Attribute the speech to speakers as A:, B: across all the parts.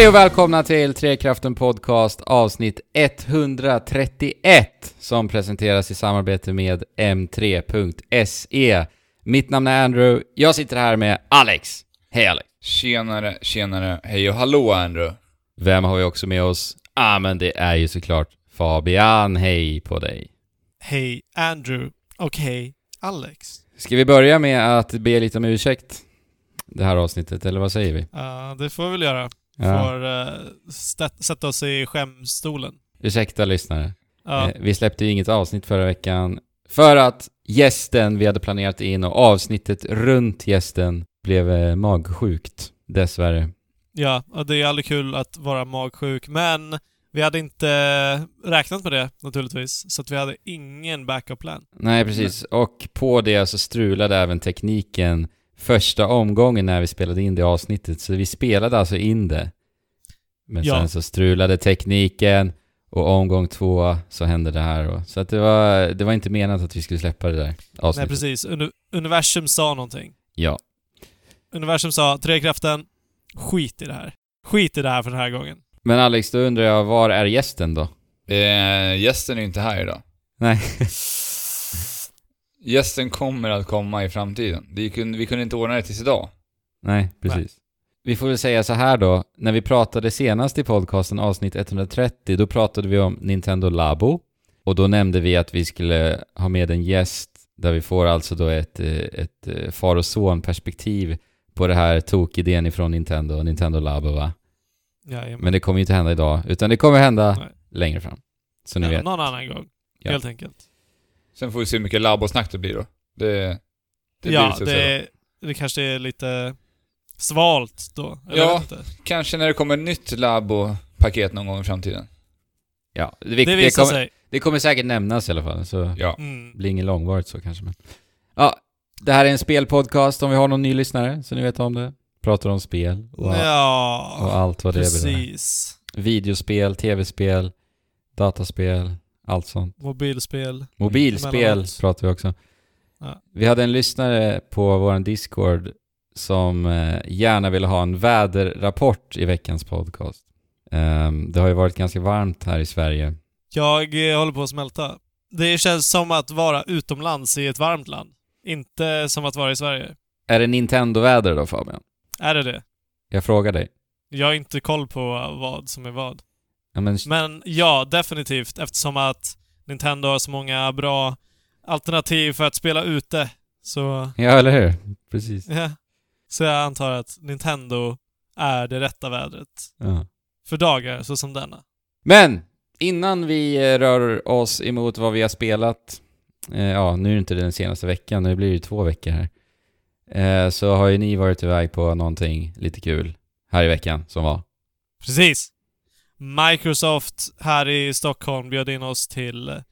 A: Hej och välkomna till Trekraften Podcast avsnitt 131 som presenteras i samarbete med M3.se. Mitt namn är Andrew, jag sitter här med Alex. Hej Alex!
B: Tjenare, tjenare, hej och hallå Andrew.
A: Vem har vi också med oss? ah, men det är ju såklart Fabian. Hej på dig!
C: Hej Andrew och hej Alex.
A: Ska vi börja med att be lite om ursäkt? Det här avsnittet, eller vad säger vi?
C: Ja, det får vi väl göra. Får uh, sätta oss i skämstolen.
A: Ursäkta lyssnare.
C: Ja.
A: Eh, Vi släppte ju inget avsnitt förra veckan för att gästen vi hade planerat in och avsnittet runt gästen blev eh, magsjukt, dessvärre.
C: ja, och det är aldrig kul att vara magsjuk, men vi hade inte räknat med det naturligtvis, så att vi hade ingen backup plan.
A: Nej, precis. Och på det så strulade även tekniken första omgången när vi spelade in det avsnittet, så vi spelade alltså in det. Men
C: Ja.
A: sen så strulade tekniken och omgång två så hände det här. Och, så att det var, det var inte menat att vi skulle släppa det där
C: Nej,
A: avsnittet.
C: precis. Uni- universum sa någonting.
A: Ja.
C: Universum sa, Trekraften, skit i det här. Skit i det här för den här gången.
A: Men Alex, då undrar jag, var är gästen då?
B: Eh, gästen är inte här idag.
A: Nej.
B: Gästen kommer att komma i framtiden. Vi kunde, vi kunde inte ordna det tills idag.
A: Nej, precis. Vi får väl säga så här då, när vi pratade senast i podcasten, avsnitt 130, då pratade vi om Nintendo Labo. Och då nämnde vi att vi skulle ha med en gäst där vi får alltså då ett, eh, ett eh, far och son perspektiv på det här tokidén ifrån Nintendo och Nintendo Labo va?
C: Jajamän.
A: Men det kommer ju inte hända idag, utan det kommer hända
C: Nej.
A: längre fram. Så ni
C: Ja,
A: vet.
C: någon annan gång.
A: Ja.
C: Helt enkelt.
B: Sen får vi se hur mycket labbosnack det blir då. Det, det
C: ja,
B: blir så
C: det, det kanske är lite svalt då. Eller
B: Ja.
C: jag vet inte.
B: Kanske när det kommer ett nytt labo-paket någon gång i framtiden.
A: Ja, det,
C: Det
A: det,
C: visar
A: kommer,
C: sig.
A: det kommer säkert nämnas i alla fall, så
B: Ja.
C: Mm.
A: blir inget långvarigt så kanske men... Ja, det här är en spelpodcast om vi har någon ny lyssnare, så ni vet om det. Pratar om spel och, och
C: Ja,
A: allt vad det är.
C: precis.
A: Videospel, tv-spel, dataspel, allt sånt.
C: Mobilspel.
A: Mobilspel pratar vi också.
C: Ja.
A: Vi hade en lyssnare på vår Discord som eh, gärna ville ha en väderrapport i veckans podcast. Ehm, det har ju varit ganska varmt här i Sverige.
C: Jag eh, håller på att smälta. Det känns som att vara utomlands i ett varmt land. Inte som att vara i Sverige.
A: Är det Nintendo-väder då Fabian?
C: Är det det?
A: Jag frågar dig.
C: Jag har inte koll på vad som är vad.
A: Ja, men,
C: Men ja, definitivt. Eftersom att Nintendo har så många bra alternativ för att spela ute. Så,
A: ja, eller hur? Precis.
C: ja. Så jag antar att Nintendo är det rätta vädret.
A: Ja.
C: För dagar så som denna.
A: Men innan vi eh, rör oss emot vad vi har spelat, eh, ja nu är det inte den senaste veckan, nu blir det två veckor här, eh, så har ju ni varit iväg på någonting lite kul här i veckan som var.
C: Precis. Microsoft här i Stockholm bjöd in oss till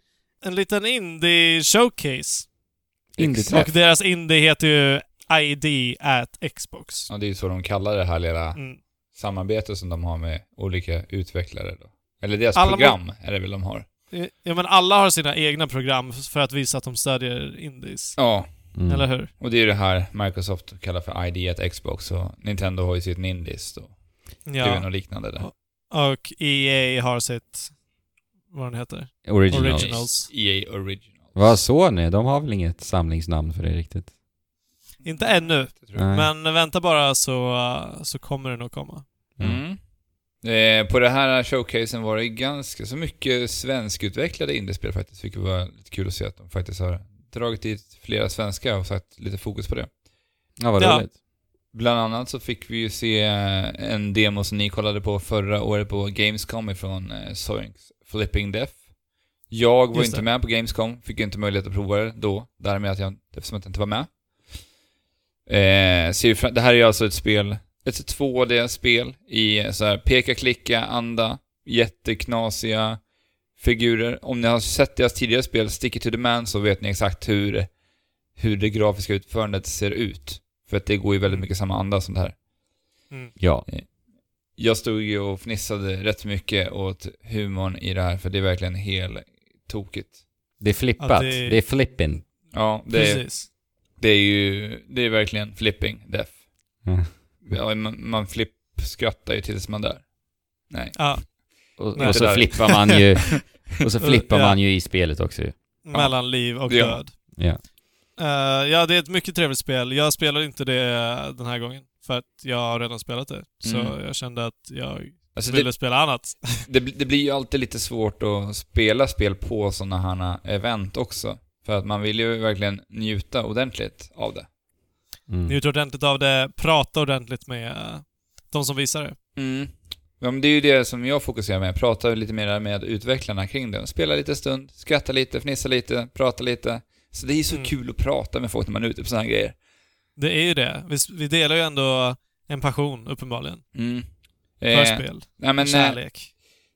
C: en liten indie-showcase.
A: Indie-träff.
C: Och deras indie heter ju ID at Xbox.
B: Ja, det är ju så de kallar det här lilla
C: Mm.
B: samarbetet som de har med olika utvecklare då. Eller deras
C: Alla
B: program är det väl de har.
C: Ja men alla har sina egna program för att visa att de stödjer indies.
B: Ja,
A: Mm.
C: Eller hur?
B: och det är ju det här Microsoft kallar för ID at Xbox och Nintendo har ju sitt Nindies då. Det är
C: Ja.
B: något liknande där.
C: Och EA har sitt... Vad den heter?
A: Originals.
C: Originals.
B: EA Original.
A: Vad så ni? De har väl inget samlingsnamn för det riktigt?
C: Inte ännu, men vänta bara så, så kommer det nog komma.
B: Mm. Eh, på det här showcasen var det ganska så mycket svenskutvecklade indiespel faktiskt, vilket var lite kul att se att de faktiskt har dragit dit flera svenska och satt lite fokus på det.
A: Ja, vad
C: Ja.
B: Bland annat så fick vi ju se eh, en demo som ni kollade på förra året på Gamescom ifrån eh, Zoinks Flipping Death. Jag var inte med på Gamescom, fick inte möjlighet att prova det då, därmed att jag, eftersom jag inte var med. Eh, ser det här är alltså ett spel, ett 2D-spel i eh, så här peka-klicka-anda, jätteknasiga figurer. Om ni har sett deras tidigare spel, Stick it to the Man, så vet ni exakt hur, hur det grafiska utförandet ser ut. För att det går ju väldigt mycket samma anda som det här.
C: Mm.
A: Ja.
B: Jag stod ju och fnissade rätt mycket åt humorn i det här, för det är verkligen helt tokigt.
A: Det är flippat.
C: Ja,
A: det...
C: det-
A: är flipping.
B: Ja, det är,
C: Precis.
B: det är ju, det är verkligen flipping death.
A: Mm.
B: Ja, man, man flipp skrattar ju tills man dör. Nej.
C: Ja,
A: Och,
C: Nej,
A: och så flippar man ju, och så flippar
C: Ja.
A: man ju i spelet också
C: mellan liv och
B: Ja.
C: död.
A: Ja.
C: Eh, ja, det är ett mycket trevligt spel. Jag spelar inte det den här gången, för att jag har redan spelat det. Så
B: Mm.
C: jag kände att jag
B: Alltså
C: ville
B: det,
C: spela annat.
B: det, det blir ju alltid lite svårt att spela spel på sådana här event också. För att man vill ju verkligen njuta ordentligt av det.
A: Mm.
C: Njut ordentligt av det, prata ordentligt med eh, de som visar det.
B: Mm. Ja, men det är ju det som jag fokuserar med. Prata lite mer med utvecklarna kring det. Spela lite stund, skratta lite, fnissa lite, prata lite. Så det är så
C: Mm.
B: kul att prata med folk när man är ute på sådana här grejer.
C: Det är ju det. Vi, vi delar ju ändå en passion, uppenbarligen,
B: Mm.
C: för
B: Eh,
C: spel.
B: nej, men, eh,
C: Kärlek.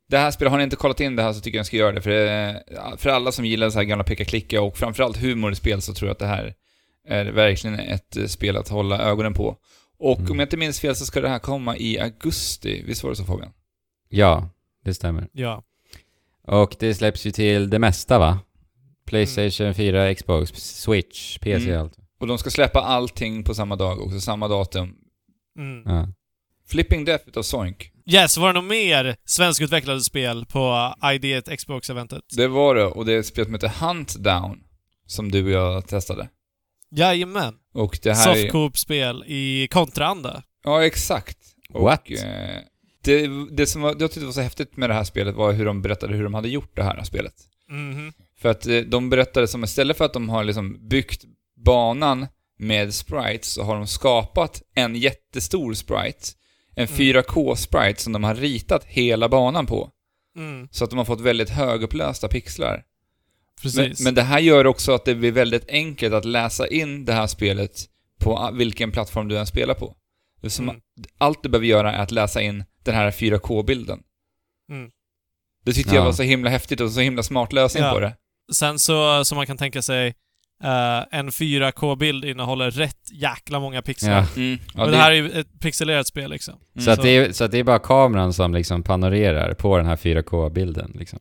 B: det här spelet, har ni inte kollat in det här så tycker jag ni ska göra det. För, eh, för alla som gillar så här gamla peka-klicka och framförallt humor i spel så tror jag att det här är verkligen ett eh, spel att hålla ögonen på. Och
A: Mm.
B: om jag inte minns fel så ska det här komma i augusti. Visst var det så Fabian?
A: Ja, det stämmer.
C: Ja.
A: Och det släpps ju till det mesta va? Playstation 4, Xbox, Switch, PC
B: Mm.
A: allt.
B: Och de ska släppa allting på samma dag också, samma datum.
C: Mm.
A: Ja.
B: Flipping Death utav Soink.
C: Yes, var det något mer svenskutvecklade spel på ID1 Xbox-eventet?
B: Det var det, och det är ett spel som heter Hunt Down. Som du och jag testade.
C: Jajamän.
B: Och det här är...
C: Softcoop-spel i kontraanda.
B: Ja, exakt. Och,
A: What?
B: Eh, det, det som var, jag tyckte var så häftigt med det här spelet var hur de berättade hur de hade gjort det här spelet.
C: Mhm.
B: För att eh, de berättade som istället för att de har liksom byggt banan med sprites så har de skapat en jättestor sprite. En
C: Mm.
B: 4K-sprite som de har ritat hela banan på.
C: Mm.
B: Så att de har fått väldigt högupplösta pixlar. Men, men det här gör också att det blir väldigt enkelt att läsa in det här spelet på vilken plattform du än spelar på.
C: Mm.
B: Allt du behöver göra är att läsa in den här 4K-bilden.
C: Mm.
B: Det tyckte jag
A: Ja.
B: var så himla häftigt och så himla smart lösning
C: Ja.
B: på det.
C: Sen så, som man kan tänka sig, eh, en 4K-bild innehåller rätt jäkla många pixlar.
A: Ja.
B: Mm. Ja,
C: det, här är ju ett pixelerat spel liksom.
B: mm.
A: Så, att det är, så att det är bara kameran som liksom panorerar på den här 4K-bilden liksom.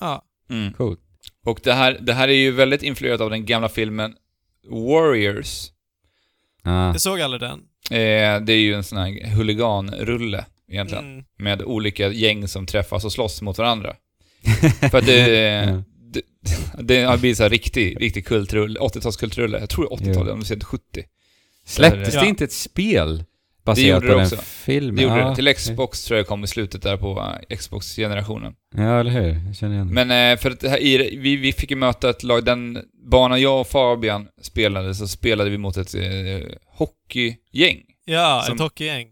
C: Ja.
B: Mm.
A: Coolt.
B: Och det här, det här är ju väldigt influerat av den gamla filmen Warriors.
A: Ah.
C: Jag såg aldrig den.
B: Eh, det är ju en sån här huliganrulle egentligen.
C: Mm.
B: Med olika gäng som träffas och slåss mot varandra. För att det. det, det har blivit så riktig, riktig kultrulle, 80-talskultrulle. Jag tror 80-talet,
A: Jo.
B: om du ser 70.
A: Släpptes
C: Ja.
A: det inte ett spel baserat
B: gjorde
A: på
B: det
A: den
B: också.
A: filmen?
B: Det gjorde
A: Ja,
B: det. Till Xbox tror jag kom i slutet där på eh, Xbox-generationen.
A: Ja, eller hur? Jag känner igen det.
B: Men eh, för att det här, i, vi, vi fick ju möta ett lag, den banan jag och Fabian spelade, så spelade vi mot ett eh, hockeygäng.
C: Ja,
B: Som-
C: ett hockeygäng.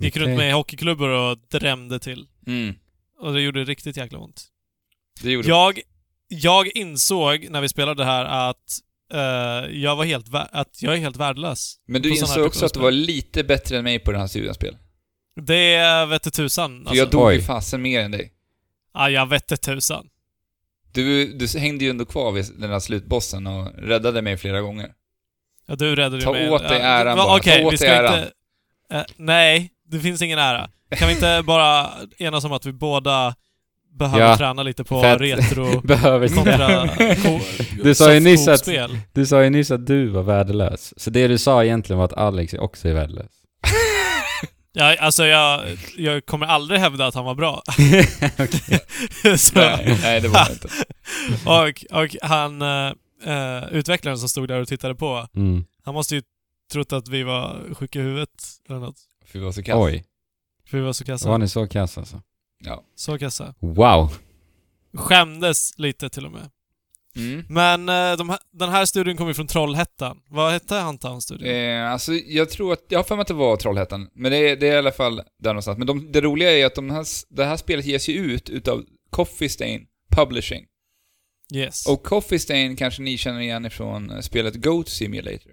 C: Gick runt
A: Okej.
C: med hockeyklubbor och drämde till.
B: Mm.
C: Och det gjorde riktigt jäkla ont.
B: Det gjorde
C: Jag, jag insåg när vi spelade det här att eh, jag var helt att jag är helt värdelös.
B: Men du insåg också att du var lite bättre än mig på den här spel.
C: Det vette tusan.
B: För
C: Alltså.
B: jag dog ju fasen mer än dig.
C: Ja, jag vette tusan.
B: Du, du hängde ju ändå kvar vid den där slutbossen och räddade mig flera gånger.
C: Ja, du räddade
B: Ta
C: mig.
B: åt dig
C: Ja,
B: äran
C: va-
B: bara.
C: Okej,
B: Ta åt
C: vi ska
B: dig äran.
C: inte... eh, nej, det finns ingen ära. Kan vi inte bara enas om att vi båda behöver
A: Ja,
C: träna lite på
A: fett.
C: retro
A: Behöver
C: kontra ko-
A: Du sa ju nyss att-. Du sa ju nyss att du var värdelös. Så det du sa egentligen var att Alex också är värdelös.
C: Ja, alltså jag, jag kommer aldrig hävda att han var bra. Så,
B: Nej, nej, det var inte.
C: och, och han, eh, eh, utvecklaren som stod där och tittade på,
A: Mm.
C: han måste ju trott att vi var sjuka i huvudet eller något.
B: För vi var så kass.
A: Oj,
C: För vi var så kassa.
A: var ni så kass alltså?
B: Ja.
C: Så kassa.
A: Wow!
C: Skämdes lite till och med.
B: Mm.
C: Men eh, de här, den här studien kommer ju från Trollhättan. Vad hette Huntown-studien?
B: Eh, alltså, jag tror att, jag har för mig att det var Trollhättan, men det är, det är i alla fall där någonstans. Men de, det roliga är att de här, det här spelet ges ju ut utav Coffee Stain Publishing.
C: Yes.
B: Och Coffee Stain kanske ni känner igen ifrån eh, spelet Goat Simulator.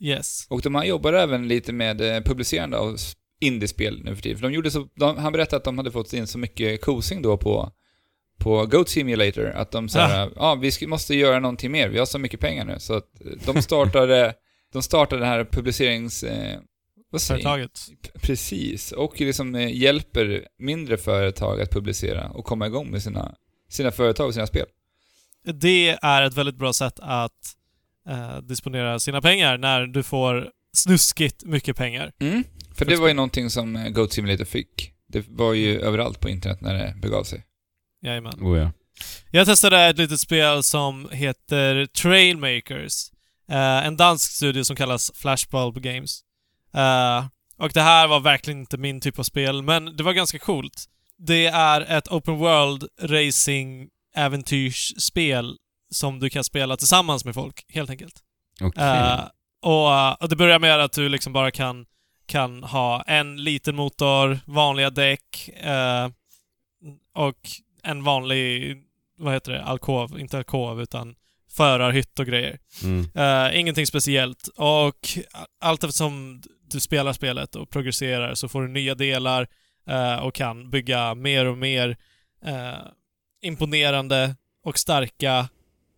C: yes.
B: Och de här jobbar även lite med eh, publicerande av indiespel nu för tiden. För de gjorde så, de, han berättade att de hade fått in så mycket kosing då på, på Goat Simulator att de sa ja. ja, vi ska, måste göra någonting mer, vi har så mycket pengar nu. Så att de startade, de startade det här publicerings... Eh, vad säger?
C: Företaget.
B: Precis, och liksom eh, hjälper mindre företag att publicera och komma igång med sina, sina företag och sina spel.
C: Det är ett väldigt bra sätt att eh, disponera sina pengar när du får snuskigt mycket pengar.
B: Mm. För det var ju någonting som eh, Goat Simulator fick. Det var ju överallt på internet när det begav sig.
C: Jajamän.
A: Oh ja.
C: Jag testade ett litet spel som heter Trailmakers. Eh, en dansk studio som kallas Flashbulb Games. Eh, och det här var verkligen inte min typ av spel, men det var ganska coolt. Det är ett open world racing äventyrsspel som du kan spela tillsammans med folk, helt enkelt.
A: Okej.
C: Eh, och, och det börjar med att du liksom bara kan, kan ha en liten motor, vanliga däck eh, och en vanlig, vad heter det, alkov, inte alkov utan förarhytt och grejer.
A: Mm.
C: Eh, ingenting speciellt. Och allt eftersom du spelar spelet och progresserar så får du nya delar eh, och kan bygga mer och mer eh, imponerande och starka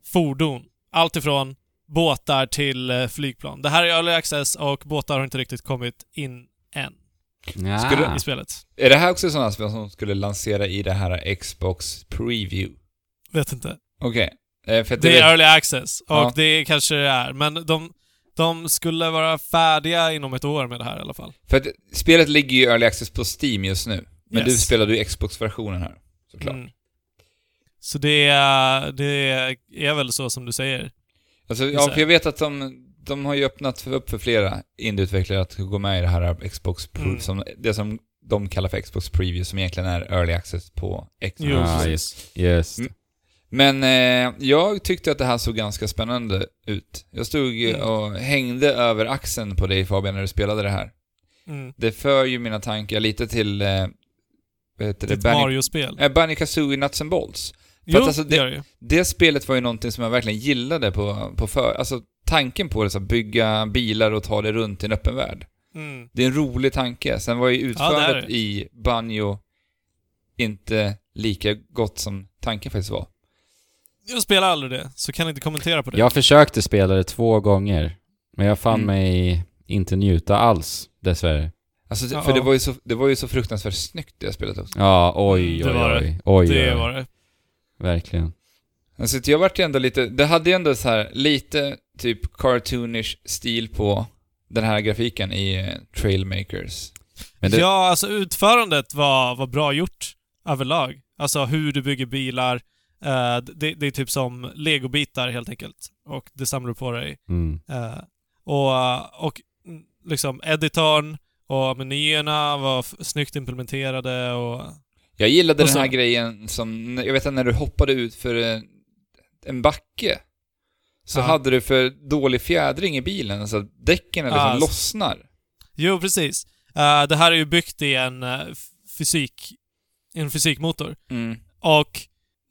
C: fordon. Allt ifrån båtar till eh, flygplan. Det här är early access och båtar har inte riktigt kommit in än
A: Ja.
B: Skulle-
C: i spelet.
B: Är det här också sådana spel som skulle lansera i det här Xbox Preview?
C: Vet inte.
B: Okej. Eh, för att
C: Det
B: vet-
C: är early access och
B: Ja.
C: det kanske det är, men de, de skulle vara färdiga inom ett år med det här i alla fall.
B: För att spelet ligger ju i Early Access på Steam just nu. Men
C: Yes.
B: du spelade ju Xbox-versionen här, såklart.
C: Mm. Så det är, det är väl så som du säger.
B: Alltså, ja, för jag vet att de, de har ju öppnat för, upp för flera indieutvecklare att gå med i det här Xbox Pro,
C: Mm.
B: som, det som de kallar för Xbox Preview, som egentligen är Early Access på Xbox.
A: Ah,
C: precis.
A: Yes.
B: Mm. Men eh, jag tyckte att det här såg ganska spännande ut. Jag stod
C: Mm.
B: och hängde över axeln på dig Fabian när du spelade det här.
C: Mm.
B: Det för ju mina tankar lite till, eh, vad heter det,
C: Ditt Mario-spel.
B: eh, Banjo Kazooie Nuts and Bolts.
C: Jo,
B: alltså
C: det
B: det-
C: gör det.
B: Det spelet var ju någonting som jag verkligen gillade på, på för, alltså tanken på det, så att bygga bilar och ta det runt i en öppen värld.
C: Mm.
B: Det är en rolig tanke. Sen var ju
C: Ja, det
B: utförandet
C: det.
B: i Banjo inte lika gott som tanken faktiskt var.
C: Jag spelar aldrig det, så kan inte kommentera på det.
A: Jag försökte spela det två gånger, men jag fann
B: Mm.
A: mig inte njuta alls, dessvärre.
B: Alltså,
C: Ja,
B: för det
C: ja.
B: var, ju så, det var ju så fruktansvärt snyggt det spelet också.
A: Ja, oj,
C: Mm, det
A: oj,
C: var
A: oj.
C: det.
A: oj,
C: det
A: oj,
C: var det.
A: Verkligen.
B: Alltså, jag vart ju ändå lite, det hade ju ändå så här lite typ cartoonish stil på den här grafiken i eh, Trailmakers.
A: Men det,
C: Ja, alltså utförandet var, var bra gjort överlag. Alltså hur du bygger bilar. eh, det, det är typ som legobitar helt enkelt. Och det samlar du på dig.
A: mm.
C: Eh, och, och liksom editorn och menyerna var snyggt implementerade och...
B: Jag gillade den här grejen som, jag vet att när du hoppade ut för eh, en backe, så
C: Ja.
B: hade du för dålig fjädring i bilen, så att däcken liksom
C: Ah, så-
B: lossnar.
C: Jo, precis. Eh, det här är ju byggt i en f- fysik... En fysikmotor.
B: Mm.
C: Och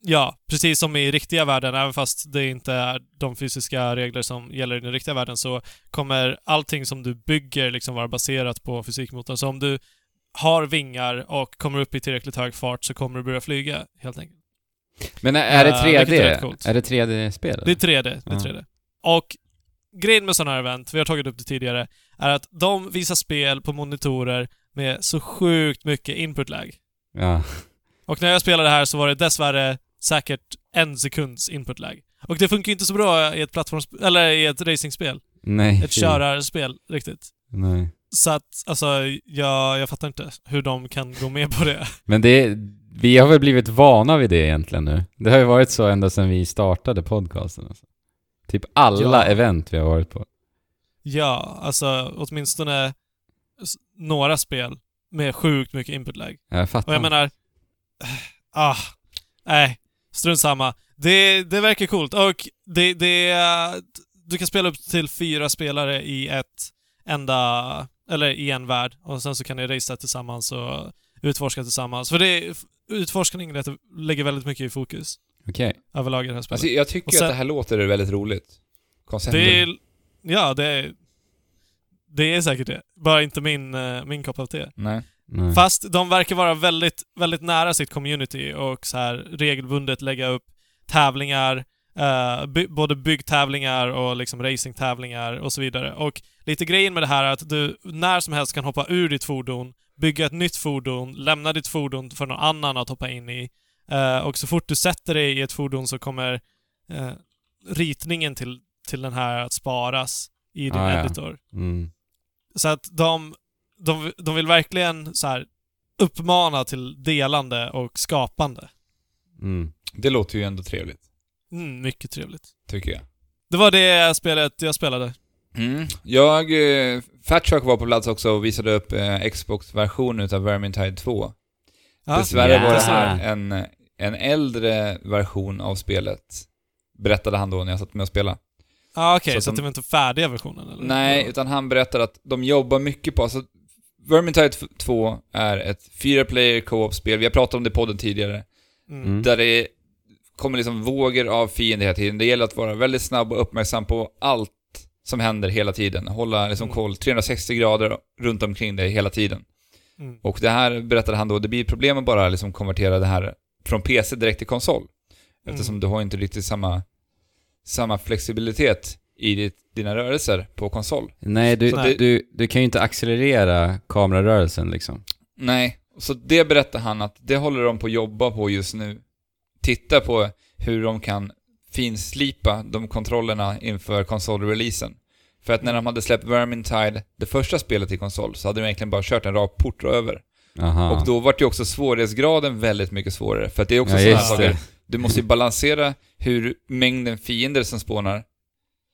C: ja, precis som i riktiga världen, även fast det inte är de fysiska regler som gäller i den riktiga världen, så kommer allting som du bygger liksom vara baserat på fysikmotorn. Så om du har vingar och kommer upp i tillräckligt hög fart så kommer du börja flyga, helt enkelt.
A: Men är, är det
C: Eh, vilket är
A: 3D?
C: rätt coolt.
A: Är det 3D-spel?
C: Det är 3D. Det är
A: Ja.
C: 3D. Och grejen med sådana här event, vi har tagit upp det tidigare, är att de visar spel på monitorer med så sjukt mycket input lag.
A: Ja.
C: Och när jag spelade här så var det dessvärre säkert en sekunds input lag. Och det funkar ju inte så bra i ett plattformsspel, eller i ett racingspel.
A: Nej.
C: Ett
A: fy.
C: körarspel, riktigt.
A: Nej.
C: Så att, alltså, jag, jag fattar inte hur de kan gå med på det.
A: Men det, vi har väl blivit vana vid det egentligen nu. Det har ju varit så ända sedan vi startade podcasten. Alltså. Typ alla
C: Ja.
A: event vi har varit på.
C: Ja, alltså åtminstone några spel med sjukt mycket input lag.
A: Jag fattar.
C: Och jag menar... Ah, nej. Strunt samma. Det, det verkar coolt och det, det... Du kan spela upp till fyra spelare i ett enda... Eller i en värld. Och sen så kan ni racea tillsammans och utforska tillsammans. För det... Utforskningen lägger- lägger väldigt mycket i fokus
A: Okej.
C: överlag i det här spelet.
B: Alltså, jag tycker
C: sen-
B: att det här låter väldigt roligt. Konceptet.
C: det är... Ja, det är... Det är säkert det. Bara inte min, eh, min kopp av te.
B: Nej.
A: Nej.
C: Fast de verkar vara väldigt, väldigt nära sitt community och så här regelbundet lägga upp tävlingar, eh, by, både byggtävlingar och liksom racingtävlingar och så vidare. Och lite grejen med det här är att du när som helst kan hoppa ur ditt fordon, bygga ett nytt fordon, lämna ditt fordon för någon annan att hoppa in i. Eh, och så fort du sätter dig i ett fordon så kommer eh, ritningen till, till den här att sparas i din
A: Ah, ja.
C: editor.
A: Mm.
C: Så att de, de, de vill verkligen så här uppmana till delande och skapande.
A: Mm.
B: Det låter ju ändå trevligt,
C: Mm, mycket trevligt.
B: tycker jag.
C: Det var det spelet jag spelade.
B: Mm. Jag, eh, Fatshark var på plats också och visade upp eh, Xbox-versionen utav Vermintide 2.
C: Ja.
B: Dessvärre
A: Ja.
B: var det här en, en äldre version av spelet, berättade han då när jag satt med och spelade.
C: Ja, okej,
B: Så
C: så,
B: att
C: att
B: de-
C: det var inte färdiga versionen eller?
B: Nej, utan han berättade att de jobbar mycket på, alltså Vermintide 2 är ett fyra player co-op-spel, vi har pratat om det i podden tidigare,
C: Mm.
A: Mm.
B: där det kommer liksom vågor av fiender hela tiden. Det gäller att vara väldigt snabb och uppmärksam på allt som händer hela tiden. Hålla liksom
C: Mm.
B: koll 360 grader runt omkring dig hela tiden.
C: Mm.
B: Och det här berättade han då, det blir problem att bara liksom konvertera det här från PC direkt till konsol. Eftersom
C: Mm.
B: du har inte riktigt samma, samma flexibilitet i ditt, dina rörelser på konsol.
A: Nej, du,
C: det-
A: du, du kan ju inte accelerera kamerarörelsen liksom.
B: Nej, så det berättar han att det håller de på att jobba på just nu. Titta på hur de kan finslipa de kontrollerna inför konsolreleasen. För att när de hade släppt Vermintide, det första spelet i konsol, så hade de egentligen bara kört en rak port över.
A: Aha.
B: Och då vart ju också svårighetsgraden väldigt mycket svårare. För att det är också
A: ja,
B: sådana saker, du måste ju balansera hur mängden fiender som spånar,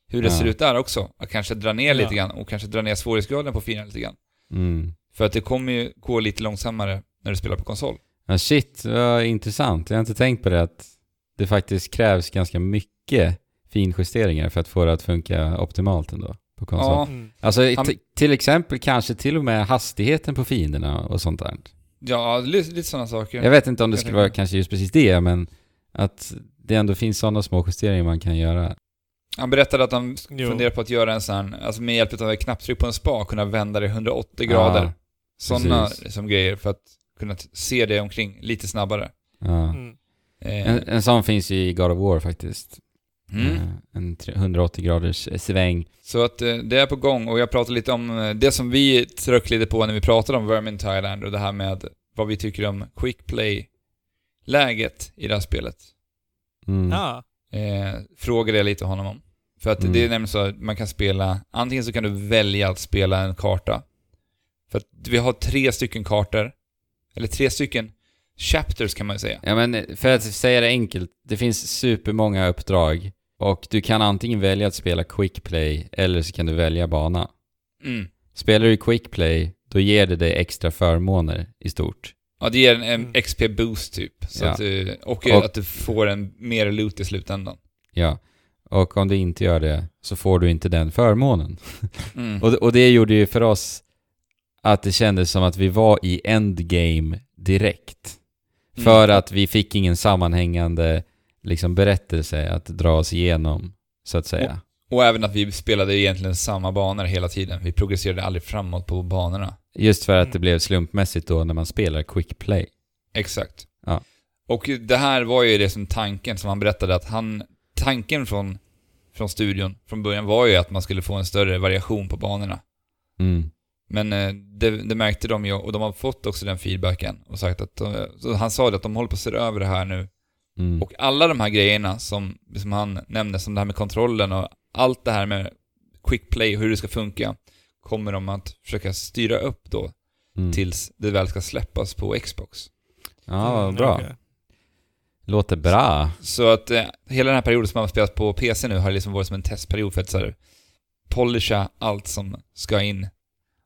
B: hur det
A: Ja.
B: ser ut där också. Att kanske dra ner
C: Ja.
B: lite grann och kanske dra ner svårighetsgraden på fienden lite grann.
A: Mm.
B: För att det kommer ju gå lite långsammare när du spelar på konsol.
A: Ja, shit, vad intressant. Jag har inte tänkt på det att det faktiskt krävs ganska mycket finjusteringar för att få det att funka optimalt ändå på konsol.
B: Ja,
C: Mm.
A: Alltså till exempel kanske till och med hastigheten på fienderna och sånt där.
B: ja lite, lite sådana saker.
A: Jag vet inte om det skulle vara kanske just precis det, men att det ändå finns sådana små justeringar man kan göra.
B: Han berättade att han
C: Jo.
B: funderar på att göra en sån alltså med hjälp av ett knapptryck på en spa, kunna vända det 180 grader.
A: Ja,
B: Sådana som grejer för att kunna t- se det omkring lite snabbare.
A: Ja.
C: Mm.
B: Eh,
A: En, en sån finns ju i God of War faktiskt.
B: mm.
A: Eh, En tre- 180 graders eh, sväng.
B: Så att det är på gång och jag pratade lite om det som vi tröck lite på när vi pratade om Vermin Thailand och det här med vad vi tycker om quick play-läget i det här spelet.
A: Mm.
C: Ja.
B: Eh, frågade jag lite honom om. För att
A: Mm.
B: det är nämligen så att man kan spela, antingen så kan du välja att spela en karta. För att vi har tre stycken kartor, eller tre stycken chapters kan man säga.
A: Ja men för att säga det enkelt, det finns supermånga uppdrag och du kan antingen välja att spela quick play eller så kan du välja bana.
B: Mm.
A: Spelar du quick play, då ger det dig extra förmåner i stort.
B: Ja, det ger en, en
C: Mm.
B: XP-boost typ. Så
A: Ja.
B: att, du- och,
A: Och-
B: att du får en mer loot i slutändan.
A: Ja. Och om du inte gör det så får du inte den förmånen.
B: Mm.
A: Och, och det gjorde ju för oss att det kändes som att vi var i endgame direkt.
B: Mm.
A: För att vi fick ingen sammanhängande liksom, berättelse att dra oss igenom, så att säga.
B: Och även att vi spelade egentligen samma banor hela tiden. Vi progresserade aldrig framåt på banorna.
A: Just för att
C: Mm.
A: det blev slumpmässigt då när man spelar quick play.
B: Exakt.
A: Ja.
B: Och det här var ju det som tanken som han berättade att han, tanken från, från studion från början var ju att man skulle få en större variation på banorna.
A: Mm.
B: Men eh, det, det märkte de ju och de har fått också den feedbacken och sagt att, de, så han sa det att de håller på att se över det här nu.
A: Mm.
B: Och alla de här grejerna som, som han nämnde, som det här med kontrollen och allt det här med quick play och hur det ska funka, kommer de att försöka styra upp då
A: mm.
B: tills det väl ska släppas på Xbox.
A: Ja, vad
C: Mm,
A: bra.
C: okej.
A: Låter bra.
B: Så att eh, hela den här perioden som man har spelat på PC nu har liksom varit som en testperiod för att så här, polisha allt som ska in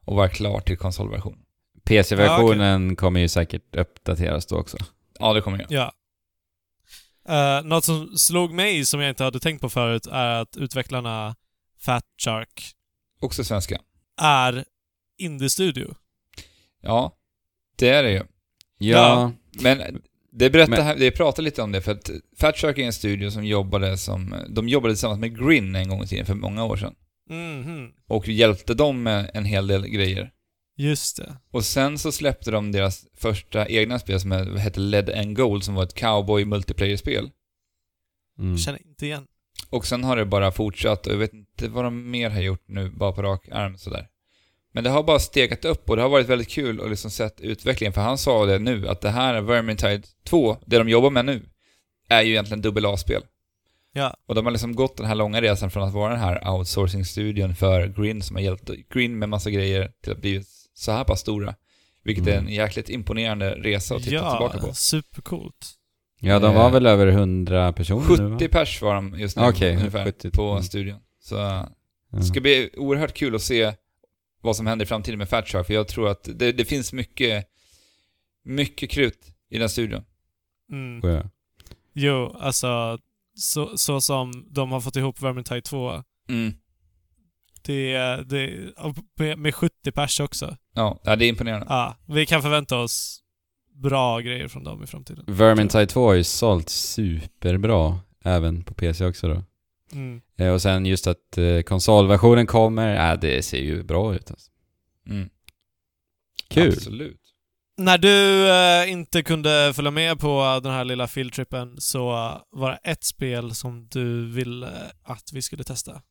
B: och vara klar till konsolversion.
A: PC-versionen kommer ju säkert uppdateras då också.
B: Ja, det kommer jag.
C: Ja. Uh, något som slog mig som jag inte hade tänkt på förut är att utvecklarna Fat Shark
B: Också svenska.
C: är Indie-studio.
B: Ja, det är det ju.
A: Ja.
C: Ja.
B: Men det berättar
A: Men-
B: här, det pratar lite om det för att Fat Shark är en studio som jobbade som, de jobbade tillsammans med Grin en gång i tiden för många år sedan.
C: Mhm.
B: Och hjälpte dem med en hel del grejer.
C: Just det.
B: Och sen så släppte de deras första egna spel som hette Lead and Gold som var ett cowboy multiplayer-spel.
A: Mm.
C: Känner inte igen.
B: Och sen har det bara fortsatt och jag vet inte vad de mer har gjort nu, bara på rak arm sådär. Men det har bara stegat upp och det har varit väldigt kul att liksom sett utvecklingen, för han sa det nu, att det här är Vermintide 2, det de jobbar med nu, är ju egentligen dubbel A-spel.
C: Ja.
B: Och de har liksom gått den här långa resan från att vara den här outsourcing-studion för Grin som har hjälpt Grin med massa grejer till att bli så här pass stora. Vilket är en
A: Mm.
B: jäkligt imponerande resa att titta
C: ja,
B: tillbaka på.
C: supercoolt.
A: Ja, de var
B: Eh,
A: väl över 100 personer nu, va?
B: 70 pers var de just nu
A: Okej,
B: ungefär
A: 70.
B: på
A: Mm.
B: studion. Så
A: Ja.
B: det ska bli oerhört kul att se vad som händer i framtiden med Fat Shark, för jag tror att det, det finns mycket, mycket krut i den studion.
C: Mm.
A: Ja.
C: Jo, alltså så, så som de har fått ihop Vermintide 2.
B: Mm.
C: Det är, det, med, med 70 pers också.
B: Ja, ja, det är imponerande.
C: Ja, vi kan förvänta oss bra grejer från dem i framtiden.
A: Vermintide 2 har ju sålt superbra, även på PC också då.
C: Mm.
A: Eh, och sen just att eh, konsolversionen kommer, äh, det ser ju bra ut alltså.
B: Mm.
A: Kul!
B: Absolut.
C: När du eh, inte kunde följa med på den här lilla fieldtrippen så var det ett spel som du ville att vi skulle testa.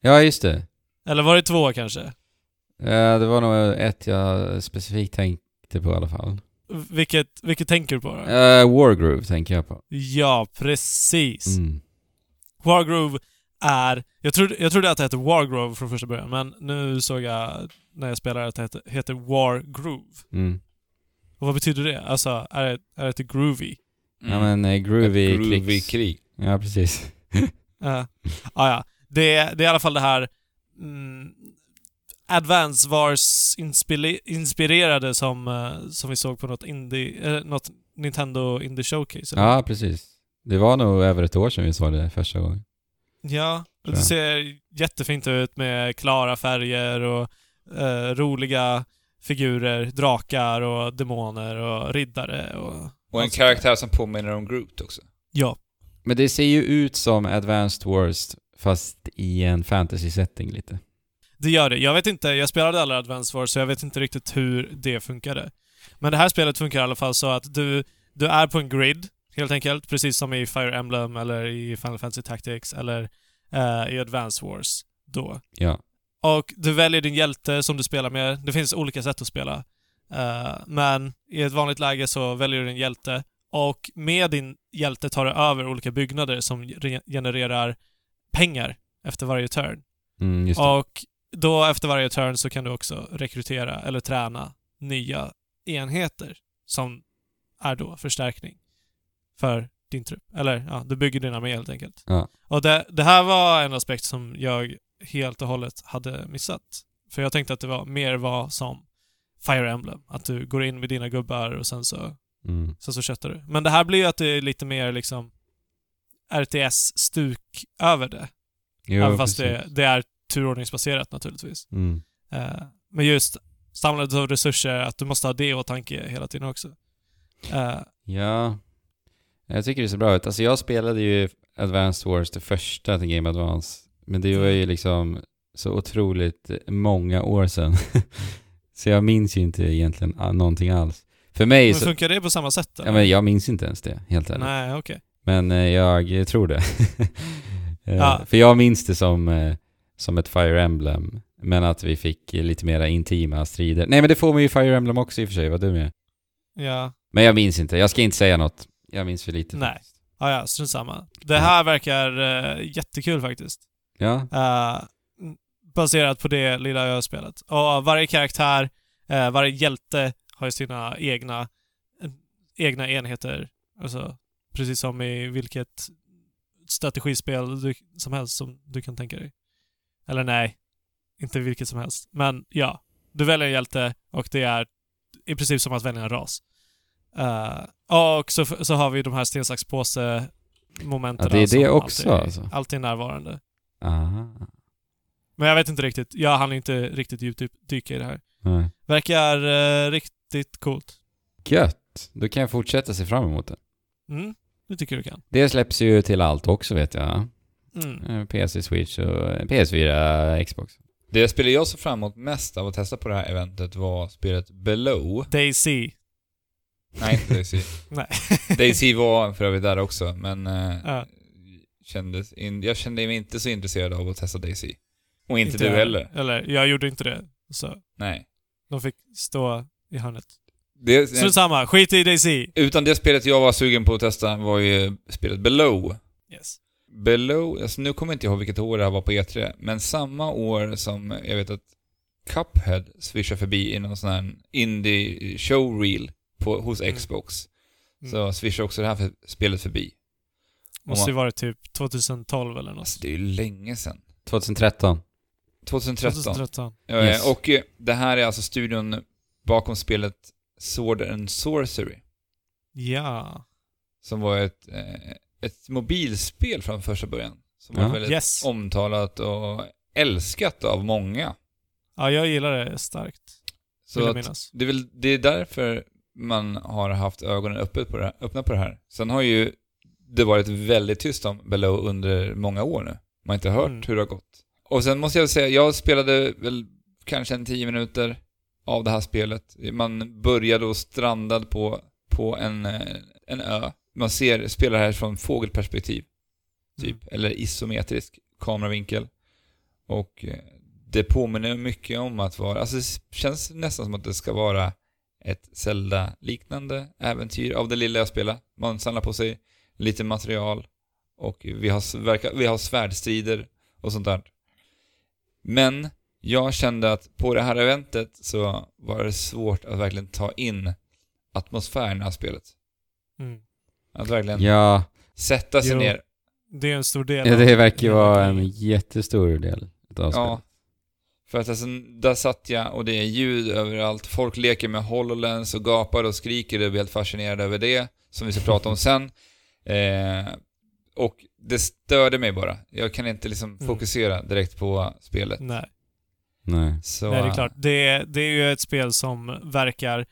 A: Ja, just det.
C: Eller var det två kanske?
A: Eh, det var nog ett jag specifikt tänkte på i alla fall.
C: Vilket, vilket tänker du på då?
A: Uh, Wargroove tänker jag på.
C: Ja, precis.
A: Mm.
C: Wargrove är... Jag trodde, jag trodde att det hette Wargrove från första början, men nu såg jag när jag spelade att det heter, heter Wargroove.
A: Mm.
C: Och vad betyder det? Alltså, är det, är det groovy?
A: Ja men eh, groovy,
B: Ett groovy krig.
A: Ja, precis.
C: Uh, ah, ja. Det, det är i alla fall det här mm, Advance Wars inspire, inspirerade som, eh, som vi såg på något indie, eh, något Nintendo Indie Showcase. eller?
A: Ja, precis. Det var nog över ett år sedan vi såg det första gången.
C: Ja,
A: Tror
C: det ser jättefint ut med klara färger och eh, roliga figurer, drakar och demoner och riddare och...
B: Och en karaktär som påminner om Groot också.
C: Ja.
A: Men det ser ju ut som Advanced Wars fast i en fantasy-setting lite.
C: Det gör det. Jag vet inte, jag spelade alla Advance Wars så jag vet inte riktigt hur det funkade. Men det här spelet funkar i alla fall så att du, du är på en grid, helt enkelt, precis som i Fire Emblem eller i Final Fantasy Tactics eller eh, i Advance Wars då.
A: Ja.
C: Och du väljer din hjälte som du spelar med. Det finns olika sätt att spela. Eh, men i ett vanligt läge så väljer du din hjälte och med din hjälte tar du över olika byggnader som re- genererar pengar efter varje turn.
A: Mm.
C: Och då efter varje turn så kan du också rekrytera eller träna nya enheter som är då förstärkning för din trupp. Eller ja, du bygger din armé helt enkelt.
A: Ja.
C: Och det, det här var en aspekt som jag helt och hållet hade missat. För jag tänkte att det var mer var som Fire Emblem. Att du går in med dina gubbar och sen så,
A: Mm.
C: sen så köttar du. Men det här blir ju att det är lite mer liksom RTS-stuk över det.
A: Jo,
C: Även fast det, det är turordningsbaserat naturligtvis.
A: Mm.
C: Eh, men just samlandet av resurser, att du måste ha det i åtanke hela tiden också. Eh,
A: Ja. Jag tycker det ser bra ut. Alltså jag spelade ju Advanced Wars, det första till Game Advance. Men det var ju liksom så otroligt många år sedan. så jag minns ju inte egentligen ah, någonting alls. För mig
C: men
A: så...
C: funkar det på samma sätt?
A: Ja, men jag minns inte ens det, helt ärligt.
C: Nej, okej.
A: Men eh, jag tror det. Eh,
C: Ja.
A: För jag minns det som, eh, som ett Fire Emblem. Men att vi fick lite mera intima strider. Nej men det får man ju i Fire Emblem också i och för sig, vad jag är.
C: Ja.
A: Men jag minns inte, jag ska inte säga något. Jag minns för lite.
C: Nej.
A: faktiskt.
C: Ah, ja, strunt samma. Det här verkar eh, jättekul faktiskt.
A: Ja,
C: mm, baserat på det lilla spelat. Och varje karaktär, eh, varje hjälte har ju sina egna, eh, egna enheter. Alltså, precis som i vilket strategispel du, som helst som du kan tänka dig. Eller nej, inte vilket som helst. Men ja, du väljer en hjälte och det är i princip som att välja en ras. Eh, och så, så har vi de här sten, sax, påse momenten
A: Ja, det är det också,
C: alltid,
A: alltså.
C: alltid är närvarande.
A: Aha.
C: Men jag vet inte riktigt. Jag hann inte riktigt djupdyka i det här.
A: Nej.
C: Verkar eh, riktigt coolt.
A: Gött! Då kan jag fortsätta se fram emot det.
C: Mm, det tycker du kan.
A: Det släpps ju till allt också vet jag.
C: Mm.
A: Eh, PC, Switch och eh, PS4, Xbox.
B: Det spelet jag såg fram emot mest av att testa på det här eventet var spelet Below.
C: Daisy.
B: Nej, inte Daisy.
C: Nej.
B: Daisy var för övrigt där också, men
C: Ja.
B: Kändes in, jag kände mig inte så intresserad av att testa Daisy. Och inte, du
C: jag.
B: heller.
C: Eller, jag gjorde inte det. Så
B: Nej.
C: de fick stå i hörnet.
B: Det,
C: Strunt samma. Skit i Daisy.
B: utan det spelet jag var sugen på att testa var ju spelet Below.
C: Yes.
B: Below, alltså nu kommer jag inte ihåg vilket år det här var på E3, men samma år som jag vet att Cuphead swisha förbi i någon sån här indie showreel på, hos
C: Mm.
B: Xbox.
C: Mm.
B: Så swishar också det här för, spelet förbi.
C: Måste ju varit typ 2012 eller något.
B: Alltså det är ju länge sedan.
A: 2013.
B: 2013.
C: 2013.
B: Ja,
A: Yes.
B: Och eh, det här är alltså studion bakom spelet Sword and Sorcery.
C: Ja.
B: Som var ett, eh, ett mobilspel från första början. Som
A: Ja.
B: var väldigt
C: Yes.
B: omtalat och älskat av många.
C: Ja, jag gillar det starkt.
B: Så att det, är väl, det är därför man har haft ögonen öppet på det här, öppna på det här. Sen har ju det varit väldigt tyst om Below under många år nu. Man har inte hört
C: Mm.
B: hur det har gått. Och sen måste jag säga, jag spelade väl kanske en tio minuter av det här spelet. Man började och strandade på, på en, eh, en ö. Man ser, spelar här från fågelperspektiv, typ.
C: Mm.
B: Eller isometrisk kameravinkel. Och eh, det påminner mycket om att vara, alltså det känns nästan som att det ska vara ett Zelda-liknande äventyr av det lilla jag spelar. Man samlar på sig lite material och vi har, vi har svärdstrider och sånt där. Men jag kände att på det här eventet så var det svårt att verkligen ta in atmosfären av spelet.
C: Mm.
B: Att verkligen
A: Ja,
B: sätta sig
C: Jo.
B: ner.
C: Det är en stor del
A: ja,
C: av-
A: det verkar ju vara en jättestor del
B: Ja.
A: spelet.
B: För att alltså, där satt jag och det är ljud överallt. Folk leker med HoloLens och gapar och skriker och blir helt fascinerade över det, som vi ska prata om sen. Eh, och det störde mig bara. Jag kan inte liksom
C: Mm.
B: fokusera direkt på spelet.
C: Nej.
A: Nej.
B: Så,
C: Nej, det är klart. Det är, det är ju ett spel som verkar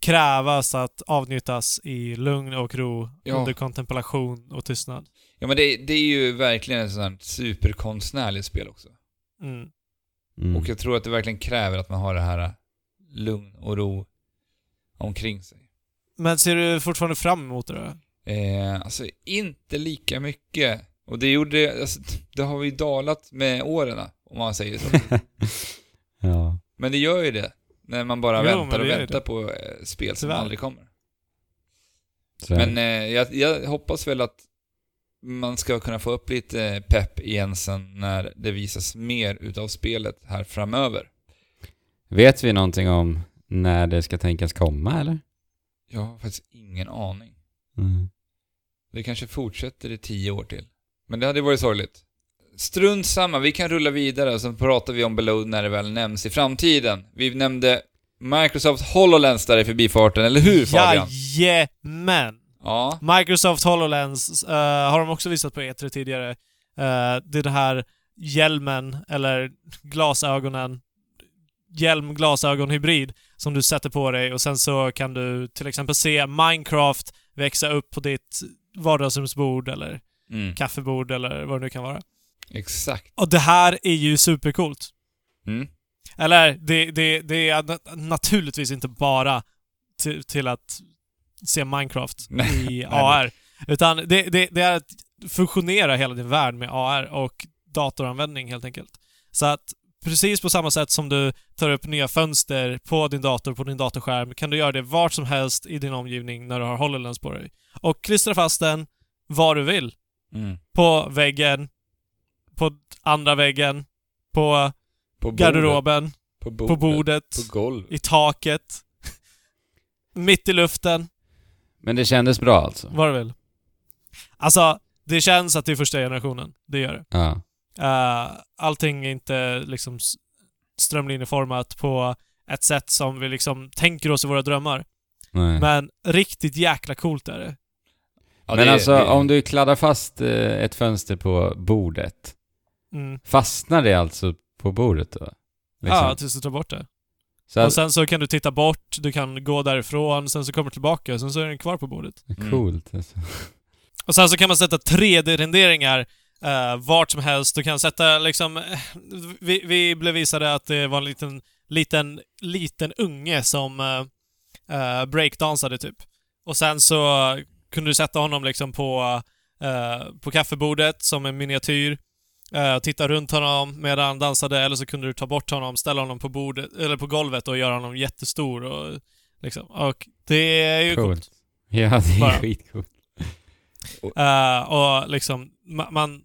C: krävas att avnjutas i lugn och ro
B: Ja.
C: under kontemplation och tystnad.
B: Ja men det, det är ju verkligen ett sånt här superkonstnärligt spel också.
C: Mm.
A: Mm.
B: Och jag tror att det verkligen kräver att man har det här äh, lugn och ro omkring sig.
C: Men ser du fortfarande fram emot det då?
B: Eh, alltså inte lika mycket. Och det gjorde, alltså, det har vi dalat med åren, om man säger så.
A: ja.
B: Men det gör ju det. När man bara
C: Jo,
B: väntar och väntar
C: det.
B: på eh, spel som
C: Tyvärr.
B: aldrig kommer.
A: Är
B: Men eh, jag, jag hoppas väl att man ska kunna få upp lite pepp igen sen när det visas mer utav spelet här framöver.
A: Vet vi någonting om när det ska tänkas komma eller?
B: Jag har faktiskt ingen aning.
A: Mm.
B: Det kanske fortsätter i tio år till. Men det hade varit sorgligt. Strunt samma, vi kan rulla vidare och sen pratar vi om Below när det väl nämns i framtiden. Vi nämnde Microsoft HoloLens där i förbifarten, eller hur Fabian?
C: Jajamän!
B: Ja.
C: Microsoft HoloLens eh, har de också visat på E3 tidigare. Eh, det är det här hjälmen, eller glasögonen, hjälm-glasögon-hybrid som du sätter på dig och sen så kan du till exempel se Minecraft växa upp på ditt vardagsrumsbord eller
B: Mm.
C: kaffebord eller vad det nu kan vara.
B: Exakt.
C: Och det här är ju supercoolt.
B: Mm.
C: Eller, det, det, det är na- naturligtvis inte bara till, till att se Minecraft i AR. Utan det, det, det är att fusionera hela din värld med AR och datoranvändning helt enkelt. Så att precis på samma sätt som du tar upp nya fönster på din dator, på din datorskärm, kan du göra det vart som helst i din omgivning när du har HoloLens på dig. Och klistra fast den var du vill.
B: Mm.
C: På väggen, på andra väggen, på
B: På
C: garderoben,
B: På bordet.
C: på bordet,
B: På
C: i taket, mitt i luften,
A: Men det kändes bra alltså?
C: var du vill. Alltså, det känns att det är första generationen. Det gör det.
A: Ja.
C: Uh, allting är inte liksom strömlinjeformat på ett sätt som vi liksom tänker oss i våra drömmar.
A: Nej.
C: Men riktigt jäkla coolt är det.
B: Ja,
A: Men
B: det
A: alltså
B: det
A: om du kladdar fast eh, ett fönster på bordet,
C: Mm.
A: fastnar det alltså på bordet då? Liksom.
C: Ja, tills du tar bort det.
A: så att,
C: Och sen så kan du titta bort, du kan gå därifrån, sen så kommer du tillbaka och sen så är den kvar på bordet.
B: Mm.
A: Coolt alltså.
C: Och sen så kan man sätta 3D-renderingar eh, vart som helst. Du kan sätta liksom... Vi, vi blev visade att det var en liten, liten, liten unge som eh, breakdansade typ. Och sen så kunde du sätta honom liksom på, eh, på kaffebordet som en miniatyr. Eh, titta runt honom medan han dansade, eller så kunde du ta bort honom, ställa honom på bordet, eller på golvet och göra honom jättestor och liksom. Och det är ju coolt.
A: Coolt. Ja, det är
C: Bara.
A: skitcoolt.
C: Eh, och liksom, man...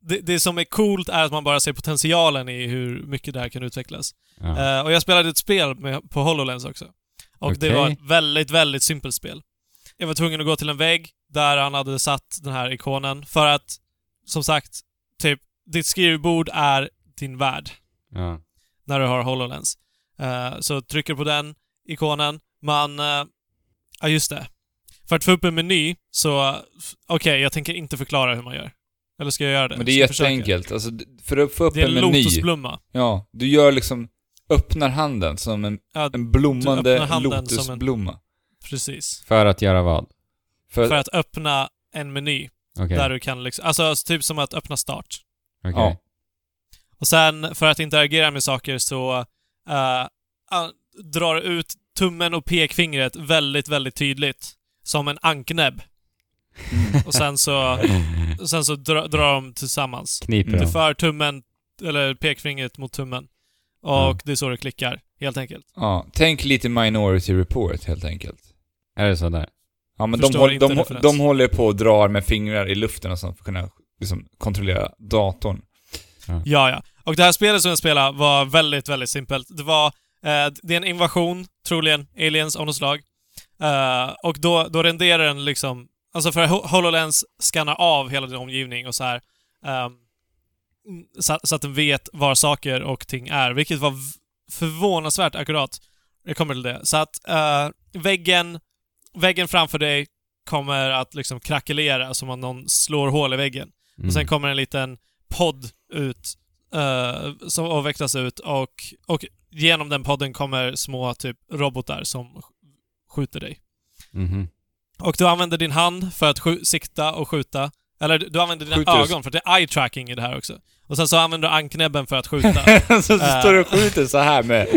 C: det, det som är coolt är att man bara ser potentialen i hur mycket det här kan utvecklas.
A: Ja.
C: Eh, och jag spelade ett spel med, på HoloLens också. Och det
A: Okej.
C: var ett väldigt, väldigt simpelt spel. Jag var tvungen att gå till en vägg där han hade satt den här ikonen för att, som sagt, typ, ditt skrivbord är din värld
A: ja.
C: när du har HoloLens. Eh, så trycker på den ikonen, man... eh, ja, just det. För att få upp en meny så... Okej, jag tänker inte förklara hur man gör. Eller ska jag göra det?
B: Men det är jätteenkelt. Alltså, för att få upp
C: Det är
B: en
C: en
B: meny.
C: lotusblomma.
B: Ja, du gör liksom, öppnar handen som en,
C: Ja,
B: en blommande
C: som en-
B: lotusblomma.
C: precis.
A: För att göra vad?
B: För,
C: För att öppna en meny
A: Okej.
C: där du kan liksom... Alltså, typ som att öppna start.
A: Okej.
B: Ja.
C: Och sen, för att interagera med saker så ah, drar du ut tummen och pekfingret väldigt, väldigt tydligt. Som en anknäbb. Och sen så, och sen så dra, drar de tillsammans.
A: Kniper
C: Du för tummen, eller pekfingret mot tummen. Och
A: Ja.
C: det är så du klickar, helt enkelt.
B: ja, tänk lite Minority Report helt enkelt.
A: Är det sådär?
B: Ja men de,
C: Förstår
B: de,
C: referens.
B: de håller på och drar med fingrar i luften och sånt för att kunna liksom, kontrollera datorn.
C: Ja, ja. Och det här spelet som jag spelade var väldigt, väldigt simpelt. Det var... Eh, det är en invasion, troligen aliens av något slag. Eh, och då, då renderar den liksom... Alltså för Ho- HoloLens skannar av hela din omgivning och så här... ehm, så, så att den vet var saker och ting är, vilket var förvånansvärt akkurat. Jag kommer till det. Så att eh, väggen, väggen framför dig kommer att liksom krackelera som om någon slår hål i väggen.
A: Mm.
C: Och sen kommer en liten podd ut, eh, som avvecklas ut och, och genom den podden kommer små typ robotar som skjuter dig.
A: Mhm.
C: Och du använder din hand för att sikta och skjuta. Eller du använder dina
B: Skjuter
C: ögon, för det är eye tracking i det här också. Och sen så använder du anknäbben för att skjuta.
B: så
C: Äh.
B: står du och skjuter så här med,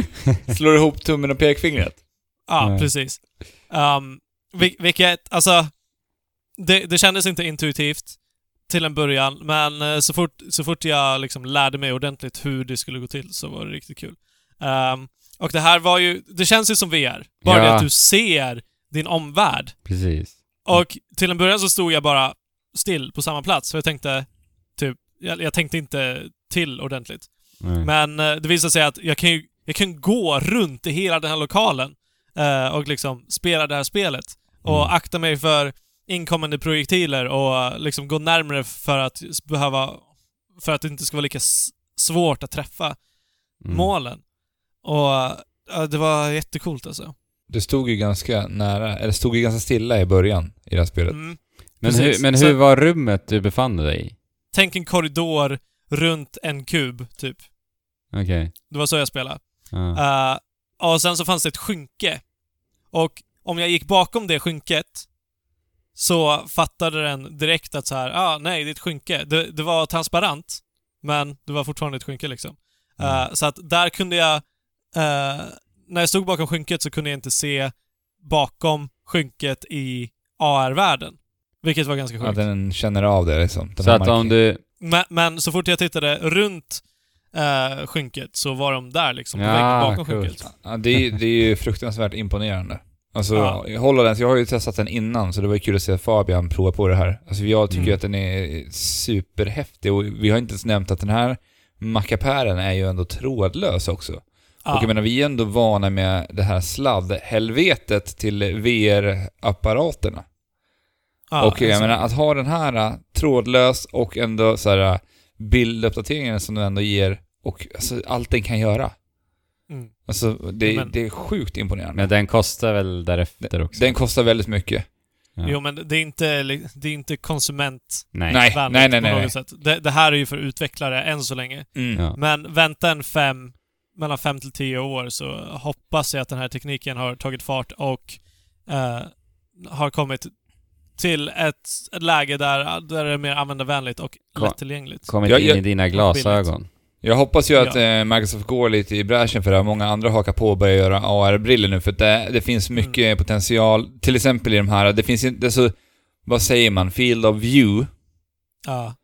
B: slår ihop tummen och pekfingret.
C: Ja,
A: Nej.
C: precis. Um, vil- vilket, alltså... Det, det kändes inte intuitivt till en början, men eh, så fort, så fort jag liksom lärde mig ordentligt hur det skulle gå till så var det riktigt kul. Um, och det här var ju... Det känns ju som VR. Bara det
A: Ja.
C: att du ser din omvärld.
A: Precis.
C: Och till en början så stod jag bara still på samma plats, för jag tänkte typ... Jag, jag tänkte inte till ordentligt.
A: Nej.
C: Men eh, det visar sig att jag kan ju jag kan gå runt i hela den här lokalen eh, och liksom spela det här spelet. Och
A: Mm.
C: akta mig för inkommande projektiler och liksom gå närmare för att behöva... För att det inte ska vara lika svårt att träffa
A: Mm.
C: målen. Och ja, det var jättecoolt alltså.
B: Det stod ju ganska nära, eller stod ju ganska stilla i början i det här spelet.
C: Mm.
A: Men,
C: Precis.
A: hur, men
C: Så-
A: hur var rummet du befann dig i?
C: Tänk en korridor runt en kub, typ.
A: Okej.
C: Det var så jag spelade.
A: Ja.
C: Eh, och sen så fanns det ett skynke. Och om jag gick bakom det skynket så fattade den direkt att så här, ah, nej, det är ett skynke. Det, det var transparent, men det var fortfarande ett skynke liksom. Eh,
A: Mm.
C: så att där kunde jag... eh, när jag stod bakom skynket så kunde jag inte se bakom skynket i AR-världen. Vilket var ganska
B: Att
C: sjukt.
B: den känner av det liksom. Den
A: Så att om du...
C: Men, men så fort jag tittade runt uh, skynket så var de där liksom, på
A: Ja,
C: väggen bakom
A: coolt.
C: skynket.
B: Ja, det, är, det är ju fruktansvärt imponerande. Alltså,
C: Ja.
B: HoloLens, jag har ju testat den innan, så det var ju kul att se Fabian prova på det här. Alltså jag tycker
A: Mm.
B: att den är superhäftig och vi har inte ens nämnt att den här mackapären är ju ändå trådlös också. Och jag menar, vi är ändå vana med det här sladdhelvetet till VR-apparaterna.
C: Ja,
B: och jag
C: alltså,
B: menar, att ha den här äh, trådlös och ändå så här äh, bilduppdateringen som den ändå ger och alltså, allt den kan göra.
C: Mm.
B: Alltså, det,
C: Men-
B: det är sjukt imponerande.
A: Men den kostar väl därefter också?
B: Den kostar väldigt mycket.
A: Ja.
C: Jo, men det är inte, det är inte konsumentvänligt
A: Nej.
B: Nej, nej, nej, nej.
C: på
B: nej.
C: något sätt. Det, det här är ju för utvecklare än så länge.
B: Mm.
A: Ja.
C: Men vänta en fem, mellan fem till tio år så hoppas jag att den här tekniken har tagit fart och eh, har kommit till ett, ett läge där, där det är mer användarvänligt och
A: Kom-
C: lättillgängligt.
A: Kommit
B: Ja,
A: in
B: jag-
A: i dina glasögon.
B: Jag hoppas ju att
C: Ja.
B: eh, Microsoft går lite i bräschen för det här. Många andra hakar på och börjar göra AR-briller nu för att det, det finns mycket
C: Mm.
B: potential. Till exempel i de här, det finns inte så... Vad säger man? Field of view
C: Ja,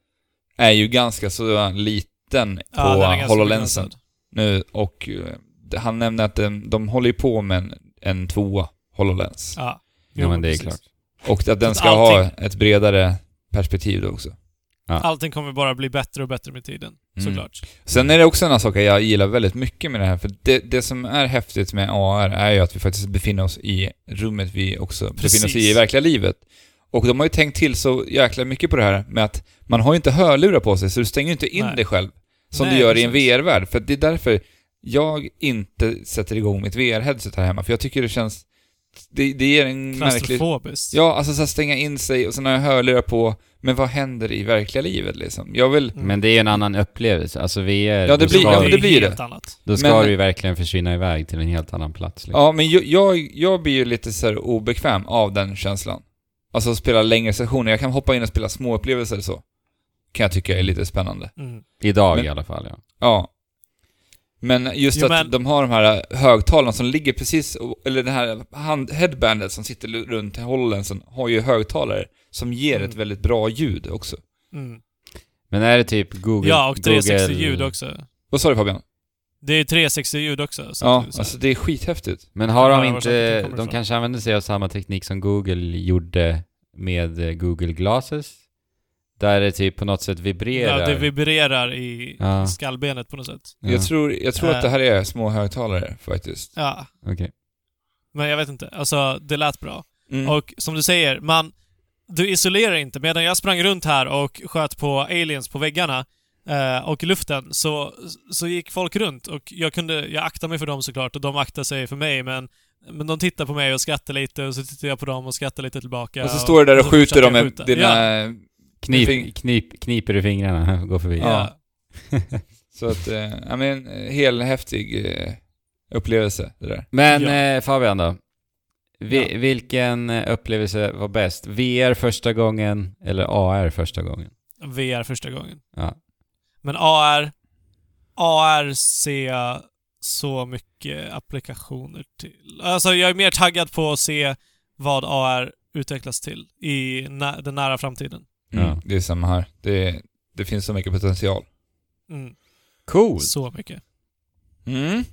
B: är ju ganska så liten på
C: ja ganska
B: HoloLensen
C: begränsad.
B: Nu och eh, han nämnde att de, de håller ju på med en, en tvåa HoloLens.
C: Ja,
A: Ja, men det är
C: precis.
A: klart.
B: Och att den ska
C: allting-
B: ha ett bredare perspektiv då också.
A: Ja.
C: Allting kommer bara bli bättre och bättre med tiden,
B: Mm.
C: såklart.
B: Sen är det också en sak jag gillar väldigt mycket med det här, för det, det som är häftigt med AR är ju att vi faktiskt befinner oss i rummet vi också befinner oss
C: Precis.
B: i i verkliga livet. Och de har ju tänkt till så jäkla mycket på det här med att man har ju inte hörlurar på sig, så du stänger ju inte in
C: Nej.
B: dig själv som
C: Nej,
B: du gör i en. VR-värld. För det är därför jag inte sätter igång mitt VR-headset här hemma, för jag tycker det känns... Det, det ger en märklig... Ja, alltså så stänga in sig och sen har jag hörlurar på, men vad händer i verkliga livet liksom? Jag vill...
C: Mm.
A: Men det är ju en annan upplevelse. Alltså VR,
B: Ja, det
A: då
B: blir-
A: ska,
B: ja, det blir
C: helt
B: det.
C: annat.
A: då ska
B: Men-
A: du ju verkligen försvinna iväg till en helt annan plats. Liksom.
B: Ja, men jag, jag, jag blir ju lite så här obekväm av den känslan. Alltså att spela längre sessioner. Jag kan hoppa in och spela små upplevelser så. Kan jag tycka är lite spännande.
C: Mm.
A: Idag
B: Men-
A: i alla fall, ja.
B: Ja. Men just
C: Jo,
B: att
C: men-
B: de har de här högtalarna som ligger precis, eller det här hand, headbandet som sitter runt hållen som har ju högtalare som ger
C: Mm.
B: ett väldigt bra ljud också.
C: Mm.
A: Men är det typ Google...
C: Ja, och 360
A: Google-
C: ljud också.
B: Vad sa du Fabian?
C: Det är 360 ljud också. Så
B: Ja, alltså det är skithäftigt.
A: Men har de inte... De kanske använder sig av samma teknik som Google gjorde med Google Glasses? Där det typ på något sätt vibrerar.
C: Ja, det vibrerar i
A: Ja.
C: skallbenet på något sätt.
A: Ja,
B: Jag tror, jag tror
C: Äh.
B: att det här är små högtalare faktiskt.
C: Ja,
A: okej.
C: men jag vet inte. Alltså, det lät bra.
B: Mm.
C: Och som du säger, man... Du isolerar inte. Medan jag sprang runt här och sköt på aliens på väggarna eh, och i luften så, så gick folk runt och jag kunde... Jag aktade mig för dem såklart och de aktade sig för mig men men de tittar på mig och skrattar lite och så tittar jag på dem och skrattar lite tillbaka.
B: och så står du där och
C: så
B: skjuter dem med
C: skjuta.
B: dina...
C: Ja,
A: Knip,
B: Fing-
A: knip, kniper i fingrarna, går förbi.
B: Ja. Så att, eh, ja men, eh, hel häftig eh, upplevelse det där.
A: Men
C: Ja.
A: eh, Fabian då? Vi,
C: Ja.
A: Vilken upplevelse var bäst? VR första gången eller AR första gången?
C: VR första gången.
A: Ja.
C: Men AR... AR ser jag så mycket applikationer till. Alltså jag är mer taggad på att se vad AR utvecklas till i nä- den nära framtiden.
B: Mm,
A: Ja.
B: Det är samma här. Det, det finns så mycket potential.
C: Mm.
A: Coolt!
C: Så mycket.
B: Mm.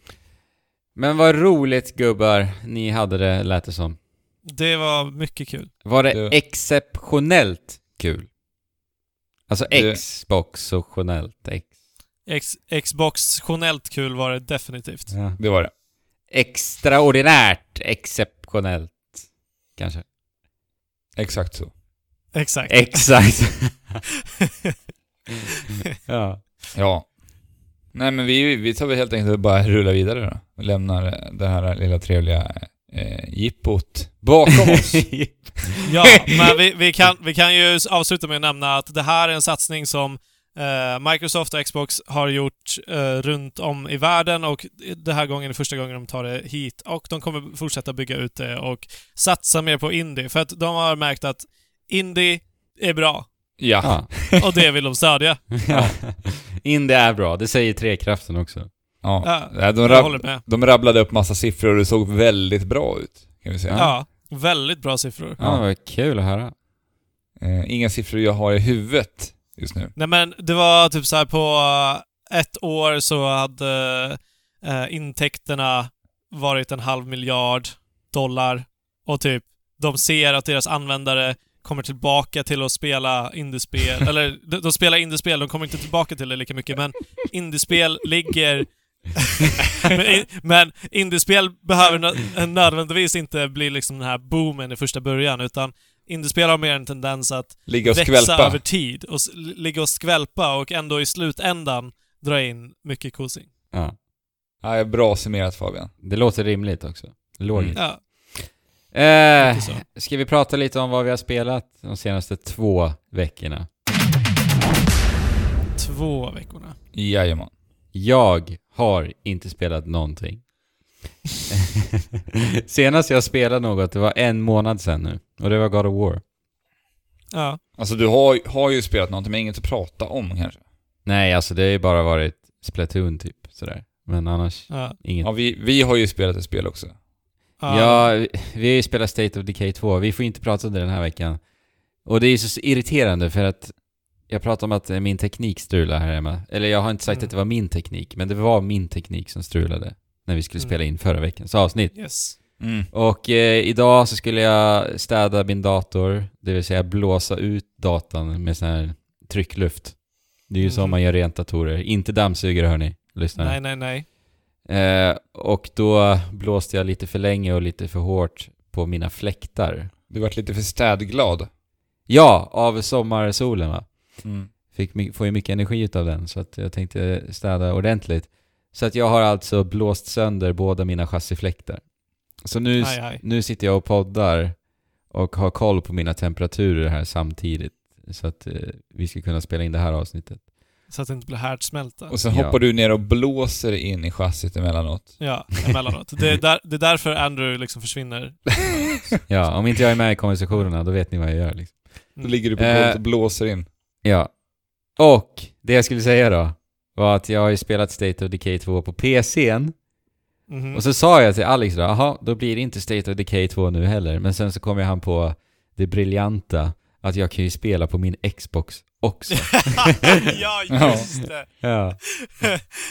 A: Men vad roligt gubbar ni hade det, lät det som.
C: Det var mycket kul.
A: Var det
B: Det-
A: exceptionellt kul? Alltså
B: Det-
A: Xbox-tionellt. X.
C: X- Xbox-tionellt kul var det definitivt.
A: Ja.
B: Det var det.
A: Extraordinärt exceptionellt. Kanske.
B: Exakt så.
C: Exakt.
A: Exakt. ja.
B: Ja. Nej men vi, vi tar väl helt enkelt bara rullar vidare då. Och lämnar det här lilla trevliga eh, jippot bakom oss.
C: Ja, men vi, vi, kan, vi kan ju avsluta med att nämna att det här är en satsning som eh, Microsoft och Xbox har gjort eh, runt om i världen och det här gången är första gången de tar det hit. Och de kommer fortsätta bygga ut det och satsa mer på indie. För att de har märkt att indie är bra
B: ja.
A: ja.
C: och det vill de stödja.
A: ja. Indie är bra, det säger Trekraften också.
B: ja.
C: Ja,
B: de, rab- de rabblade upp massa siffror och det såg väldigt bra ut. Kan vi säga.
C: Ja, väldigt bra siffror.
A: Ja, det var kul att höra.
B: Eh, inga siffror jag har i huvudet just nu.
C: Nej men det var typ så här på eh, ett år så hade eh, intäkterna varit en halv miljard dollar och typ de ser att deras användare kommer tillbaka till att spela indiespel, eller de, de spelar indiespel, de kommer inte tillbaka till det lika mycket, men indiespel ligger... men, in- men indiespel behöver nö- nödvändigtvis inte bli liksom den här boomen i första början, utan indiespel har mer en tendens att
B: Ligga och
C: växa
B: skvälpa.
C: över tid och ligga och skvälpa och ändå i slutändan dra in mycket kosing.
A: Ja.
B: Ja, bra summerat Fabian.
A: Det låter rimligt också. Logiskt.
C: Ja,
A: Eh, ska vi prata lite om vad vi har spelat de senaste två veckorna?
C: Två veckorna.
B: Jajamän.
A: Jag har inte spelat någonting. Senast jag spelade något, det var en månad sedan nu. Och det var God of War.
C: Ja.
B: Alltså du har, har ju spelat någonting men inget att prata om kanske.
A: Nej, alltså det har ju bara varit Splatoon typ, sådär. Men annars,
C: Ja.
A: inget.
B: Ja, vi, vi har ju spelat ett spel också.
A: Ja, vi- har ju spelat State of Decay 2. Vi får inte prata om det den här veckan. Och det är så irriterande för att jag pratar om att min teknik strular här hemma. Eller jag har inte sagt
C: Mm.
A: att det var min teknik, men det var min teknik som strulade när vi skulle
C: Mm.
A: spela in förra veckans avsnitt.
C: Yes.
B: Mm.
A: Och eh, idag så skulle jag städa min dator, det vill säga blåsa ut datan med sån här tryckluft. Det är ju så
C: Mhm.
A: man gör rent datorer. Inte dammsugare hörni, lyssnare.
C: Nej, nej, nej.
A: Eh, och då blåste jag lite för länge och lite för hårt på mina fläktar.
B: Du vart lite för städglad.
A: Ja, av sommarsolen va.
B: Mm.
A: Fick, får ju mycket energi utav den, så att jag tänkte städa ordentligt. Så att jag har alltså blåst sönder båda mina chassifläktar. Så nu,
C: Aj, aj.
A: nu sitter jag och poddar och har koll på mina temperaturer här samtidigt. Så att eh, vi ska kunna spela in det här avsnittet.
C: Så att det inte blir härdsmälta.
B: Och sen
A: Ja.
B: hoppar du ner och blåser in i chassit emellanåt.
C: Ja, emellanåt. Det är, där, det är därför Andrew liksom försvinner.
A: Ja, om inte jag är med i konversationerna, då vet ni vad jag gör liksom.
B: Då
C: Mm.
B: ligger du på
A: Eh.
B: golvet och blåser in.
A: Ja. Och det jag skulle säga då, var att jag har ju spelat State of Decay 2 på PCn.
C: Mhm.
A: Och så sa jag till Alex då, jaha, då blir det inte State of Decay 2 nu heller. Men sen så kom jag han på det briljanta, att jag kan ju spela på min Xbox också.
C: ja, just det!
A: ja.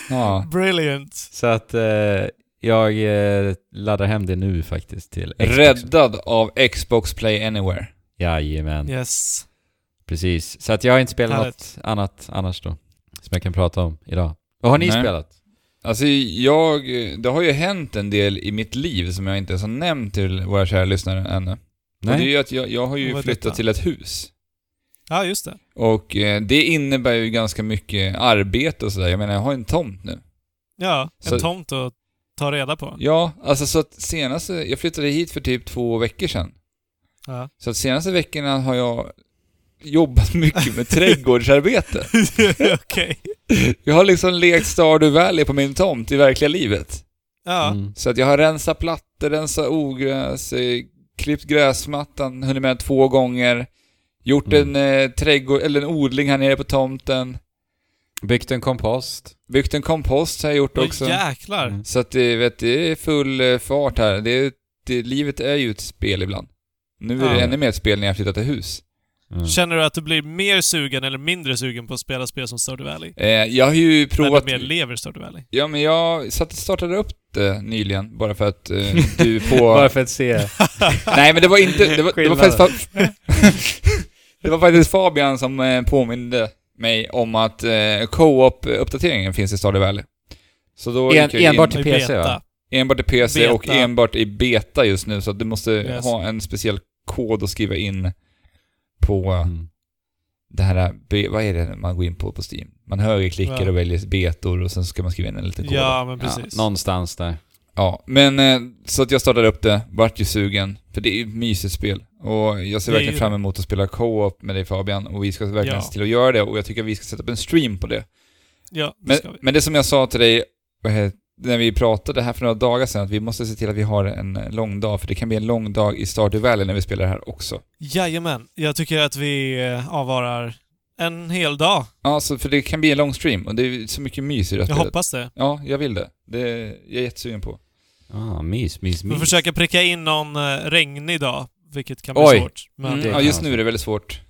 B: Ja.
C: Brilliant!
A: Så att eh, jag eh, laddar hem det nu faktiskt till Xbox.
B: Räddad av Xbox Play Anywhere.
A: Jajamän,
C: Yes.
A: precis. Så att jag har inte spelat
C: Härligt.
A: något annat annars då, som jag kan prata om idag. Vad har ni
B: Nej.
A: spelat?
B: Alltså jag, det har ju hänt en del i mitt liv som jag inte ens har nämnt till våra kära lyssnare ännu. Och det är ju att jag, jag har ju flyttat
C: detta?
B: till ett hus.
C: Ja, just det.
B: Och eh, det innebär ju ganska mycket arbete och sådär. Jag menar, jag har en tomt nu.
C: Ja, en
B: Så-
C: tomt att ta reda på.
B: Ja, alltså så att senaste, jag flyttade hit för typ två veckor sedan.
C: Ja.
B: Så att senaste veckorna har jag jobbat mycket med trädgårdsarbete.
C: Okej.
B: Jag har liksom lekt Stardew Valley på min tomt i verkliga livet.
C: Ja.
A: Mm.
B: Så att jag har rensat plattor, rensat ogräs, eh, klippt gräsmattan, hunnit med två gånger. Gjort
A: Mm.
B: en eh, trädgård, eller en odling här nere på tomten.
A: Byggt en kompost.
B: Byggt en kompost har jag gjort också.
C: jäklar.
A: Mm.
B: Så att det, vet, det är full eh, fart här. Det, det, livet är ju ett spel ibland. Nu är det
C: Ja.
B: ännu mer ett spel när jag flyttat till hus.
A: Mm.
C: Känner du att du blir mer sugen eller mindre sugen på att spela spel som Stardew Valley?
B: Eh, jag har ju
C: När
B: provat...
C: du mer lever Stardew Valley?
B: Ja, men jag satt, startade upp det nyligen, bara för att eh, du på...
A: Bara för att se.
B: Nej, men det var inte... Det var, det var faktiskt... Det var faktiskt Fabian som eh, påminde mig om att eh, co-op-uppdateringen finns i Stardew Valley. Så då
A: En- enbart
B: in,
A: till
C: I
A: PC,
C: beta.
A: va?
B: enbart i PC och
C: Beta.
B: enbart i beta just nu, så du måste
C: Yes.
B: ha en speciell kod att skriva in på
A: Mm.
B: det här, vad är det man går in på på Steam? Man högerklickar
C: Ja.
B: och väljer betor och sen ska man skriva in en liten kod.
C: Ja, men precis.
A: Ja, någonstans där.
B: Ja, men eh, så att jag startade upp det, vart ju sugen, för det är ju ett mysigt spel. Och jag ser verkligen
C: ju
B: fram emot att spela co-op med dig Fabian, och vi ska verkligen
C: Ja.
B: se till att göra det, och jag tycker att vi ska sätta upp en stream på det.
C: Ja, det
B: Men,
C: ska vi.
B: men det som jag sa till dig, när vi pratade här för några dagar sedan, att vi måste se till att vi har en eh, lång dag, för det kan bli en lång dag i Stardew Valley när vi spelar det här också.
C: Jajamän. Jag tycker att vi eh, avvarar en hel dag.
B: Ja, så för det kan bli en lång stream, och det är så mycket mys i det
C: Jag
B: spelet.
C: hoppas det.
B: Ja, jag vill det. Det är jag jättesugen på.
A: Ah, mys, mys,
C: Vi
A: mys.
C: får försöka pricka in någon eh, regnig dag, vilket kan bli
A: Oj.
C: svårt. Men,
B: Mm, ja, just nu är det väldigt svårt.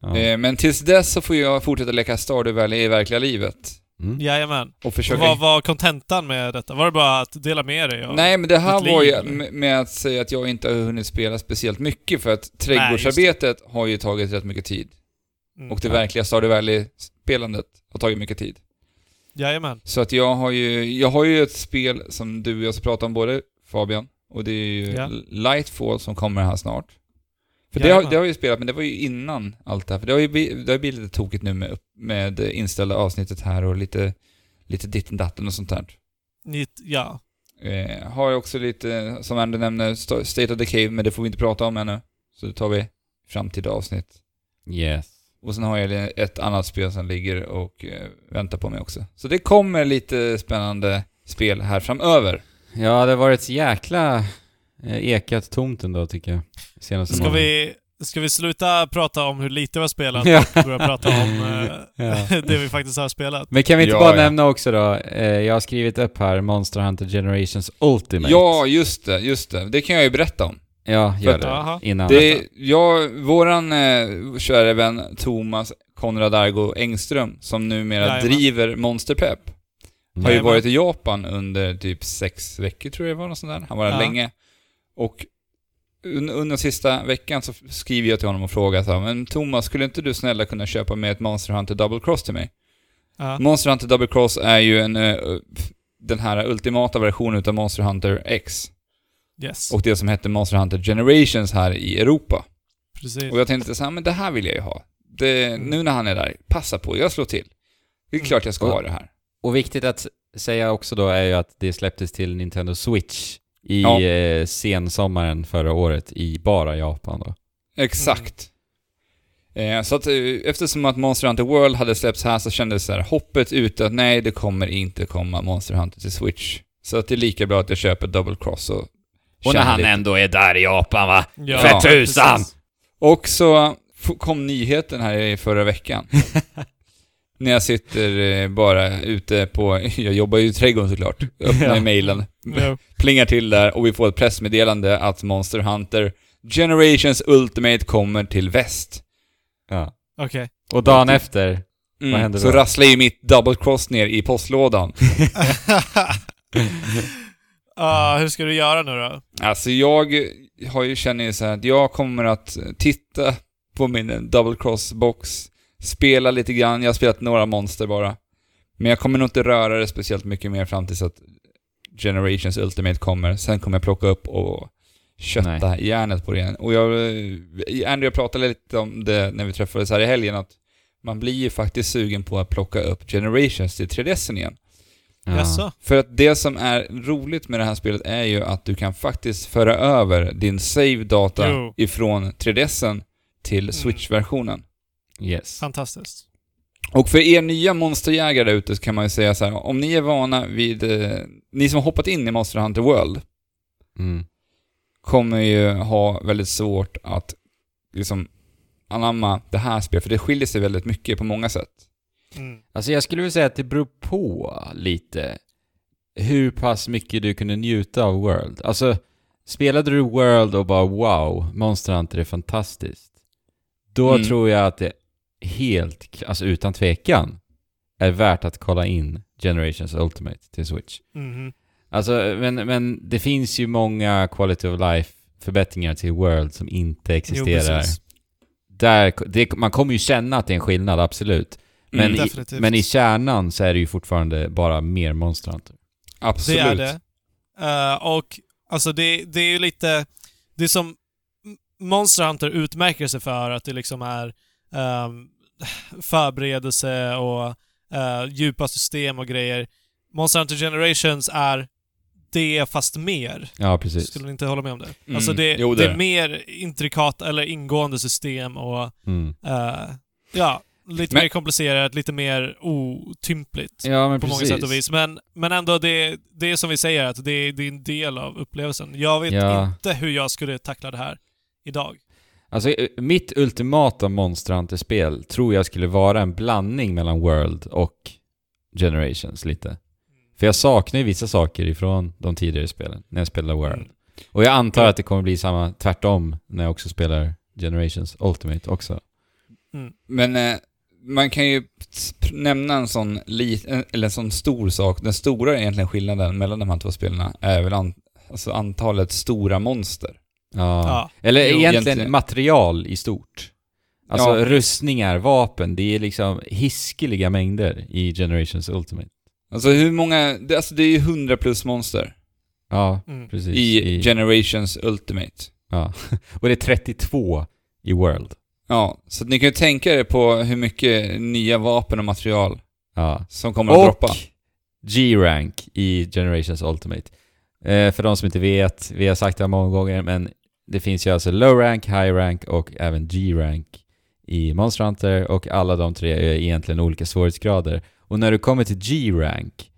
A: Ja.
B: Eh, Men tills dess så får jag fortsätta leka Stardew Valley i verkliga livet.
A: Mm.
C: Jajamän.
B: Och försöka...
C: Vad var kontentan med detta? Var det bara att dela med dig av?
B: Nej, men det här var ju med- att säga att jag inte har hunnit spela speciellt mycket för att trädgårdsarbetet har ju tagit rätt mycket tid.
C: Mm.
B: Och det
A: Ja.
B: verkliga Stardew Valley-spelandet har tagit mycket tid.
C: Jajamän.
B: Så att jag har ju, jag har ju ett spel som du och jag ska prata om både Fabian, och det är ju
C: Ja.
B: Lightfall som kommer här snart. För det har, det har jag ju spelat, men det var ju innan allt det här. För det har ju blivit, det har blivit lite tokigt nu med, med inställda avsnittet här och lite, lite ditten datten och sånt där.
C: Nitt, ja.
B: Eh, har jag också lite, som Andy nämnde, Sta- State of the Cave, men det får vi inte prata om ännu. Så det tar vi framtida avsnitt.
A: Yes.
B: Och sen har jag ett annat spel som ligger och eh, väntar på mig också. Så det kommer lite spännande spel här framöver.
A: Ja, det har varit ett jäkla eh, ekat tomt ändå tycker jag. Senaste
C: Ska
A: månaden.
C: vi, ska vi sluta prata om hur lite vi har spelat
A: Ja.
C: och börja prata om eh,
A: Ja.
C: det vi faktiskt har spelat?
A: Men kan vi inte
B: Ja,
A: bara
B: ja.
A: nämna också då, eh, jag har skrivit upp här Monster Hunter Generations Ultimate.
B: Ja, just det, just det. Det kan jag ju berätta om.
A: Ja, gör det. Innan.
B: Det, jag, våran eh, kära vän Thomas Konrad Argo Engström, som numera
C: Jajamän.
B: driver Monster Pep,
A: Mm.
B: har ju
C: Jajamän.
B: varit i Japan under typ sex veckor tror jag det var, något sånt där. Han var där
C: Ja.
B: länge. Och un- under sista veckan så skriver jag till honom och frågar så här, men Thomas, skulle inte du snälla kunna köpa med ett Monster Hunter Double Cross till mig?
C: Ja.
B: Monster Hunter Double Cross är ju en, eh, den här ultimata versionen utav Monster Hunter X.
C: Yes.
B: Och det som hette Monster Hunter Generations här i Europa.
C: Precis.
B: Och jag tänkte så här, men det här vill jag ju ha. Det,
C: Mm.
B: Nu när han är där, passa på, jag slår till. Det är
C: Mm.
B: klart jag ska
A: Och-
B: ha det här.
A: Och viktigt att säga också då är ju att det släpptes till Nintendo Switch i
B: Ja.
A: eh, sensommaren förra året i bara Japan då.
B: Exakt. Eh, så att eh, eftersom att Monster Hunter World hade släppts här så kändes så här hoppet ute att nej, det kommer inte komma Monster Hunter till Switch. Så att det är lika bra att jag köper Double Cross och
A: Och när han
B: lite.
A: ändå är där i Japan va?
C: Ja,
B: För
A: tusan!
C: precis.
B: Och så kom nyheten här i förra veckan. När jag sitter eh, bara ute på, jag jobbar ju i trädgården såklart, öppnar
A: Ja.
B: mejlen,
C: Ja.
B: plingar till där och vi får ett pressmeddelande att Monster Hunter Generations Ultimate kommer till väst.
A: Ja.
C: Okej.
A: Och dagen efter,
B: Mm,
A: Vad händer
B: så
A: då?
B: rasslar ju mitt double cross ner i postlådan.
C: Ah, hur ska du göra nu då?
B: Alltså jag har ju, känner ju så här att jag kommer att titta på min double cross box, spela lite grann, jag har spelat några monster bara. Men jag kommer nog inte röra det speciellt mycket mer fram tills att Generations Ultimate kommer. Sen kommer jag plocka upp och kötta järnet på det igen. Och jag, Andy och pratade lite om det när vi träffades här i helgen, att man blir ju faktiskt sugen på att plocka upp Generations till 3DSen igen.
A: Ja.
B: För att det som är roligt med det här spelet är ju att du kan faktiskt föra över din save-data
C: Jo.
B: ifrån 3DSen till
C: Mm.
B: Switch-versionen.
A: Yes.
C: Fantastiskt.
B: Och för er nya monsterjägare där ute så kan man ju säga så här, om ni är vana vid... Eh, ni som har hoppat in i Monster Hunter World
A: Mm.
B: kommer ju ha väldigt svårt att liksom anamma det här spelet, för det skiljer sig väldigt mycket på många sätt.
C: Mm.
A: Alltså jag skulle vilja säga att det beror på lite hur pass mycket du kunde njuta av World. Alltså, spelade du World och bara wow, Monster Hunter är fantastiskt. Då
B: Mm.
A: tror jag att det helt, alltså utan tvekan, är värt att kolla in Generations Ultimate till Switch.
C: Mhm.
A: Alltså, men, men det finns ju många quality of life förbättringar till World som inte
C: Jo,
A: existerar.
C: precis.
A: Där, det, man kommer ju känna att det är en skillnad, absolut. Men,
B: Mm,
A: i, men i kärnan så är det ju fortfarande bara mer Monster Hunter.
B: Absolut.
C: Det är det. Eh, och alltså det, det är ju lite... Det är som Monster Hunter utmärker sig för att det liksom är ehm, förberedelse och eh, djupa system och grejer. Monster Hunter Generations är det fast mer.
A: Ja, precis.
C: Skulle ni inte hålla med om det?
B: Mm.
C: Alltså det,
B: Jo,
C: det
B: det
C: är mer intrikat eller ingående system och
A: Mm.
C: eh, ja, lite
B: Men-
C: mer komplicerat, lite mer otympligt
A: Ja, men
C: på
A: precis.
C: många sätt och vis. Men, men ändå, det, det är som vi säger, att det, det är en del av upplevelsen. Jag vet
A: Ja.
C: inte hur jag skulle tackla det här idag.
A: Alltså, eh, mitt ultimata Monster Hunter-spel tror jag skulle vara en blandning mellan World och Generations lite. För jag saknar ju vissa saker ifrån de tidigare spelen, när jag spelar World.
C: Mm.
A: Och jag antar att det kommer bli samma tvärtom när jag också spelar Generations Ultimate också.
C: Mm.
B: Men eh, man kan ju nämna en sån liten, eller en sån stor sak. Den stora egentligen skillnaden mellan de här två spelarna är väl an, alltså antalet stora monster.
A: Ja.
C: Ja.
A: Eller
C: Jo,
A: egentligen
B: egentligen.
A: material i stort. Alltså
B: Ja.
A: rustningar, vapen, det är liksom hiskeliga mängder i Generations Ultimate.
B: Alltså hur många, det, alltså det är ju 100 plus monster
A: Ja,
C: Mm.
A: precis.
B: i, Generations Ultimate.
A: ja. Och det är 32 i World.
B: Ja, så att ni kan ju tänka er på hur mycket nya vapen och material
A: Ja.
B: som kommer att
A: Och
B: droppa.
A: G-rank i Generations Ultimate. Eh, för de som inte vet, vi har sagt det många gånger, men det finns ju alltså low rank, high rank och även G-rank i Monster Hunter och alla de tre är egentligen olika svårighetsgrader. Och när du kommer till G-rank,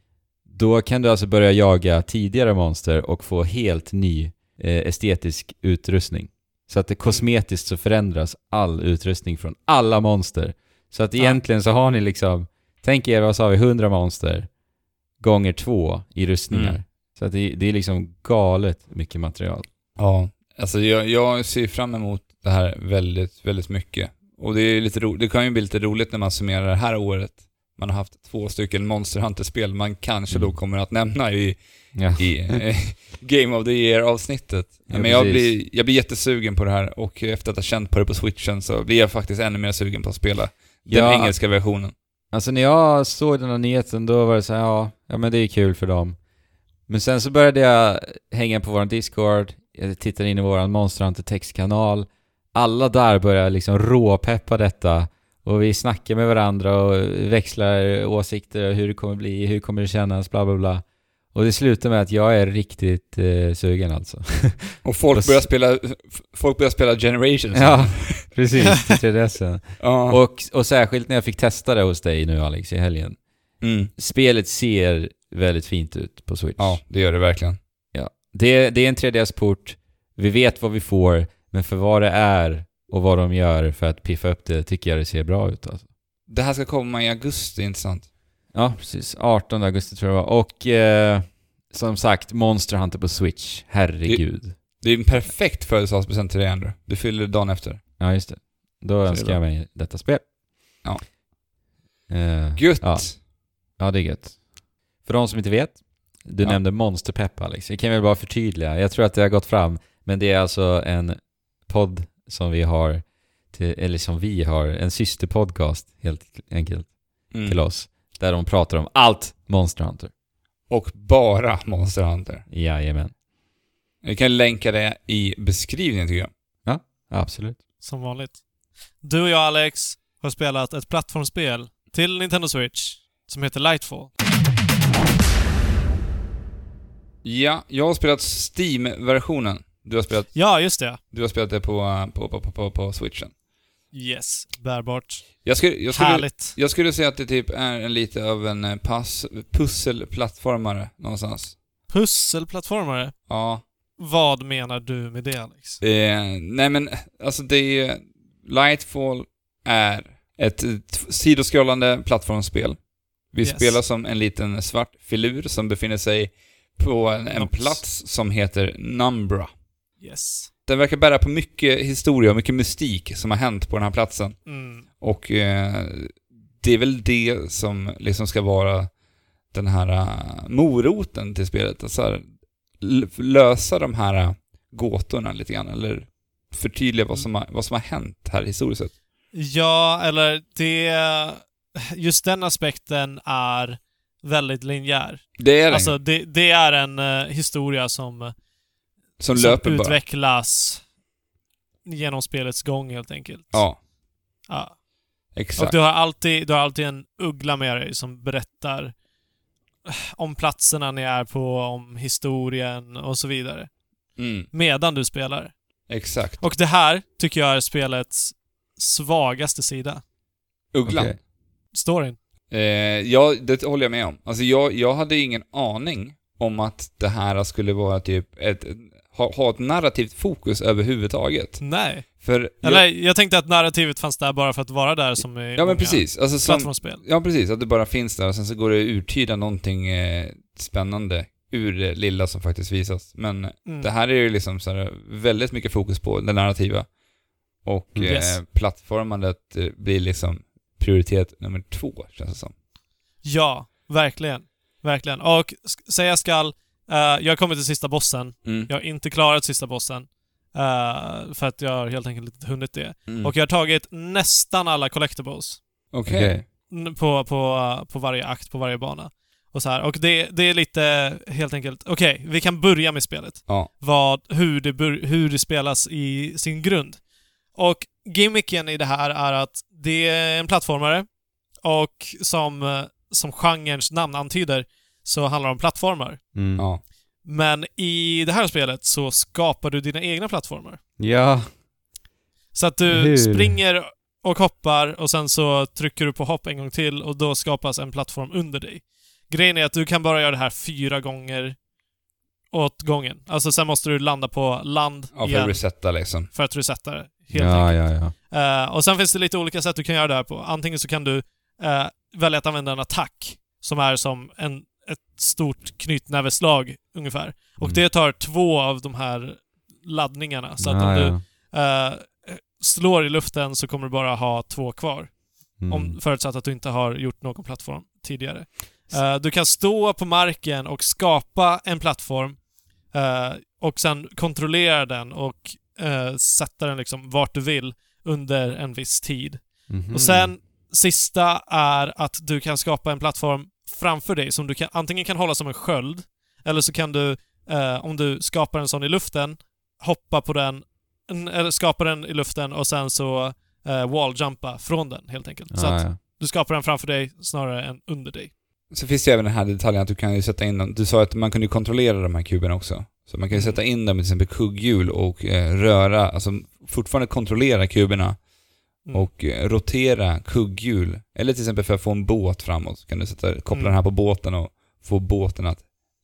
A: då kan du alltså börja jaga tidigare monster och få helt ny eh, estetisk utrustning. Så att det kosmetiskt så förändras all utrustning från alla monster. Så att egentligen så har ni liksom, tänk er vad sa vi, 100 monster gånger två i rustningar.
B: Mm.
A: Så att det, det är liksom galet mycket material.
B: Ja, alltså jag, jag ser fram emot det här väldigt, väldigt mycket. Och det är lite ro, det kan ju bli lite roligt när man summerar det här året man har haft två stycken Monster Hunter-spel man kanske då
A: Mm.
B: kommer att nämna i,
A: Ja.
B: i eh, Game of the Year-avsnittet.
A: Ja,
B: Men jag
A: precis.
B: blir, jag blir jättesugen på det här och efter att ha känt på det på switchen så blir jag faktiskt ännu mer sugen på att spela den
A: Ja.
B: engelska versionen.
A: Alltså när jag såg den här nyheten då var det så här, ja, ja men det är kul för dem. Men sen så började jag hänga på våran Discord, jag tittade in i våran Monster Hunter textkanal. Alla där börjar liksom råpeppa detta. Och vi snackar med varandra och växlar åsikter hur det kommer bli, hur kommer det kännas, bla bla bla. Och det slutar med att jag är riktigt eh, sugen alltså.
B: Och folk börjar spela, folk börjar spela Generations.
A: ja, precis, till 3DSen.
B: ja.
A: Och, och särskilt när jag fick testa det hos dig nu Alex i helgen.
B: Mm.
A: Spelet ser väldigt fint ut på Switch.
B: ja, det gör det verkligen.
A: Det, det är en 3DS-port, vi vet vad vi får, men för vad det är och vad de gör för att piffa upp det tycker jag det ser bra ut alltså.
B: Det här ska komma i augusti, inte sant?
A: Ja, precis. 18 augusti tror jag det var. Och eh, som sagt, Monster Hunter på Switch. Herregud.
B: Det är en perfekt födelsedagspresent till dig, Andrew. Du fyller dagen efter.
A: Ja, just det. Då
B: är
A: önskar jag mig detta spel.
B: Ja.
A: Eh,
B: Gött!
A: Ja. ja, det är gött. För de som inte vet, du
B: Ja.
A: nämnde Monsterpepp Alex. Jag kan väl bara förtydliga. Jag tror att det har gått fram, men det är alltså en podd som vi har, till, eller som vi har, en systerpodcast helt enkelt
B: Mm.
A: till oss. Där de pratar om allt Monster Hunter.
B: Och bara Monster Hunter.
A: Jajamän.
B: Vi kan länka det i beskrivningen tycker jag.
A: Absolut.
C: Som vanligt. Du och jag, Alex, har spelat ett plattformsspel till Nintendo Switch som heter Lightfall.
B: Ja, jag har spelat Steam-versionen. Du har spelat,
C: Ja, just det.
B: du har spelat det på, på, på, på, på, på switchen.
C: Yes. Bärbart.
B: Jag skulle, jag, skulle,
C: Härligt.
B: jag skulle säga att det typ är en lite av en eh, pass, pusselplattformare någonstans.
C: Pusselplattformare.
B: Ja.
C: Vad menar du med det, Alex?
B: Eh, nej men, alltså det är... Lightfall är ett eh, sidoskrollande plattformsspel. Vi
C: Yes.
B: spelar som en liten svart filur som befinner sig på en, en plats som heter Numbra.
C: Yes.
B: Den verkar bära på mycket historia och mycket mystik som har hänt på den här platsen.
C: Mm.
B: Och eh, det är väl det som liksom ska vara den här eh, moroten till spelet. Alltså här, l- lösa de här eh, gåtorna lite grann, eller förtydliga vad som har, vad som har hänt här historiskt sett.
C: Ja, eller det... Just den aspekten är väldigt linjär.
B: Det är det,
C: Alltså, det, det är en eh, historia som,
B: som
C: som
B: löper bara.
C: utvecklas genom spelets gång, helt enkelt.
B: Ja,
C: Ja. Och
B: exakt.
C: du har, alltid, du har alltid en uggla med dig som berättar om platserna ni är på, om historien och så vidare.
B: Mm,
C: Medan du spelar.
B: exakt.
C: Och det här tycker jag är spelets svagaste sida.
B: Ugglan.
A: Okej.
C: Storyn.
B: Eh, ja, det håller jag med om. Alltså jag, jag hade ingen aning om att det här skulle vara typ ett, ha, ha ett narrativt fokus överhuvudtaget.
C: Nej.
B: För
C: Eller,
B: jag,
C: jag tänkte att narrativet fanns där bara för att vara där som i
B: ja men precis. Alltså som,
C: plattformsspel.
B: ja precis, att det bara finns där och sen så går det att uttyda någonting eh, spännande ur det lilla som faktiskt visas. Men
C: Mm.
B: det här är ju liksom så här, väldigt mycket fokus på det narrativa. Och
A: Mm.
C: Yes.
B: eh, plattformandet eh, blir liksom prioritet nummer två, känns det som.
C: Ja, verkligen. Verkligen. Och säga skall, eh, jag har kommit till sista bossen.
B: Mm.
C: Jag har inte klarat sista bossen. eh, för att jag har helt enkelt inte hunnit det.
B: Mm.
C: Och jag har tagit nästan alla collectibles.
B: Okej.
C: N- På, på, på varje akt, på varje bana. Och så här. Och det, det är lite, helt enkelt, okej, vi kan börja med spelet.
B: Ja.
C: Vad, hur, det hur det spelas i sin grund. Och gimmicken i det här är att det är en plattformare och som, eh, som genrens namn antyder så handlar det om plattformar.
A: Mm.
B: Ja.
C: Men i det här spelet så skapar du dina egna plattformar.
A: Ja.
C: Så att du
A: Hur?
C: springer och hoppar och sen så trycker du på hopp en gång till och då skapas en plattform under dig. Grejen är att du kan bara göra det här fyra gånger åt gången. Alltså sen måste du landa på land
B: Ja, för att
C: igen
B: resetta liksom.
C: för att resetta det. Helt
A: Ja,
C: enkelt.
A: ja, ja.
C: Eh, och sen finns det lite olika sätt du kan göra det här på. Antingen så kan du eh, välja att använda en attack som är som en, ett stort knytnäveslag ungefär. Och
A: Mm.
C: det tar två av de här laddningarna. Så att
A: Ja,
C: om du
A: ja.
C: eh, slår i luften så kommer du bara ha två kvar.
A: Mm.
C: Om, förutsatt att du inte har gjort någon plattform tidigare. Eh, du kan stå på marken och skapa en plattform eh, och sen kontrollera den och sätta den liksom vart du vill under en viss tid.
A: Mhm.
C: Och sen sista är att du kan skapa en plattform framför dig som du kan, antingen kan hålla som en sköld, eller så kan du, eh, om du skapar en sån i luften, hoppa på den, en- eller skapa den i luften och sen så eh, walljumpa från den helt enkelt. så
A: Ja,
C: att
A: ja.
C: du skapar den framför dig snarare än under dig.
B: Så finns det ju även den här detaljen att du kan ju sätta in dem. Du sa att man kunde kontrollera de här kuberna också. Så man kan ju
C: Mm.
B: sätta in dem i till exempel kugghjul och eh, röra, alltså fortfarande kontrollera kuberna
C: Mm.
B: och eh, rotera kugghjul. Eller till exempel för att få en båt framåt kan du sätta, koppla
C: Mm.
B: den här på båten och få båten att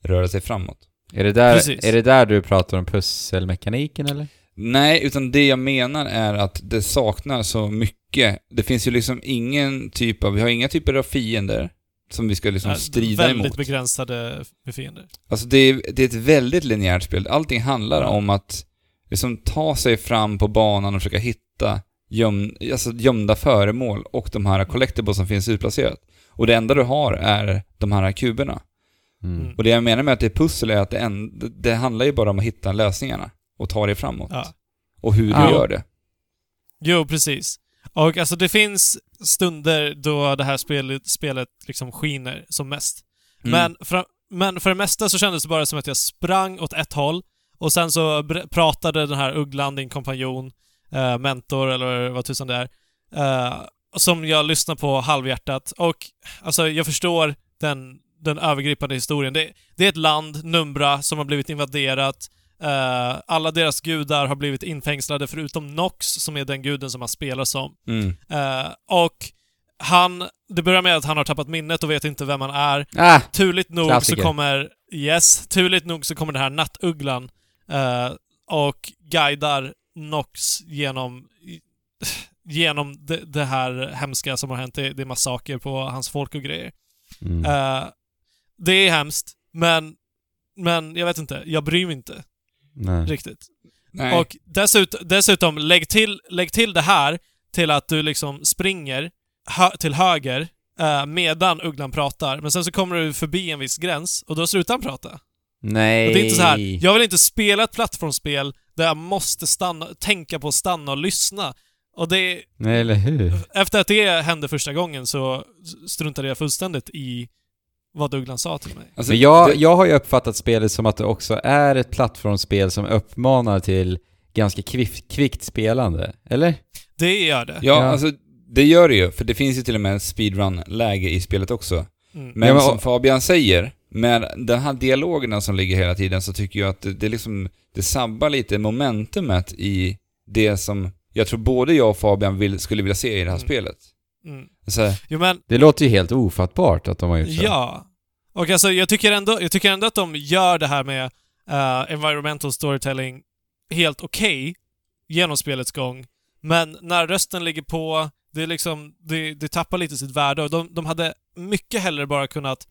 B: röra sig framåt.
A: Är det, där,
C: Precis.
A: är det där du pratar om pusselmekaniken eller?
B: Nej, utan det jag menar är att det saknar så mycket. Det finns ju liksom ingen typ av, vi har inga typer av fiender som vi ska liksom strida
C: väldigt
B: emot.
C: begränsade med fiender.
B: Alltså det är, det är ett väldigt linjärt spel. Allting handlar
C: Mm.
B: om att liksom ta sig fram på banan och försöka hitta göm, alltså gömda föremål och de här collectibles som finns utplacerat. Och det enda du har är de här kuberna.
A: Mm.
C: Mm.
B: Och det jag menar med att det är pussel är att det, en, det handlar ju bara om att hitta lösningarna och ta dig framåt.
C: Ja.
B: Och hur du
A: Ja.
B: gör det.
C: Jo, precis. Och alltså det finns stunder då det här spelet, spelet liksom skiner som mest.
B: Mm.
C: Men, fra, men för det mesta så kändes det bara som att jag sprang åt ett håll och sen så pratade den här ugglan, din kompanjon, eh, mentor eller vad tusan det är, eh, som jag lyssnar på halvhjärtat. Och alltså jag förstår den, den övergripande historien. Det, det är ett land, Numbra, som har blivit invaderat. Eh, alla deras gudar har blivit infängslade förutom Nox, som är den guden som han spelar som.
B: Mm.
C: Och han, det börjar med att han har tappat minnet och vet inte vem han är.
A: Ah!
C: Turligt nog
A: Klassiker.
C: så kommer, yes, turligt nog så kommer den här nattugglan eh, och guidar Nox genom, genom det, det här hemska som har hänt. Det, det är massaker på hans folk och grejer.
A: Mm.
C: Eh, det är hemskt, men, men jag vet inte, jag bryr mig inte
A: Nej.
C: riktigt.
B: Nej.
C: Och dessut, dessutom, lägg till, lägg till det här till att du liksom springer hö till höger eh, medan ugglan pratar, men sen så kommer du förbi en viss gräns och då slutar han prata.
A: Nej.
C: Och det är inte så här. jag vill inte spela ett plattformsspel där jag måste stanna, tänka på att stanna och lyssna. Och det,
A: Nej, eller hur?
C: efter att det hände första gången så struntade jag fullständigt i vad ugglan sa till mig.
B: Alltså,
A: Men jag, jag har ju uppfattat spelet som att det också är ett plattformsspel som uppmanar till ganska kvick, kvickt spelande. Eller?
C: Det gör det.
B: Ja,
A: Ja.
B: alltså det gör det ju, för det finns ju till och med speedrun-läge i spelet också.
C: Mm.
B: Men,
A: Ja, men-
B: som Fabian säger, med den här dialogerna som ligger hela tiden så tycker jag att det, det liksom, det sabbar lite momentumet i det som jag tror både jag och Fabian vill, skulle vilja se i det här
C: Mm.
B: spelet.
C: Mm.
B: Så, här,
C: Jo men,
A: Det låter ju helt ofattbart att de har gjort så.
C: Ja. Och alltså jag tycker ändå, jag tycker ändå att de gör det här med eh, environmental storytelling helt okej genom spelets gång. Men när rösten ligger på, det är liksom, det, det tappar lite sitt värde och de, de hade mycket hellre bara kunnat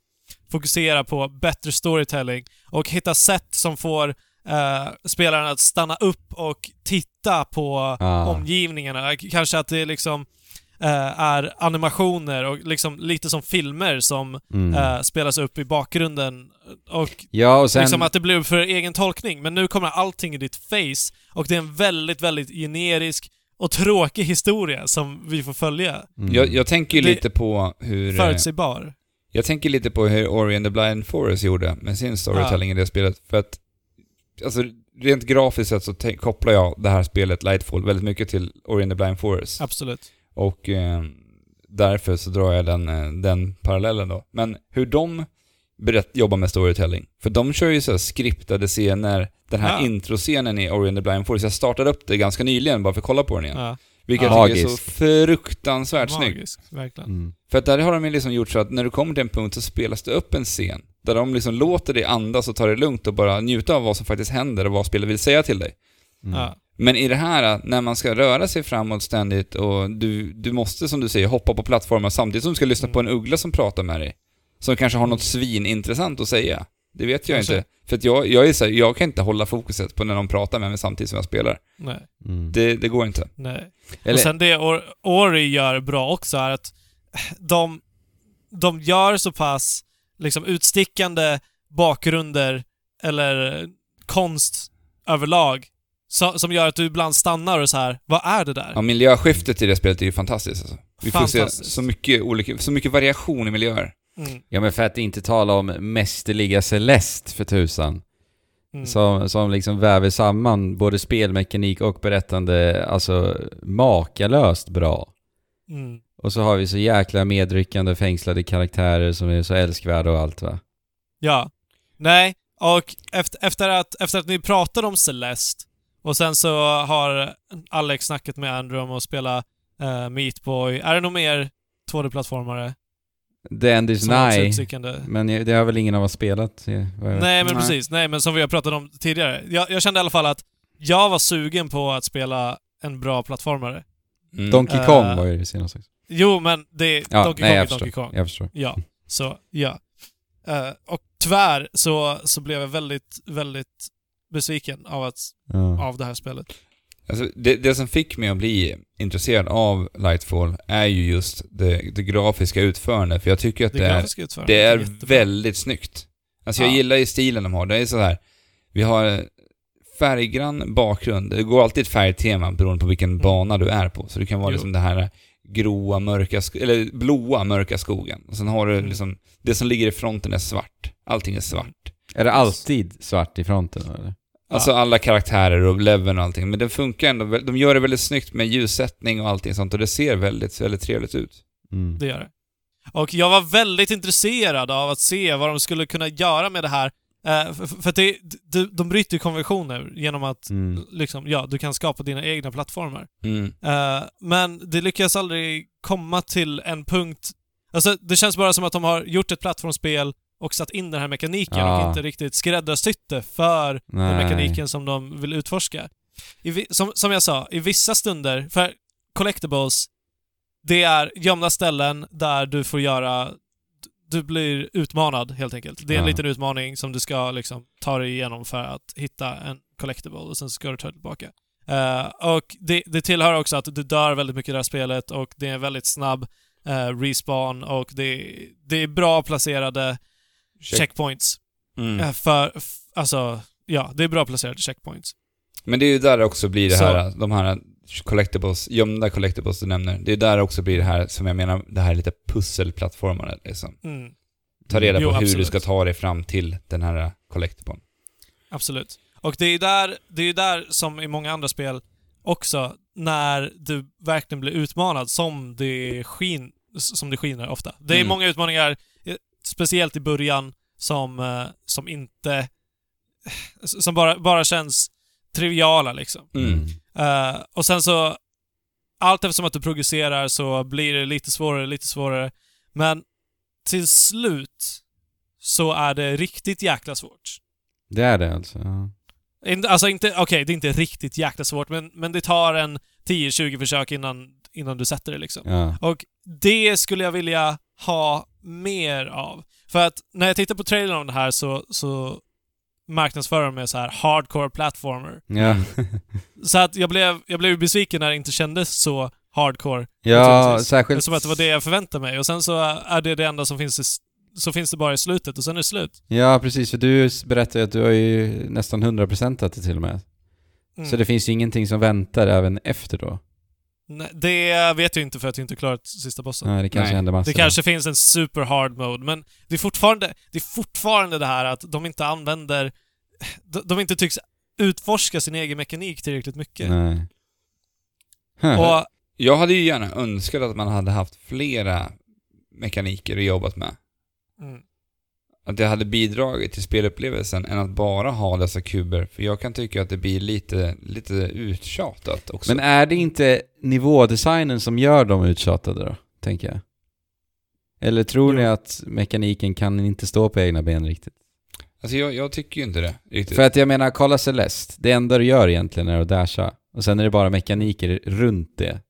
C: fokusera på bättre storytelling och hitta sätt som får eh, spelaren att stanna upp och titta på
A: Ah.
C: omgivningarna. Kanske att det liksom eh, är animationer och liksom lite som filmer som
A: Mm.
C: eh, spelas upp i bakgrunden och
A: ja, och sen...
C: liksom att det blir för egen tolkning. Men nu kommer allting i ditt face och det är en väldigt, väldigt generisk och tråkig historia som vi får följa.
A: Mm.
B: jag, jag tänker ju
C: Det-
B: lite på hur...
C: Förutsägbar.
B: Jag tänker lite på hur Ori and the Blind Forest gjorde med sin storytelling i det spelet. För att, alltså rent grafiskt sett så kopplar jag det här spelet, Lightfall, väldigt mycket till Ori and the Blind Forest.
C: Absolut.
B: Och eh, därför så drar jag den, eh, den parallellen då. Men hur de berätt, jobbar med storytelling. För de kör ju så här skriptade scener. Den här
C: Ja.
B: introscenen i Ori and the Blind Forest, jag startade upp det ganska nyligen bara för att kolla på den igen.
C: Ja.
B: Vilket
C: Ja.
B: jag tycker är så
A: Magisk.
B: fruktansvärt snyggt.
C: Magiskt, verkligen.
A: Mm.
B: För att där har de ju liksom gjort så att när du kommer till en punkt så spelas det upp en scen. Där de liksom låter dig andas och ta det lugnt och bara njuta av vad som faktiskt händer och vad spelet vill säga till dig.
A: Mm.
C: Ja.
B: Men i det här, när man ska röra sig framåt ständigt och du, du måste, som du säger, hoppa på plattformar samtidigt som du ska lyssna
C: Mm.
B: på en uggla som pratar med dig. Som kanske har något svinintressant att säga. Det vet jag
C: Kanske.
B: inte. För att jag, jag är så här, jag kan inte hålla fokuset på när de pratar med mig samtidigt som jag spelar.
C: Nej.
A: Mm.
B: Det, det går inte.
C: Nej.
A: Eller,
C: Och sen det Or- Ori gör bra också är att de, de gör så pass liksom utstickande bakgrunder eller konst överlag så, som gör att du ibland stannar och så här, vad är det där?
B: Ja, miljöskiftet i det spelet är ju fantastiskt alltså. Vi får se så mycket, olika, så mycket variation i miljöer.
C: Mm,
A: Ja men för att inte tala om mästerliga Celeste för tusan.
C: mm.
A: Som, som liksom väver samman både spelmekanik och berättande, alltså makalöst bra.
C: Mm.
A: Och så har vi så jäkla medryckande fängslade karaktärer som är så älskvärda och allt va.
C: Ja. Nej, och efter, efter, att, efter att ni pratade om Celeste och sen så har Alex snackat med Andrew om att spela uh, Meat Boy. Är det nog mer 2D-plattformare?
A: The End is
C: är
A: nigh. Men det har väl ingen av oss spelat?
C: Nej, men
B: Nej.
C: precis. Nej, men som vi har pratat om tidigare. Jag, jag kände i alla fall att jag var sugen på att spela en bra plattformare.
B: Mm.
A: Donkey
C: Eh,
A: Kong var ju det senaste.
C: Jo, men det
A: Ja,
C: Donkey
A: nej
C: Kong är Donkey. Kong.
A: Jag förstår.
C: Ja, så ja. Eh, och tyvärr så, så blev jag väldigt, väldigt besviken av, att,
A: Ja.
C: av det här spelet.
B: Alltså, det, det som fick mig att bli intresserad av Lightfall är ju just det, det grafiska utförandet, för jag tycker att
C: Det
B: det, är, det är
C: jättebra.
B: väldigt snyggt. Alltså jag
C: Ja.
B: gillar ju stilen de har. Det är så här. vi har färggrann bakgrund. Det går alltid ett färgtema beroende på vilken
C: Mm.
B: bana du är på. Så det kan vara
C: Jo.
B: liksom det här gråa, mörka, eller blåa, mörka skogen. Och sen har du
C: Mm.
B: liksom, det som ligger i fronten är svart. Allting är svart.
A: Är det alltid svart i fronten eller?
B: Alltså alla karaktärer och leveln och allting. Men det funkar ändå, de gör det väldigt snyggt med ljussättning och allting sånt och det ser väldigt, väldigt trevligt ut.
A: Mm.
C: Det gör det. Och jag var väldigt intresserad av att se vad de skulle kunna göra med det här. Eh, för för att det, de, de bryter ju konventioner genom att
A: Mm.
C: liksom, ja, du kan skapa dina egna plattformar.
B: Mm.
C: Eh, men det lyckas aldrig komma till en punkt... Alltså, det känns bara som att de har gjort ett plattformsspel och satt in den här mekaniken
A: Ja.
C: och inte riktigt skräddarsytt det för den
A: Nej.
C: mekaniken som de vill utforska. I, som, som jag sa, i vissa stunder, för collectibles, det är gömda ställen där du får göra... Du blir utmanad helt enkelt. Det är en
A: Ja.
C: liten utmaning som du ska liksom ta dig igenom för att hitta en collectible och sen ska du ta dig tillbaka. Eh, och det, det tillhör också att du dör väldigt mycket i det här spelet och det är en väldigt snabb eh, respawn och det, det är bra placerade
B: Check.
C: checkpoints.
B: Mm.
C: Eh, för, alltså, ja, det är bra placerade checkpoints.
B: Men det är ju där det också blir det
C: Så-
B: här, de här collectibles, gömda collectibles du nämner. Det är där det också blir det här som jag menar, det här lite pusselplattformarna liksom.
C: Mm,
B: Ta reda
C: Jo,
B: på hur
C: absolut.
B: du ska ta dig fram till den här collectiblen.
C: absolut. Och det är ju där, det är där som i många andra spel också, när du verkligen blir utmanad som det, skin, som det skiner ofta. Det är
B: Mm.
C: många utmaningar, speciellt i början, som, eh, som inte... Som bara, bara känns triviala liksom.
B: Mm.
C: Eh, och sen så, allt eftersom att du progresserar så blir det lite svårare, lite svårare. Men till slut så är det riktigt jäkla svårt.
A: Det är det alltså? Ja.
C: Inte- Alltså inte, okej, det är inte riktigt jäkla svårt, men, men det tar en 10-20 försök innan, innan du sätter det liksom.
A: ja.
C: Och det skulle jag vilja ha mer av. För att när jag tittar på trailern om det här så, så marknadsför de med så här hardcore platformer.
A: Ja.
C: Så att jag blev, jag blev besviken när det inte kändes så hardcore.
A: ja, särskilt...
C: Som att det var det jag förväntade mig. Och sen så är det det enda som finns i, så finns det bara i slutet och sen är det slut.
A: Ja, precis. För du berättade ju att du har ju nästan 100% det till och med.
C: Mm.
A: Så det finns ju ingenting som väntar även efter då?
C: Nej, det vet jag inte för att jag inte klarat sista bossen.
A: Nej, det kanske
B: Nej.
A: händer massor.
C: Det kanske finns en super hard mode, men det är fortfarande det, är fortfarande det här att de inte använder... De, de inte tycks utforska sin egen mekanik tillräckligt mycket.
A: Nej.
C: Och
B: Jag hade ju gärna önskat att man hade haft flera mekaniker att jobbat med.
C: mm,
B: Att det hade bidragit till spelupplevelsen än att bara ha dessa kuber. För jag kan tycka att det blir lite, lite uttjatat också.
A: Men är det inte nivådesignen som gör dem uttjatade då? Tänker jag. Eller tror
C: Jo.
A: ni att mekaniken kan inte stå på egna ben riktigt?
B: Alltså jag, jag tycker ju inte det riktigt.
A: För att jag menar, kolla Celeste. Det enda du gör egentligen är att dasha. Och sen är det bara mekaniker runt det.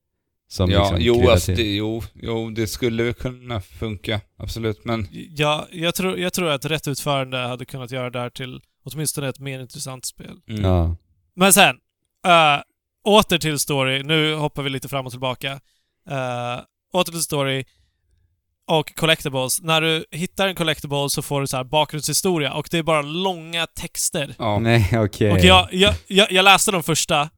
A: Som
B: ja,
A: liksom
B: jo, alltså, det, jo, jo, det skulle kunna funka. Absolut, men
C: ja, jag, tror, jag tror att rätt utförande hade kunnat göra det här till åtminstone ett mer intressant spel.
B: mm.
A: Ja.
C: Men sen, uh, åter till story. Nu hoppar vi lite fram och tillbaka. Uh, åter till story. och collectibles. När du hittar en collectible så får du så här bakgrundshistoria och det är bara långa texter.
B: Ja.
A: Nej, okej.
C: Och jag, jag, jag, jag läste de första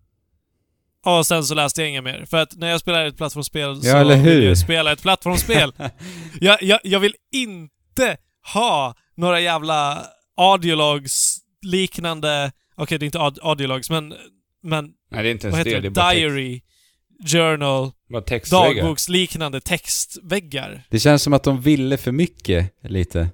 C: och sen så läste jag inga mer. För att när jag spelar ett plattformsspel så
A: Ja, eller hur?
C: vill jag spela ett plattformsspel. jag, jag, jag vill inte ha några jävla audiologs liknande... Okej, det är inte aud- audiologs, men... Men
B: Nej, det är inte ens
C: vad
B: det.
C: heter
B: Det
C: det?
B: bara, text,
C: Diary, journal, dagboksliknande textväggar.
A: Det känns som att de ville för mycket, lite.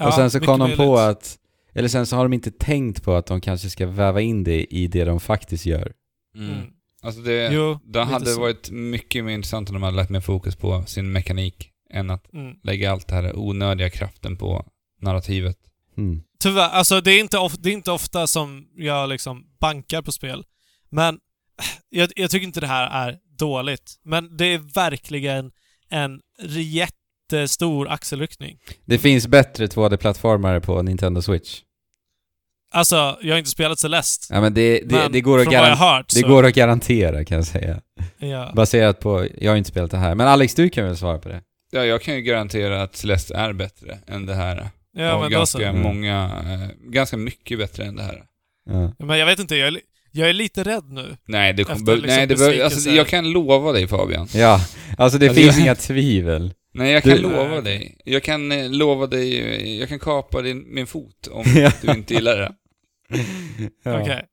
A: och sen så kom de på att... Eller sen så har de inte tänkt på att de kanske ska väva in det i det de faktiskt gör.
B: Mm.
C: Mm.
B: Alltså det,
C: Jo,
B: det hade
C: så.
B: varit mycket mer intressant om de hade lagt mer fokus på sin mekanik än att
C: Mm.
B: lägga allt det här onödiga kraften på narrativet.
A: Mm.
C: Tyvärr, alltså det är, inte of, det är inte ofta som jag liksom bankar på spel. Men jag, jag tycker inte det här är dåligt. Men det är verkligen en jättestor axelryckning.
A: Det finns bättre 2D-plattformar på Nintendo Switch.
C: Alltså, jag har inte spelat Celeste.
A: Ja men det, det,
C: men
A: det, går, att garan-
C: hört
A: det
C: så,
A: går att garantera kan jag säga.
C: Ja.
A: Baserat på, jag har inte spelat det här. Men Alex, du kan väl svara på det?
B: Ja, jag kan ju garantera att Celeste är bättre än det här.
C: Ja,
B: och
C: men
B: ganska
C: så.
A: Mm.
B: många, eh, ganska mycket bättre än det här.
A: Ja.
C: Men jag vet inte, jag jag är lite rädd nu.
B: Nej, det, kom,
C: Efter liksom
B: nej, det bör, alltså, jag kan lova dig Fabian.
A: ja, alltså det
B: Alltså,
A: finns
B: jag-
A: inga tvivel.
B: Nej, jag kan
A: Du-
B: lova
C: Nej.
B: dig. Jag kan eh, lova dig, jag kan kapa din, min fot om du inte gillar det.
A: Ja.
C: Okej.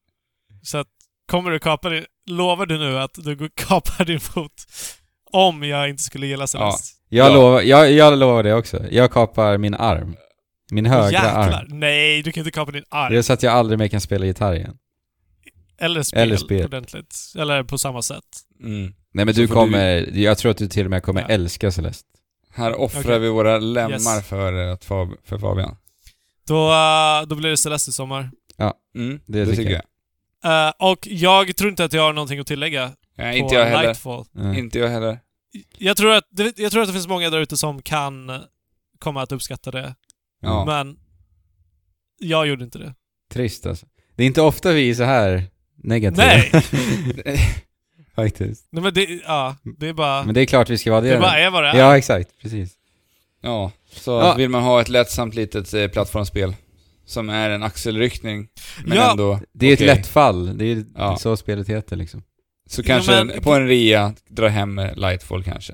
C: Så att, kommer du kapa din... Lovar du nu att du kapar din fot om jag inte skulle gilla Celeste?
A: Jag,
B: Ja.
A: lovar, jag, jag lovar det också. Jag kapar min arm. Min högra
C: Jäklar!
A: arm.
C: Nej, du kan inte kapa din arm.
A: Det är så att jag aldrig mer kan spela gitarr igen.
C: Eller spel,
A: Eller spel.
C: ordentligt. Eller på samma sätt.
B: Mm.
A: Nej men
B: Så
A: du kommer, jag tror att du till och med kommer
C: Ja.
A: älska Celeste.
B: Här offrar
C: Okej.
B: vi våra lemmar
C: Yes.
B: för, att Fab, för Fabian.
C: Då, eh, då blir det Celeste i sommar.
B: Mm,
A: Det
B: det,
A: tycker
B: jag.
A: jag.
C: Eh, och jag tror inte att jag har någonting att tillägga på
B: inte jag heller.
C: Nightfall.
A: Ja.
B: Inte jag heller.
C: Jag tror, att, det, jag tror att det finns många där ute som kan komma att uppskatta det.
B: Ja.
C: Men jag gjorde inte det.
A: Trist alltså. Det är inte ofta vi är så här negativa.
C: Nej!
A: Faktiskt.
C: Nej men det, ja, det är bara...
A: Men det är klart vi ska vara det.
C: det bara är vad det är.
A: Ja, exakt. Precis.
B: Ja, så
A: Ja.
B: vill man ha ett lättsamt litet eh, plattformsspel som är en axelryckning, men
C: Ja.
B: ändå
A: Det är
B: okej,
A: ett lätt fall. Det är
B: Ja.
A: så spelet heter liksom.
B: Så
C: Ja,
B: kanske
C: men-
B: en, på en rea, dra hem Lightfall kanske.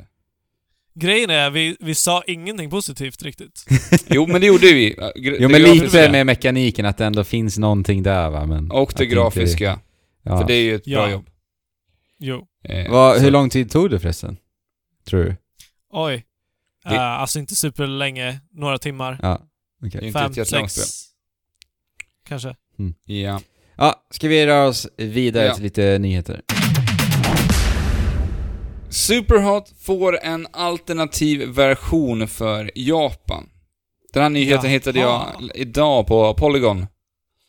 C: Grejen är, vi, vi sa ingenting positivt riktigt.
B: Jo, men det gjorde vi. Gra-
A: Jo men lite med mekaniken, att det ändå finns någonting där va, men...
B: Och det
A: inte-
B: grafiska,
A: Ja.
B: för det är ju ett
C: Ja.
B: bra jobb.
C: Jo.
B: Eh, så-
A: hur lång tid tog det förresten? Tror du?
C: Oj.
B: Det-
C: Eh, alltså inte superlänge. Några timmar.
A: Ja,
B: inte
C: Fem, sex. Kanske.
B: Ja.
A: Ja, ska vi röra oss vidare
B: Ja.
A: till lite nyheter?
B: Superhot får en alternativ version för Japan. Den här nyheten
C: Jaha.
B: hittade jag idag på Polygon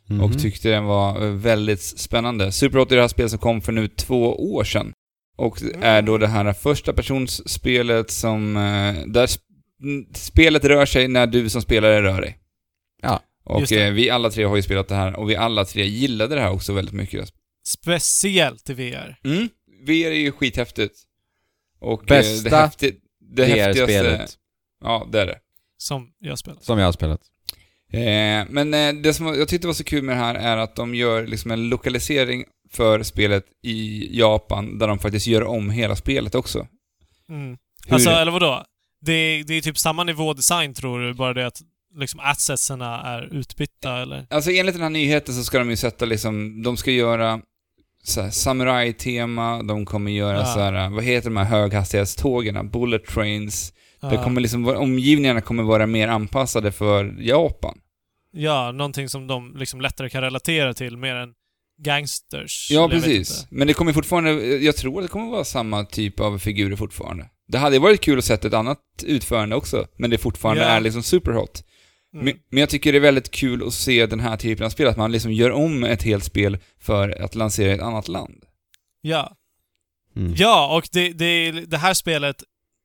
A: Mhm.
B: och tyckte den var eh, väldigt spännande. Superhot är det här spelet som kom för nu två år sedan. Och är då det här första personsspelet som... eh, Där sp- mm, spelet rör sig när du som spelare rör dig.
A: Ja,
B: Och eh, vi alla tre har ju spelat det här och vi alla tre gillade det här också väldigt mycket.
C: Speciellt i VR.
B: Mm. VR är ju skithäftigt. Och eh,
A: Bästa
B: det, häfti- det häftigaste...
A: VR-spelet
B: Ja, det är det.
C: Som jag spelat.
A: som jag har spelat.
B: Eh, men eh, det som jag tyckte var så kul med det här är att de gör liksom en lokalisering för spelet i Japan, där de faktiskt gör om hela spelet också.
C: Mm.
B: Hur-
C: Alltså, eller vadå? Det, det är typ samma nivå design tror du, bara det att liksom assetsarna är utbytta eller?
B: Alltså enligt den här nyheten så ska de ju sätta liksom, de ska göra samurai-tema, de kommer göra
C: Ja.
B: så här, vad heter de här höghastighetstågen, bullet trains. Det
C: Ja.
B: kommer liksom, omgivningarna kommer vara mer anpassade för Japan.
C: Ja, någonting som de liksom lättare kan relatera till mer än gangsters.
B: Ja, precis. Men det kommer fortfarande, jag tror det kommer vara samma typ av figurer fortfarande. Det hade varit kul att se ett annat utförande också, men det fortfarande
C: Ja.
B: är liksom superhot.
C: Mm.
B: Men, jag tycker det är väldigt kul att se den här typen av spel, att man liksom gör om ett helt spel för att lansera i ett annat land.
C: Ja.
A: Mm.
C: Ja, och det, det, det här spelet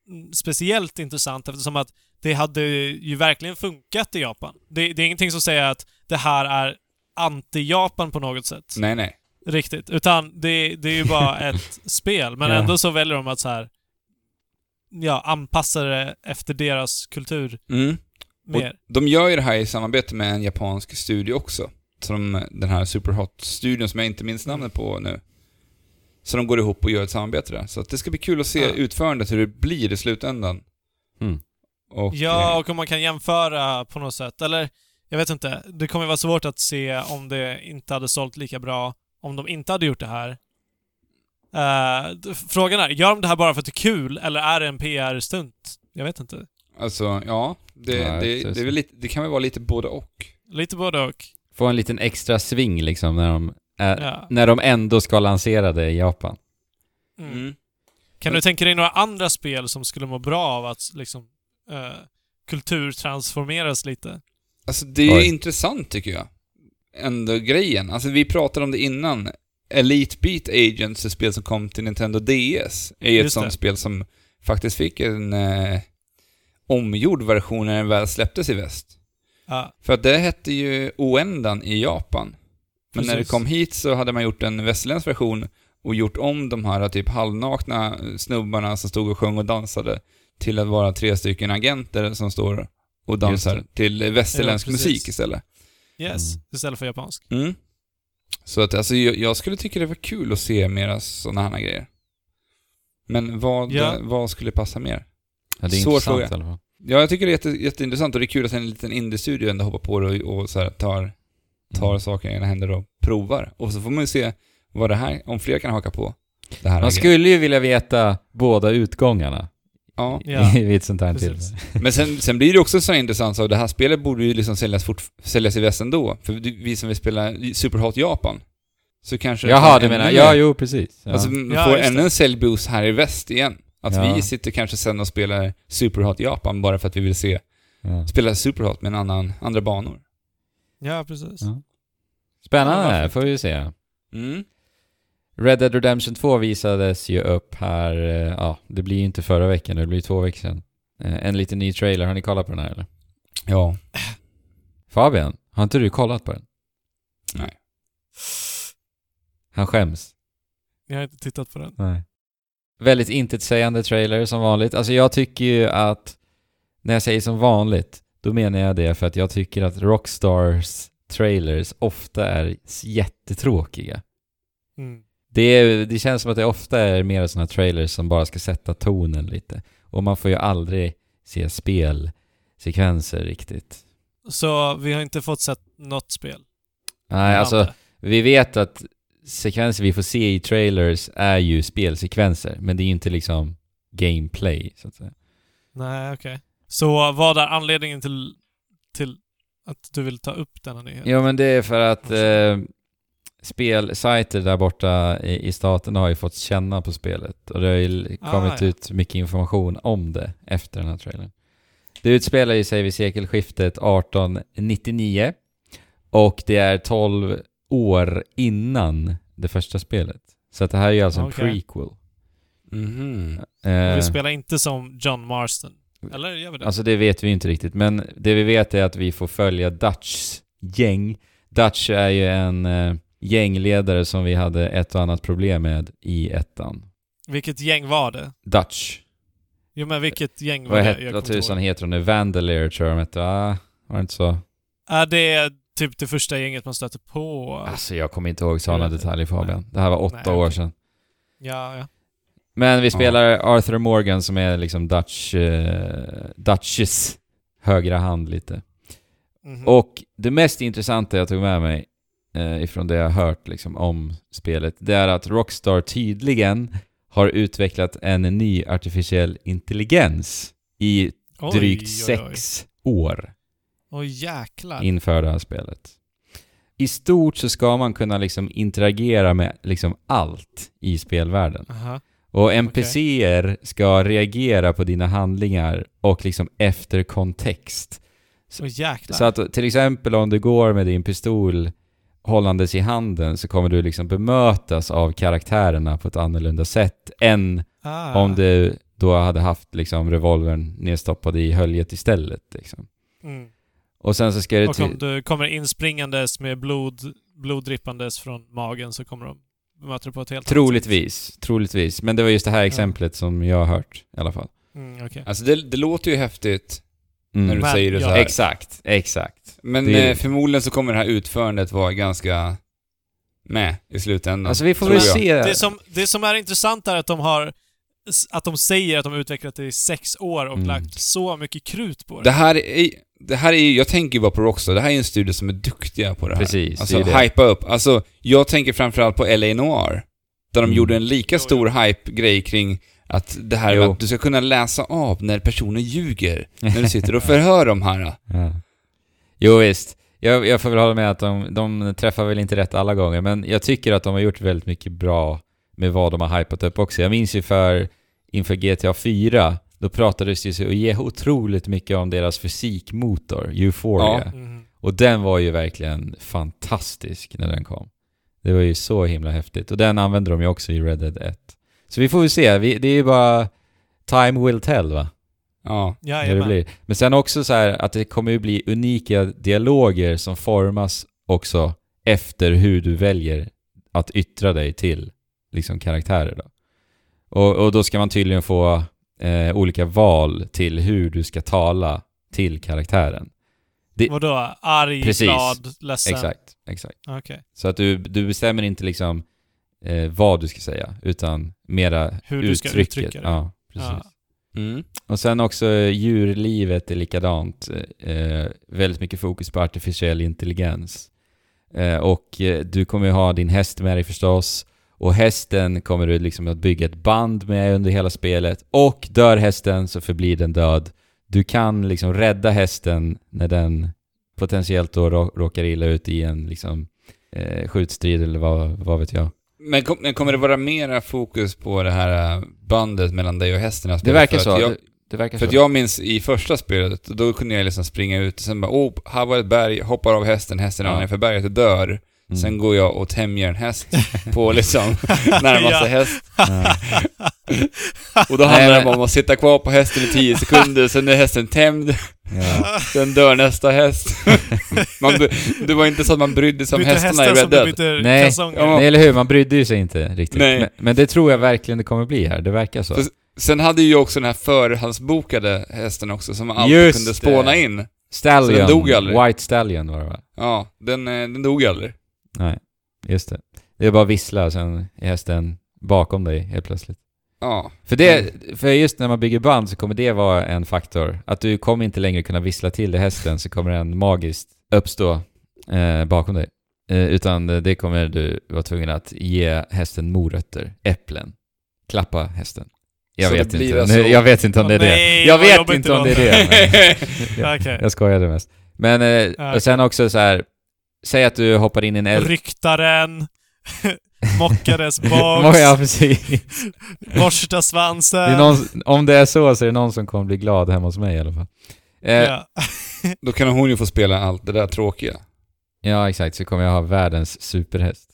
C: mm, speciellt intressant eftersom att det hade ju verkligen funkat i Japan. Det, det är ingenting som säger att det här är anti-Japan på något sätt.
B: Nej, nej.
C: Riktigt. Utan det, det är ju bara ett spel. Men
A: Ja.
C: ändå så väljer de att så här ja, anpassa det efter deras kultur
B: Mm.
C: Mer.
B: Och de gör ju det här i samarbete med en japansk studio också. Som den här Superhot-studion som jag inte minns namnet på nu. Så de går ihop och gör ett samarbete där. Så att det ska bli kul att se
C: Ja.
B: utförandet, hur det blir i slutändan.
A: Mm.
B: Och,
C: Ja,
B: eh,
C: och om man kan jämföra på något sätt. Eller, jag vet inte. Det kommer vara svårt att se om det inte hade sålt lika bra om de inte hade gjort det här. D- frågan är, gör de det här bara för att det är kul, eller är det en PR-stunt? Jag vet inte.
B: Alltså, ja. Det,
A: Ja,
B: det, det, är väl lite, det kan väl vara lite både och.
C: Lite både och.
A: Få en liten extra sving liksom när de, är,
C: Ja.
A: när de ändå ska lansera det i Japan.
C: Mm.
B: Mm.
C: Kan du tänka dig några andra spel som skulle må bra av att liksom eh, kulturtransformeras lite?
B: Alltså det är
A: Oj.
B: intressant tycker jag. Ändå grejen. Alltså vi pratade om det innan. Elite Beat Agents, ett spel som kom till Nintendo DS, är ju ett sånt
C: det.
B: spel som faktiskt fick en eh, omgjord version när den väl släpptes i väst.
C: Ja,
B: För att det hette ju Oendan i Japan. Men när det
C: Precis.
B: kom hit så hade man gjort en västerländsk version och gjort om de här typ halvnakna snubbarna som stod och sjöng och dansade till att vara tre stycken agenter som står och dansar till västerländsk
C: Ja, precis.
B: musik istället.
C: yes.
A: Mm.
C: Istället för japansk.
B: Mm. Så att alltså, jag, jag skulle tycka det var kul att se mera sådana här grejer. Men vad,
C: Ja.
B: vad skulle passa mer?
A: Ja, det är
B: Svår
A: intressant
B: fråga.
A: i alla fall.
B: Ja, jag tycker det är jätte, jätteintressant och det är kul att en liten indie-studio ändå hoppar på det och, och så här tar, tar
A: Mm.
B: saker i egna händer och provar. Och så får man ju se vad det här, om fler kan haka på det här.
A: Man
B: grejen.
A: skulle ju vilja veta båda utgångarna
B: Ja,
C: Ja,
A: vid ett sånt här tillfälle.
B: men sen, sen blir det också så intressant så det här spelet borde ju liksom säljas, fort, säljas i väst ändå. För vi som vill spela Superhot Japan, så kanske...
A: Jaha, du menar, ja jo precis. Ja.
B: Alltså,
C: Ja,
B: får ännu en säljboost här i väst igen. Att
A: Ja.
B: vi sitter kanske sen och spelar Superhot Japan bara för att vi vill se,
A: ja.
B: spela Superhot med en annan, andra banor.
C: Ja, precis.
A: Ja. Spännande, får vi ju se.
B: Mm.
A: Red Dead Redemption 2 visades ju upp här, eh, ja, det blir ju inte förra veckan, det blir två veckor sedan. Eh, En liten ny trailer, har ni kollat på den här eller?
B: Ja.
A: Fabian, har inte du kollat på den?
B: Nej.
A: Han skäms.
C: Jag har inte tittat på den.
A: Nej. Väldigt intetsägande trailer som vanligt. Alltså jag tycker ju att, när jag säger som vanligt, då menar jag det för att jag tycker att Rockstars trailers ofta är jättetråkiga.
C: Mm.
A: Det, är, det känns som att det ofta är mer sådana trailers som bara ska sätta tonen lite. Och man får ju aldrig se spelsekvenser riktigt.
C: Så vi har inte fått sett något spel?
A: Nej, alltså vi vet att sekvenser vi får se i trailers är ju spelsekvenser, men det är ju inte liksom gameplay, så att säga.
C: Nej, okej. Så vad är anledningen till, till att du vill ta upp denna nyhet?
A: Ja, men det är för att eh, spelsajter där borta i, i staten har ju fått känna på spelet och det har ju
C: Ah,
A: kommit
C: ja.
A: ut mycket information om det efter den här trailern. Det utspelar ju sig vid sekelskiftet 1899 och det är 12 år innan det första spelet. Så att det här är ju alltså en
C: Okej.
A: prequel.
B: Mhm.
A: Eh,
C: Vi spelar inte som John Marston. Eller gör vi det?
A: Alltså det vet vi inte riktigt, men det vi vet är att vi får följa Dutchs gäng. Dutch är ju en eh, gängledare som vi hade ett och annat problem med i ettan.
C: Vilket gäng var det?
A: Dutch.
C: Jo men vilket gäng var
A: Vad,
C: det?
A: vad tusan heter de nu? Vandalier tror jag de hette, va? Var det inte så?
C: Är det typ det första gänget man stöter på?
A: Alltså jag kommer inte ihåg sådana detaljer. Fabian. Det här var åtta
C: Nej,
A: år sedan.
C: Ja, ja.
A: Men vi spelar Arthur Morgan som är liksom Dutch, eh, Dutches högra hand lite.
C: Mhm.
A: Och det mest intressanta jag tog med mig eh, ifrån det jag har hört liksom, om spelet, det är att Rockstar tydligen har utvecklat en ny artificiell intelligens i
C: Oj,
A: drygt
C: oj,
A: sex år
C: Oj jäklar.
A: inför det här spelet. I stort så ska man kunna liksom interagera med liksom allt i spelvärlden.
C: Aha.
A: Och NPCer ska reagera på dina handlingar och liksom efter kontext.
C: Oj jäklar.
A: Så att till exempel om du går med din pistol hållandes i handen så kommer du liksom bemötas av karaktärerna på ett annorlunda sätt än
C: ah.
A: om du då hade haft liksom revolvern nedstoppad i höljet istället liksom.
C: Mm.
A: Och sen så ska det
C: Och
A: till...
C: om du kommer inspringandes med blod, blod drippandes från magen så kommer de möta dig på ett helt annat sätt.
A: Troligtvis, troligtvis. Men det var just det här exemplet som jag har hört i alla fall.
C: Mm, okej.
B: Alltså det, det låter ju häftigt
A: Mm.
B: när du
C: Men,
B: säger det så
C: ja.
B: här.
A: Exakt, exakt.
B: Men
A: Det är-
B: eh, förmodligen så kommer det här utförandet vara ganska med i slutändan.
A: Alltså vi får väl se.
C: Det som, det som är intressant är att de har att de säger att de har utvecklat det i sex år och
A: Mm.
C: lagt så mycket krut på det.
B: Det här är, det här är jag tänker ju bara på Rockstar, det här är en studio som är duktiga på det här.
A: Precis,
B: Alltså
A: det är det.
B: hypa upp. Alltså, jag tänker framförallt på LA Noir. Där de
A: Mm.
B: gjorde en lika
C: Jo,
B: stor hype-grej kring att det här
A: Jo.
B: med att du ska kunna läsa av när personer ljuger. När du sitter och förhör dem här.
A: Ja. Jo visst. Jag, jag får väl hålla med att de, de träffar väl inte rätt alla gånger, men jag tycker att de har gjort väldigt mycket bra med vad de har hypat upp också. Jag minns ju för inför GTA 4, då pratades det ju så otroligt mycket om deras fysikmotor, Euphoria.
C: Mhm.
A: Och den var ju verkligen fantastisk när den kom. Det var ju så himla häftigt. Och den använder de ju också i Red Dead 1. Så vi får väl se. Vi, det är ju bara... Time will tell va?
B: Ja.
A: Hur det blir. Men sen också så här att det kommer ju bli unika dialoger som formas också efter hur du väljer att yttra dig till liksom karaktärer då. Och, och då ska man tydligen få eh, olika val till hur du ska tala till karaktären. Det-
C: Vadå? Arg,
A: Precis.
C: glad, ledsen?
A: Exakt, exakt.
C: Okej.
A: Så att du, du bestämmer inte liksom eh, vad du ska säga, utan mera
C: Hur du ska
A: uttrycket.
C: uttrycka det.
A: Ja, precis.
C: Ja.
B: Mm.
A: Och sen också eh, djurlivet är likadant. Eh, väldigt mycket fokus på artificiell intelligens. Eh, och eh, du kommer ju ha din häst med dig förstås. Och hästen kommer du liksom att bygga ett band med under hela spelet. Och dör hästen så förblir den död. Du kan liksom rädda hästen när den potentiellt då rå- råkar illa ut i en liksom eh, skjutstrid eller vad, vad vet jag.
B: Men, kom, men kommer det vara mera fokus på det här eh, bandet mellan dig och hästen?
A: Det verkar
B: För
A: så.
B: Jag,
A: det, det verkar
B: för
A: så.
B: att jag minns i första spelet, då kunde jag liksom springa ut och sen bara oh, här var ett berg, hoppar av hästen, hästen
A: Ja.
B: ramlar för berget och dör.
A: Mm.
B: Sen går jag och tämjer en häst på liksom närmaste häst. Och då handlar det
A: men-
B: om att sitta kvar på hästen i 10 sekunder, sen är hästen tämjd,
A: Ja.
B: sen dör nästa häst. Man, det var inte så att man brydde sig om hästarna i
C: hästen
B: Red Dead.
A: Nej.
B: Ja.
A: Nej, eller hur? Man brydde ju sig inte riktigt. Men, men det tror jag verkligen det kommer bli här. Det verkar så.
B: För- Sen hade ju också den här förhandsbokade hästen också, som man alltid
A: Just
B: kunde spåna
A: det.
B: in.
A: Stallion.
B: Så den dog aldrig.
A: White Stallion var det va?
B: Ja, den, eh, den dog aldrig.
A: Nej, just det. Det är bara att vissla sen är hästen bakom dig helt plötsligt.
B: Ja.
A: För, det, för just när man bygger band så kommer det vara en faktor. Att du kommer inte längre kunna vissla till hästen så kommer den magiskt uppstå eh, bakom dig. Eh, utan det kommer du vara tvungen att ge hästen morötter, äpplen. Klappa hästen. Jag
B: Så
A: vet inte.
B: alltså-
A: Jag vet inte om det är det. Jag vet inte om det är det. men-. Jag skojade mest. Men, eh, och sen också så här. Säg att du hoppar in i en eld...
C: Ryktaren, mockades box,
A: Ja, precis.
C: borsta svansen.
A: Det någon, om det är så så är det någon som kommer bli glad hemma hos mig i alla fall. Eh, ja.
C: ja.
B: Då kan hon ju få spela allt det där tråkiga.
A: exakt. Så kommer jag ha världens superhäst.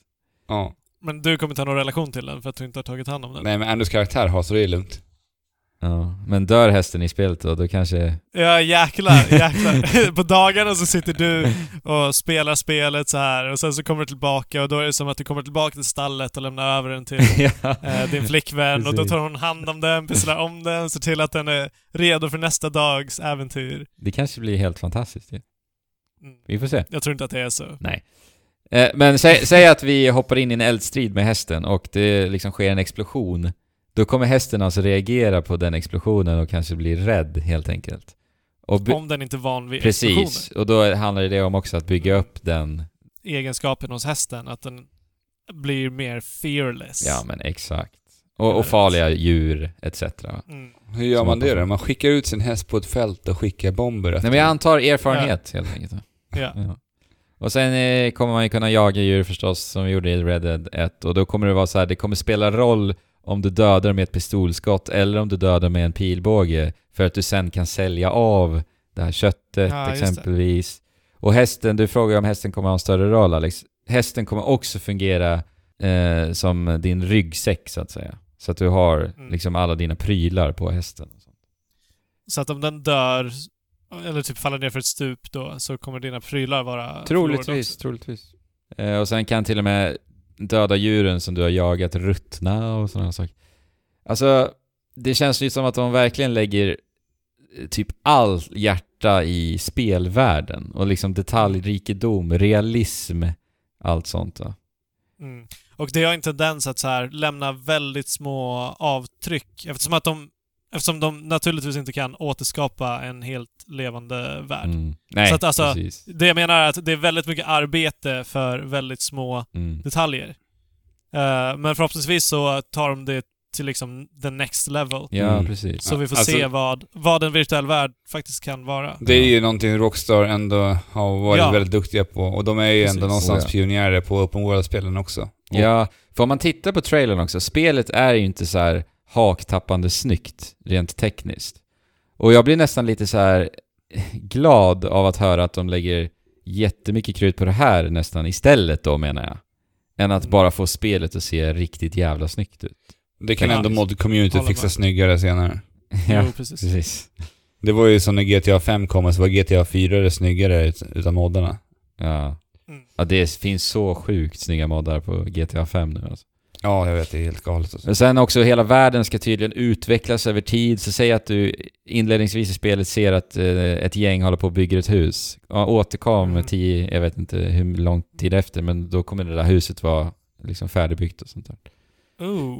B: Ja.
C: Men du kommer inte ha någon relation till den för att du inte har tagit hand om den.
B: Nej, men Andrews karaktär har så det är lugnt.
A: Ja. Men dör hästen i spelet då, då kanske...
C: Ja jäklar, jäklar. På dagarna så sitter du och spelar spelet så här och sen så kommer du tillbaka och då är det som att du kommer tillbaka till stallet och lämnar över den till
A: ja.
C: eh, din flickvän och då
A: Precis.
C: tar hon hand om den, pysslar om den, ser till att den är redo för nästa dags äventyr.
A: Det kanske blir helt fantastiskt ju.
C: Mm.
A: Vi får se.
C: Jag tror inte att det är så.
A: Nej. Eh, men säg, säg att vi hoppar in i en eldstrid med hästen och det liksom sker en explosion. Då kommer hästen alltså reagera på den explosionen och kanske bli rädd helt enkelt.
C: Om den inte är van vid explosioner.
A: Precis, och då handlar det om också att bygga upp den
C: Egenskapen hos hästen, att den blir mer fearless.
A: Ja men exakt. Och, och farliga djur etc.
C: Mm.
B: Hur gör man det
A: de-
B: då? Man skickar ut sin häst på ett fält och skickar bomber efter
A: Nej men jag antar erfarenhet helt enkelt.
C: Ja.
A: Ja. Och sen eh, kommer man ju kunna jaga djur förstås, som vi gjorde i Red Dead 1. Och då kommer det vara så här, det kommer spela roll om du dödar med ett pistolskott eller om du dödar med en pilbåge. För att du sen kan sälja av det här köttet
C: Ja,
A: exempelvis. Och hästen, du frågar om hästen kommer ha en större roll Alex. Hästen kommer också fungera eh, som din ryggsäck så att säga. Så att du har
C: Mm.
A: liksom alla dina prylar på hästen. och sånt.
C: Så att om den dör, eller typ faller ner för ett stup då, så kommer dina prylar vara
A: Troligtvis, troligtvis. Eh, och sen kan till och med döda djuren som du har jagat ruttna och sådana saker. Alltså, det känns ju som att de verkligen lägger eh, typ all hjärta i spelvärlden och liksom detaljrikedom, realism, allt sånt va.
C: Mm. Och det har en tendens att så här lämna väldigt små avtryck eftersom att de Eftersom de naturligtvis inte kan återskapa en helt levande värld.
A: Mm. Nej,
C: Så att alltså-
A: precis.
C: Det jag menar är att det är väldigt mycket arbete för väldigt små
A: Mm.
C: detaljer. Eh, men förhoppningsvis så tar de det till liksom the next level.
A: Ja,
B: Mm.
A: precis.
C: Så vi får
B: Alltså-
C: se vad, vad en virtuell värld faktiskt kan vara.
B: Det är ju någonting Rockstar ändå har varit
C: Ja.
B: väldigt duktiga på. Och de är ju
C: Precis.
B: ändå någonstans
A: Oh, ja.
B: pionjärer på Open World-spelen också. Och
A: Ja, för om man tittar på trailern också, spelet är ju inte så här haktappande snyggt rent tekniskt. Och jag blir nästan lite så här glad av att höra att de lägger jättemycket krut på det här nästan istället då menar jag. Än att bara få spelet att se riktigt jävla snyggt ut.
B: Det kan
C: Ja,
B: ändå mod-community fixa snyggare senare.
A: ja,
C: Jo, precis.
A: precis.
B: Det var ju som när GTA 5 kom, så var GTA 4 det snyggare ut- utav moddarna.
A: Ja.
C: Mm.
A: ja, det finns så sjukt snygga moddar på GTA 5 nu alltså.
B: Ja, jag vet. Det är helt galet. Alltså.
A: Men sen också, hela världen ska tydligen utvecklas över tid, så säg att du inledningsvis i spelet ser att eh, ett gäng håller på och bygger ett hus. Ja, återkom
C: Mm.
A: tio, jag vet inte hur lång tid efter, men då kommer det där huset vara liksom färdigbyggt och sånt där.
C: Ooh.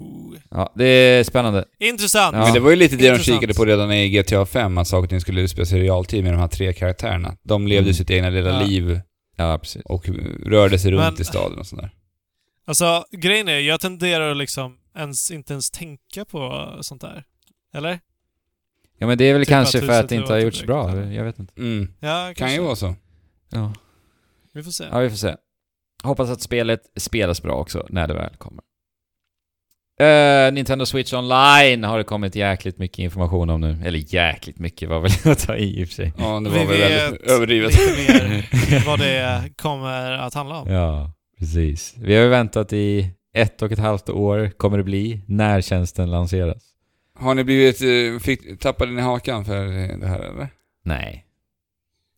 A: Ja, det är spännande.
C: Intressant!
A: Ja.
B: Men det var ju lite det de
C: Intressant.
B: kikade på redan i GTA 5, att saker och ting skulle utspela sig i realtid med de här tre karaktärerna. De levde
A: Mm.
B: sitt egna lilla
C: Ja.
B: liv
A: Ja, precis.
B: och rörde sig runt
C: Men-
B: i staden och sådär.
C: Alltså, grejen är, jag tenderar att liksom ens, inte ens tänka på sånt där. Eller?
A: Ja, men det är väl
C: Typ
A: kanske
C: att
A: för att det inte har gjorts bra, jag vet inte.
B: Mm.
C: Ja,
B: Kan ju vara så.
A: Ja.
C: Vi får se.
A: ja, vi får se. Hoppas att spelet spelas bra också, när det väl kommer. Eh, Nintendo Switch Online har det kommit jäkligt mycket information om nu. Eller jäkligt mycket var väl att ta i i och för sig.
B: Ja, det
C: Vi
B: var väl
C: vet
B: väldigt överdrivet.
C: lite mer vad det kommer att handla om.
A: Ja, precis. Vi har ju väntat i ett och ett halvt år, kommer det bli, när tjänsten lanseras.
B: Har ni blivit... eh, Fick, tappade ni hakan för det här eller?
A: Nej.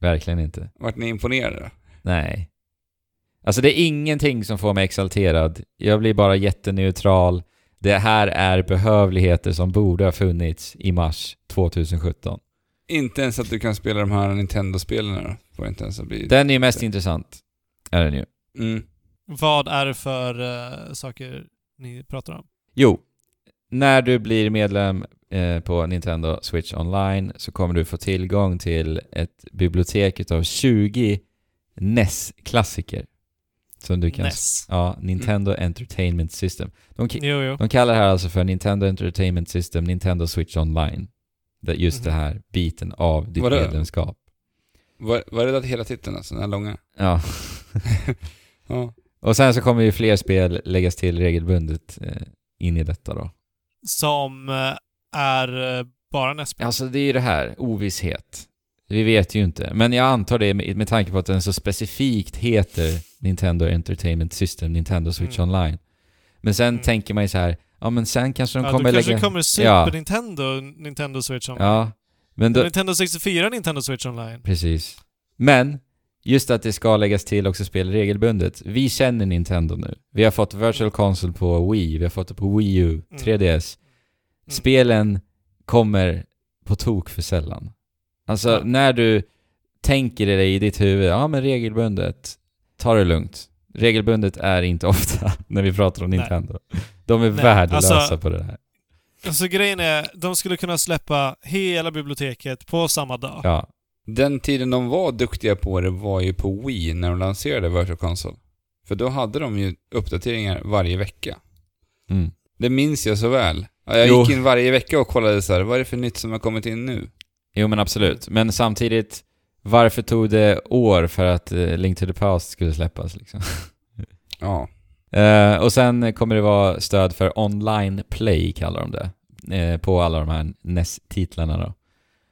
A: Verkligen inte.
B: Vart ni imponerade då?
A: Nej. Alltså det är ingenting som får mig exalterad. Jag blir bara jätteneutral. Det här är behövligheter som borde ha funnits i mars 2017.
B: Inte ens att du kan spela de här Nintendo-spelen då? Får inte ens att bli...
A: Den är ju mest intressant. Är den ju.
B: Mm.
C: Vad är det för eh, saker ni pratar om?
A: Jo, när du blir medlem eh, på Nintendo Switch Online så kommer du få tillgång till ett bibliotek utav 20 NES-klassiker. Som du kan...
C: NES.
A: Ja, Nintendo Entertainment System. De,
C: Jo, jo.
A: de kallar det här alltså för Nintendo Entertainment System, Nintendo Switch Online. Det, just
C: Mhm.
A: det här biten av ditt
B: Vadå?
A: medlemskap.
B: Var, var det där hela titeln alltså? Den här långa?
A: Ja.
B: Ja.
A: Och sen så kommer ju fler spel läggas till regelbundet eh, in i detta då.
C: Som eh, är eh, bara NES.
A: Alltså det är ju det här, ovisshet. Vi vet ju inte. Men jag antar det med, med tanke på att den så specifikt heter Nintendo Entertainment System, Nintendo Switch
C: Mm.
A: Online. Men sen
C: Mm.
A: tänker man ju så här, ja men sen kanske de
C: Ja,
A: kommer
C: kanske
A: lägga...
C: det kommer Super
A: Ja.
C: Nintendo, Nintendo Switch Online.
A: Ja, men då...
C: Nintendo 64, Nintendo Switch Online.
A: Precis. Men, just att det ska läggas till också spel regelbundet. Vi känner Nintendo nu. Vi har fått Virtual Console på Wii, vi har fått det på Wii U, 3DS.
C: Mm.
A: Spelen kommer på tok för sällan. Alltså,
C: Ja.
A: när du tänker dig i ditt huvud, ja men regelbundet, ta det lugnt. Regelbundet är inte ofta när vi pratar om
C: Nej.
A: Nintendo. De är
C: Nej,
A: värdelösa
C: alltså-
A: på det här.
C: Alltså grejen är, de skulle kunna släppa hela biblioteket på samma dag.
A: Ja.
B: Den tiden de var duktiga på det var ju på Wii när de lanserade Virtual Console. För då hade de ju uppdateringar varje vecka.
A: Mm.
B: Det minns jag så väl. Ja, Jag
A: Jo.
B: gick in varje vecka och kollade så här, vad är det för nytt som har kommit in nu?
A: Jo men absolut. Men samtidigt, varför tog det år för att eh, Link to the Past skulle släppas liksom?
B: Ja.
A: Eh, och sen kommer det vara stöd för online play, kallar de det. eh, på alla de här NES-titlarna då.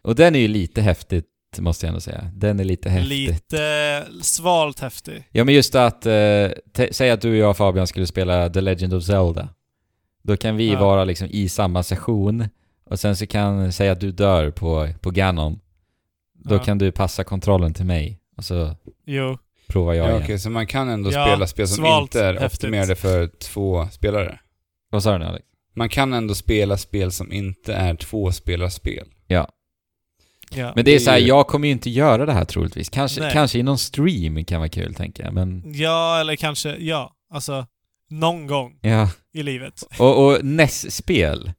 A: Och den är ju lite häftigt, måste jag ändå säga. Den är lite häftig.
C: Lite svalt häftig.
A: Ja men just att, eh, säg att du och jag Fabian skulle spela The Legend of Zelda. Då kan vi
C: Ja.
A: vara liksom i samma session, och sen så kan, säga att du dör på, på Ganon. Då
C: Ja.
A: kan du passa kontrollen till mig, och så
C: Jo.
A: provar jag
B: Ja,
A: igen.
B: okej, så man kan ändå
C: Ja,
B: spela spel som inte är
C: häftigt.
B: optimerade för två spelare?
A: Vad sa du nu Alex?
B: man kan ändå spela spel som inte är tvåspelarspel.
C: Ja.
A: Men det är
B: Det är
A: så här,
B: ju-
A: jag kommer ju inte göra det här troligtvis. Kanske,
C: Nej.
A: kanske i någon stream kan vara kul, tänker jag. Men,
C: ja, eller kanske, ja. Alltså, någon gång
A: ja.
C: i livet.
A: Och, och NES-spel.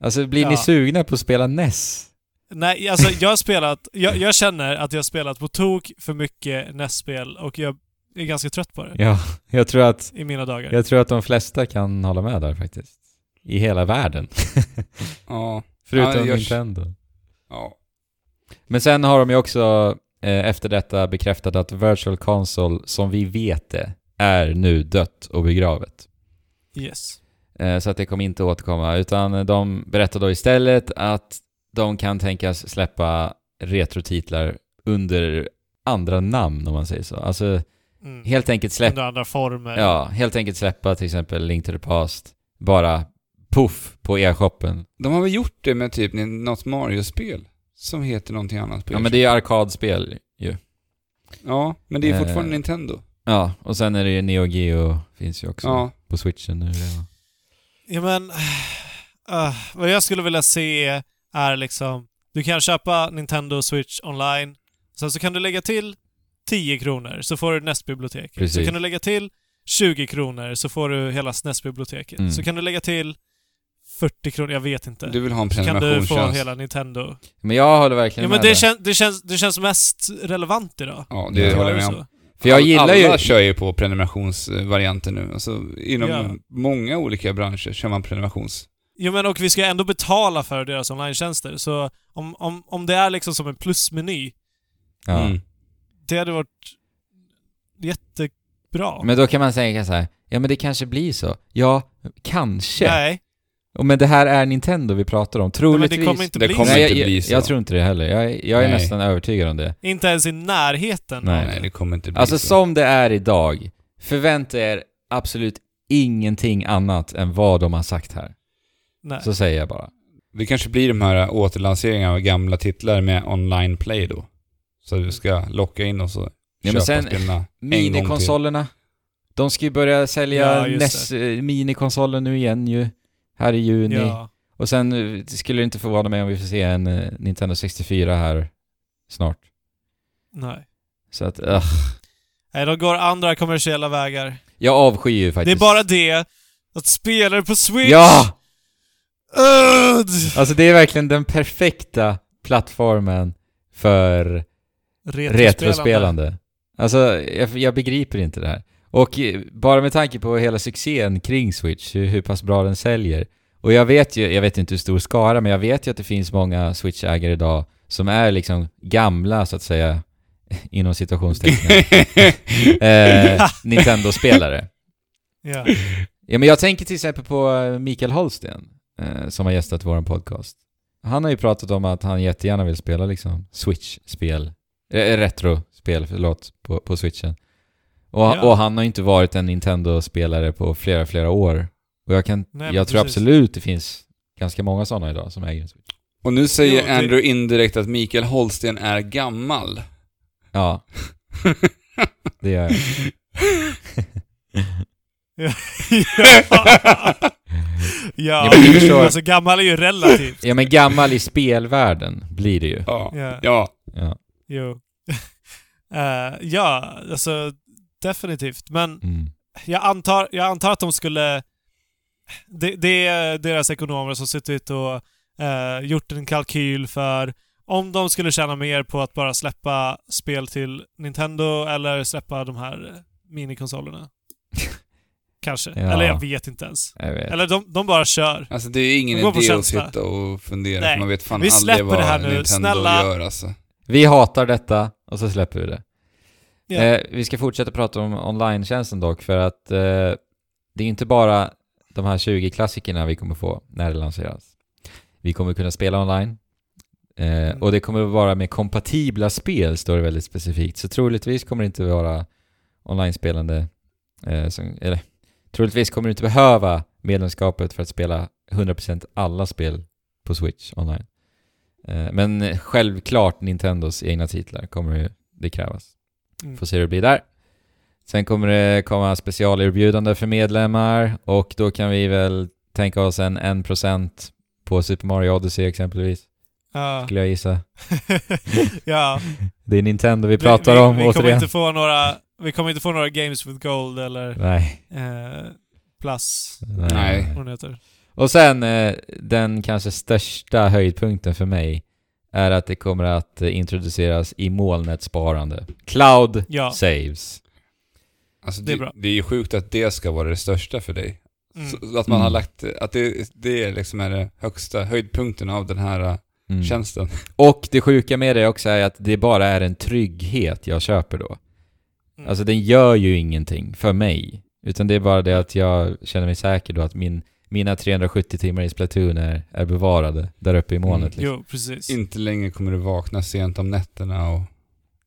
A: Alltså, blir ni
C: Ja.
A: sugna på att spela NES?
C: Nej, alltså jag har spelat, jag, jag känner att jag har spelat på tok för mycket NES-spel och jag är ganska trött på det
A: Ja, jag tror att,
C: i mina dagar.
A: jag tror att de flesta kan hålla med där faktiskt. I hela världen.
B: Ja.
A: Förutom
B: Ja, jag-
A: Nintendo.
B: ja.
A: Men sen har de ju också eh, efter detta bekräftat att Virtual Console, som vi vet det, är nu dött och begravet.
C: Yes.
A: Eh, så att det kommer inte återkomma, utan de berättar då istället att de kan tänkas släppa retrotitlar under andra namn om man säger så. Alltså
C: Mm.
A: helt enkelt släppa,
C: Under andra former.
A: ja, helt enkelt släppa till exempel Link to the Past, bara puff på e-shoppen.
B: De har väl gjort det med typ något Mario-spel som heter någonting annat på
A: Ja men det är arkadspel ju.
B: Ja, men det är
A: Eh,
B: fortfarande Nintendo.
A: Ja, och sen är det ju Neo Geo finns ju också
B: Ja.
A: på switchen nu redan.
C: Ja men... ah, vad jag skulle vilja se är liksom... Du kan köpa Nintendo Switch online. Sen så kan du lägga till 10 kronor så får du NES-biblioteket. Så
A: Precis.
C: kan du lägga till 20 kronor så får du hela SNES-biblioteket.
A: Mm.
C: Så kan du lägga till 40 kronor, jag vet inte.
B: Du vill ha en
C: så kan du få
B: prenumerationstjänst.
C: hela Nintendo.
A: Men jag håller
C: Ja
A: verkligen
C: men
A: med
C: det,
A: där.
C: kän, det, känns, det känns mest relevant idag.
B: Ja,
A: Ja,
B: det
A: det
B: håller jag med om.
C: så.
A: För jag gillar
B: Alla
A: ju...
B: kör ju på prenumerationsvarianter nu. Alltså, inom
C: Ja.
B: många olika branscher kör man prenumerations...
C: Jo men och vi ska ändå betala för deras online-tjänster. Så om, om, om det är liksom som en plusmeny,
A: Ja.
B: Mm.
C: det hade varit jättebra.
A: Men då kan man säga så här, ja men det kanske blir så. Ja, kanske.
C: Nej,
A: Men det här är Nintendo vi pratar om.
C: men
A: Troligtvis.
C: det kommer inte
B: Det
C: bli
B: kommer
C: så.
A: Nej,
B: inte
A: jag,
B: bli
A: jag,
B: så.
A: jag tror inte det heller. Jag, jag är
B: Nej.
A: nästan övertygad om det.
C: Inte ens i närheten
A: Nej.
B: Nej,
C: det.
B: det kommer inte bli
A: Alltså
B: så.
A: som det är idag, förvänta er absolut ingenting annat än vad de har sagt här.
C: Nej.
A: Så säger jag bara.
B: Det kanske blir de här återlanseringarna av gamla titlar med online play då. Så du ska locka in oss och
A: men
B: köpa
A: sen-
B: till.
A: Minikonsolerna. De ska ju börja sälja
C: Ja,
A: NES minikonsoler nu igen ju. Här i juni.
C: Ja.
A: Och sen eh, skulle det inte förvåna mig om vi får se en eh, Nintendo 64 här snart.
C: Nej.
A: Så att, ugh.
C: Nej, de går andra kommersiella vägar.
A: Jag avskyr ju
C: Det är
A: faktiskt.
C: bara det att spelare på Switch...
A: Ja!
C: Ugh!
A: Alltså det är verkligen den perfekta plattformen för retrospelande. Alltså, jag, jag begriper inte det här. Och eh, bara med tanke på hela succén kring Switch, hur, hur pass bra den säljer. Och jag vet ju, jag vet inte hur stor skara, men jag vet ju att det finns många Switch-ägare idag som är liksom gamla, så att säga, inom situationstecken, eh, Nintendo-spelare.
C: Ja.
A: Ja, men jag tänker till exempel på eh, Mikael Holsten, eh, som har gästat vår podcast. Han har ju pratat om att han jättegärna vill spela liksom Switch-spel, eh, retro-spel, förlåt, på, på Switchen. Och,
C: Ja.
A: och han har inte varit en Nintendo-spelare på flera, flera år. Och jag kan,
C: Nej,
A: jag tror
C: precis.
A: absolut det finns ganska många sådana idag som äger en Switch.
B: Och nu säger
C: Jo, det-
B: Andrew indirekt att Mikael Holsten är gammal.
A: Ja, det gör jag.
C: ja.
A: Ja,
C: ja. Alltså gammal är ju relativt.
A: Ja men gammal i spelvärlden blir det ju.
B: Ja.
C: Ja.
B: ja.
A: Ja.
C: Jo. Eh, ja, alltså definitivt. Men
A: Mm.
C: jag antar, jag antar att de skulle... Det, det är deras ekonomer som suttit och eh, gjort en kalkyl för om de skulle tjäna mer på att bara släppa spel till Nintendo eller släppa de här minikonsolerna. Kanske.
A: Ja.
C: Eller jag vet inte ens.
A: Vet.
C: Eller de, de bara kör.
B: Alltså det är ingen idé att sitta och fundera,
C: Nej.
B: man vet fan
C: Vi
B: aldrig
C: släpper
B: vad
C: det här nu.
B: Nintendo
C: Snälla.
B: gör alltså.
A: Vi hatar detta och så släpper vi det.
C: Ja.
A: Eh, vi ska fortsätta prata om online-tjänsten dock för att eh, det är inte bara de här 20 klassikerna vi kommer få när det lanseras. Vi kommer kunna spela online eh, och det kommer att vara med kompatibla spel står det väldigt specifikt. Så troligtvis kommer det inte vara online-spelande eh, som, eller troligtvis kommer du inte behöva medlemskapet för att spela 100% alla spel på Switch online. Eh, men självklart Nintendos egna titlar kommer det krävas.
C: Mm.
A: Får se hur det blir där. Sen kommer det komma specialerbjudande för medlemmar och då kan vi väl tänka oss en 1% på Super Mario Odyssey exempelvis,
C: Ja.
A: skulle jag gissa.
C: ja.
A: Det är Nintendo vi pratar
C: vi, vi,
A: om
C: vi kommer
A: återigen.
C: inte få några Vi kommer inte få några Games with Gold eller
A: Nej.
C: eh, Plus,
B: Nej.
A: Och sen eh, den kanske största höjdpunkten för mig är att det kommer att introduceras i molnetsparande. Cloud
C: Ja.
A: saves.
B: Alltså,
C: Det
B: det,
C: är bra.
B: det är ju sjukt att det ska vara det största för dig.
C: Mm.
B: Så, att man
A: Mm.
B: har lagt, att det, det liksom är det högsta höjdpunkten av den här
A: Mm.
B: tjänsten.
A: Och det sjuka med det också är att det bara är en trygghet jag köper då.
C: Mm.
A: Alltså den gör ju ingenting för mig. Utan det är bara det att jag känner mig säker då att min, mina 370 timmar i Splatoon är, är bevarade där uppe i molnet.
B: Mm.
A: Liksom.
C: Jo, precis.
B: Inte länge kommer du vakna sent om nätterna och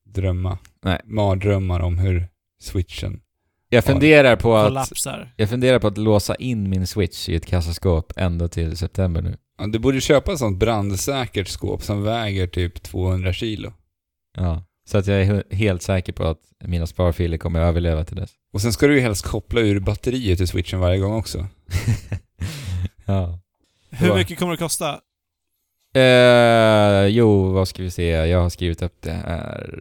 B: drömma.
A: Nej.
B: Mardrömmar om hur switchen...
A: Jag funderar på att
C: Kollapsar.
A: jag funderar på att låsa in min switch i ett kassaskåp ända till september nu.
B: Ja, du borde köpa ett sånt brandsäkert skåp som väger typ 200 kilo.
A: Ja. Så att jag är helt säker på att mina sparfiler kommer att överleva till dess.
B: Och sen ska du ju helst koppla ur batteriet till switchen varje gång också.
A: ja.
C: Hur mycket kommer det kosta?
A: Eh, jo, vad ska vi se? Jag har skrivit upp det här.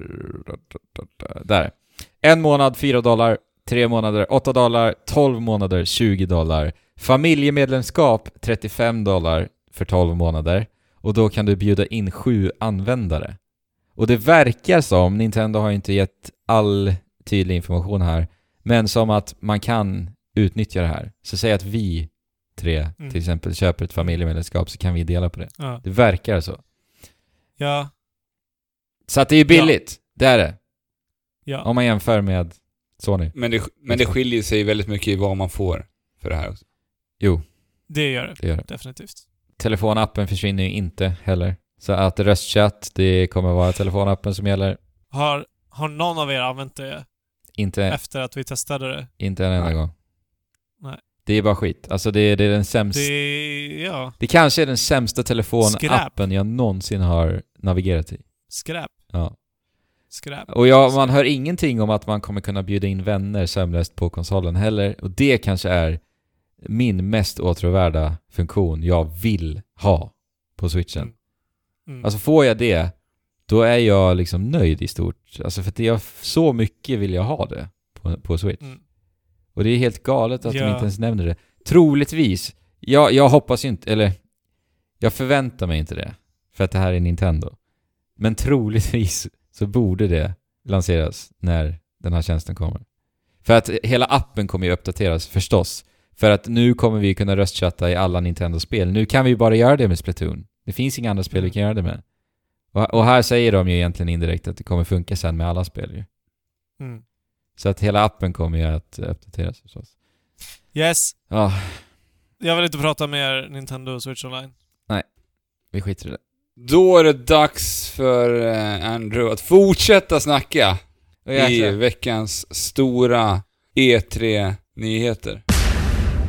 A: Där. En månad 4 dollar, tre månader 8 dollar, 12 månader 20 dollar. Familjemedlemskap 35 dollar för 12 månader. Och då kan du bjuda in sju användare. Och det verkar som, Nintendo har inte gett all tydlig information här, men som att man kan utnyttja det här. Så säg att vi tre
C: Mm.
A: till exempel köper ett familjemedlemskap så kan vi dela på det.
C: Ja.
A: Det verkar så.
C: Ja.
A: Så att det är billigt. Det är det.
C: Ja.
A: Om man jämför med Sony.
B: Men det, men det skiljer sig väldigt mycket i vad man får för det här också.
A: Jo,
C: Det gör det.
A: det gör det.
C: Definitivt.
A: Telefonappen försvinner ju inte heller. Så att röstchatt, det kommer vara telefonappen som gäller.
C: Har, har någon av er använt det
A: Inte,
C: efter att vi testade det?
A: inte en enda gång. Det är bara skit. Alltså det, det är den sämsta...
C: Det
A: Det...
C: ja,
A: kanske är den sämsta telefonappen jag någonsin har navigerat i.
C: skräp.
A: Ja.
C: Skräp.
A: Och ja, man hör ingenting om att man kommer kunna bjuda in vänner sömlöst på konsolen heller. Och det kanske är min mest åtråvärda funktion jag vill ha på switchen.
C: Mm. Mm.
A: Alltså får jag det, då är jag liksom nöjd i stort. Alltså för att jag, så mycket vill jag ha det på, på switch.
C: Mm.
A: Och det är helt galet att de
C: Ja.
A: inte ens nämner det. Troligtvis, jag, jag hoppas inte, eller jag förväntar mig inte det. För att det här är Nintendo. Men troligtvis så borde det lanseras när den här tjänsten kommer. För att hela appen kommer ju uppdateras förstås. För att nu kommer vi kunna röstchatta i alla Nintendo-spel. Nu kan vi bara göra det med Splatoon. Det finns inga andra spel vi kan göra det med. Och, och här säger de ju egentligen indirekt att det kommer funka sen med alla spel ju.
C: Mm.
A: Så att hela appen kommer ju att uppdateras förstås.
C: Yes.
A: Ja,
C: Jag vill inte prata mer Nintendo Switch Online.
A: vi skiter i det.
B: Då är det dags för eh, Andrew att fortsätta snacka
A: Och
B: i veckans stora E3-nyheter.